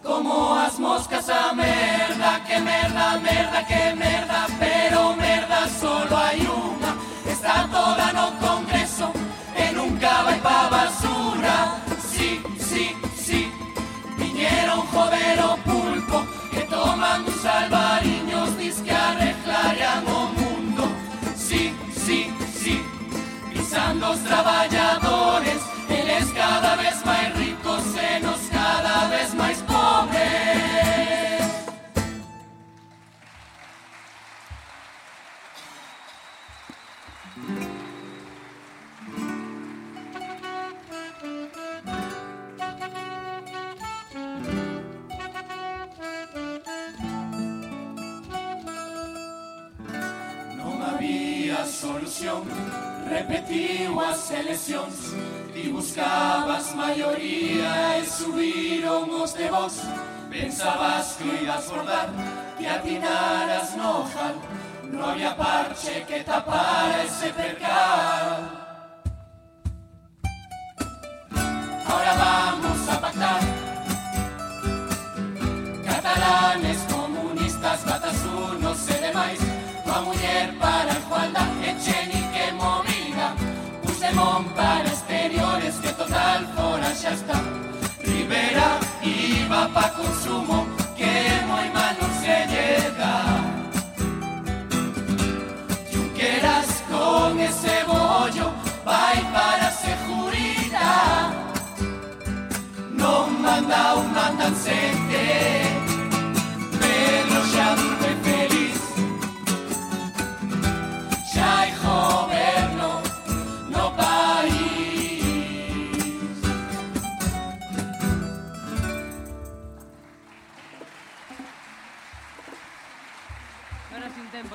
como as moscas a merda Que merda, merda, que merda, pero merda solo hai unha Está toda no congreso e nunca vai viñeron joder o pulpo Que toman uns albariños, dis que arreglarían o mundo. Sí, sí, sí, pisando os traballadores Eles cada vez máis solución. Repetiu as eleccións Ti buscabas maioría e subiron de vos. Pensabas que ibas bordar Que atinaras no ojal No había parche que tapara ese percal. Ahora vamos a pactar. Catalanes, comunistas, batasunos e demais. Coa muller para está Rivera iba pa consumo Que moi mal non se llega. Junqueras con ese bollo Vai para a seguridad. Non manda un mandan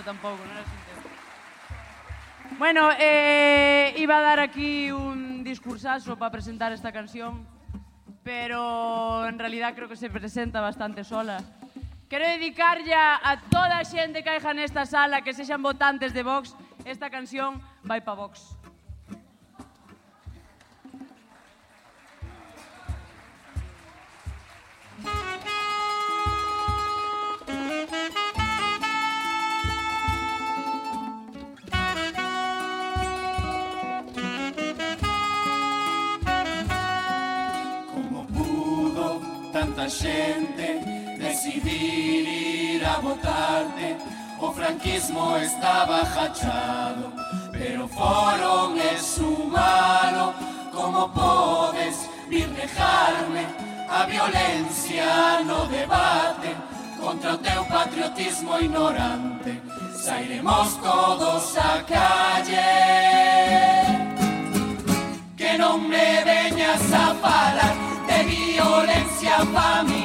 tampouco, non era sincero. Bueno, eh, iba a dar aquí un discursazo para presentar esta canción, pero en realidad creo que se presenta bastante sola. Quero dedicarlle a toda a xente que haixa nesta sala que sexan votantes de Vox, esta canción vai pa Vox. Decidir ir a votarte O franquismo estaba jachado Pero foron es humano Como podes vir dejarme A violencia no debate Contra o teu patriotismo ignorante Sairemos todos a calle. Que non me veñas a falar de violencia familiar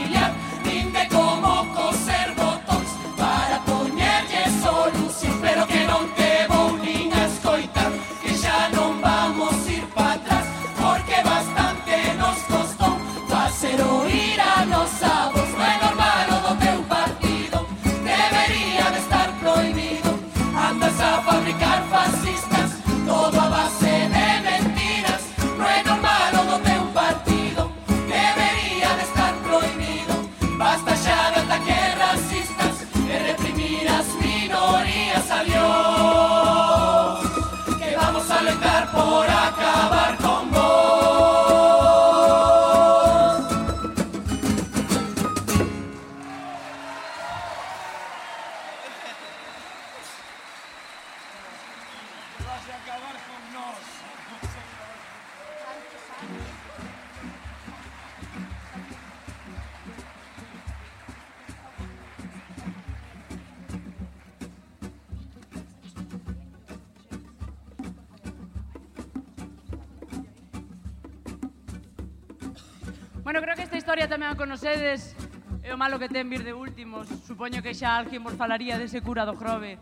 malo que ten vir de últimos, supoño que xa alguén vos falaría dese cura do Grove.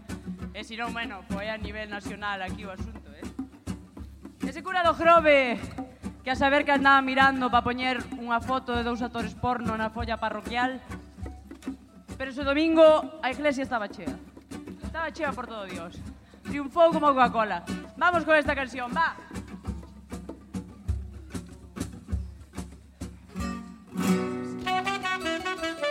E se non, bueno, foi a nivel nacional aquí o asunto, eh? Ese cura do Grove, que a saber que andaba mirando para poñer unha foto de dous actores porno na folla parroquial, pero ese domingo a iglesia estaba chea. Estaba chea por todo Dios. Triunfou como Coca-Cola. Vamos con esta canción, va. Thank you.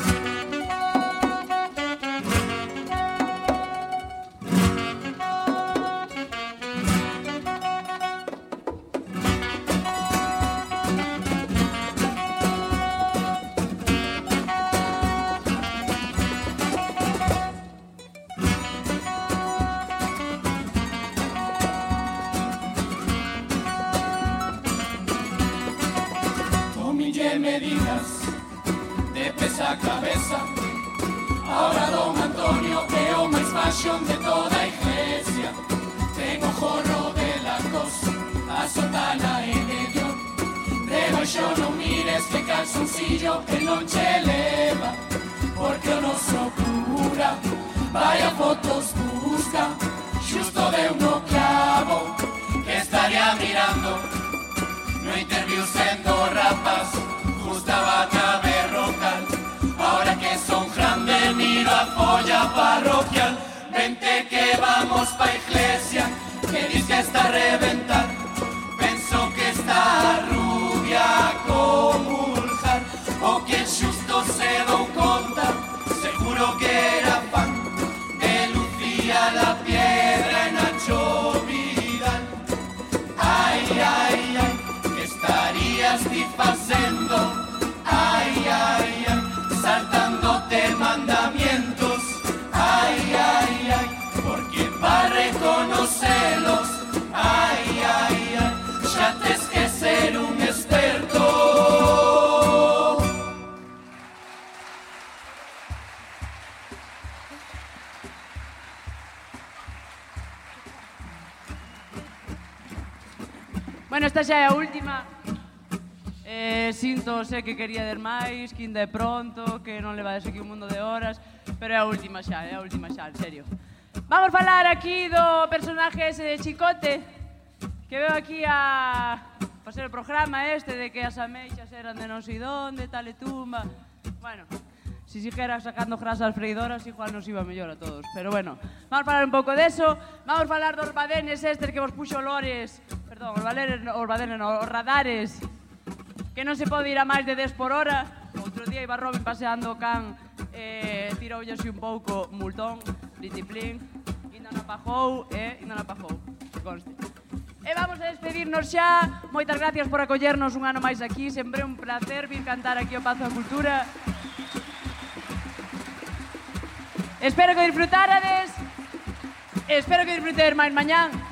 calzoncillo que non che leva Porque o noso cura vai a fotos busca xusto deu no clavo Que estaría mirando No interview sendo rapaz Gustaba caber rocal Ahora que son grande miro a folla parroquial Vente que vamos pa iglesia Que dice que está a xa é a última. Eh, sinto, sé que quería der máis, que ainda é pronto, que non levades aquí un mundo de horas, pero é a última xa, é a última xa, en serio. Vamos falar aquí do personaje ese de Chicote, que veo aquí a facer o programa este de que as ameixas eran de non sei donde, tal e tumba. Bueno, si siguera sacando grasas freidoras igual nos iba mellor a todos. Pero bueno, vamos falar un pouco deso, vamos falar dos badenes estes que vos puxo Lores perdón, os valeres, os valeres, os radares, que non se pode ir a máis de 10 por hora. Outro día iba Robin paseando o can, eh, tiroulle un pouco multón, plitiplín, inda na pajou, eh, inda na pajou, que conste. E vamos a despedirnos xa. Moitas gracias por acollernos un ano máis aquí. Sempre un placer vir cantar aquí o Pazo da Cultura. Espero que disfrutarades. Espero que disfrutedes máis mañán.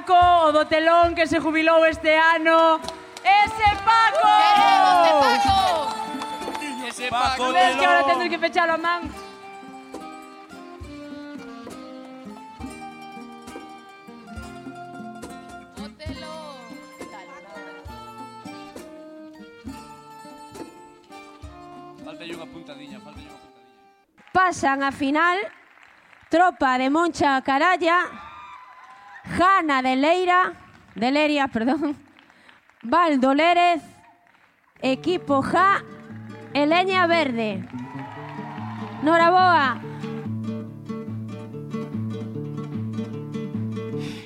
Paco, o do telón que se jubilou este ano. ¡Ese Paco! ¡Queremos Paco! Ese Paco Ves que ahora tendré que pechar a man. Falta unha puntadiña, falta unha puntadiña. Pasan a final Tropa de Moncha Caralla, Jana de Leira, de Leria, perdón, Valdo Lérez, Equipo Ja, e Leña Verde. Noraboa.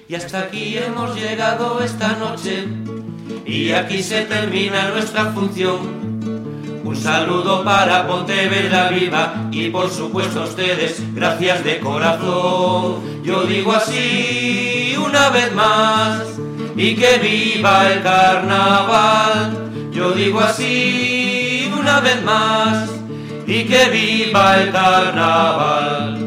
Y hasta aquí hemos llegado esta noche y aquí se termina nuestra función. Un saludo para Pontevedra Viva y por supuesto a ustedes, gracias de corazón. Yo digo así una vez más y que viva el carnaval. Yo digo así una vez más y que viva el carnaval.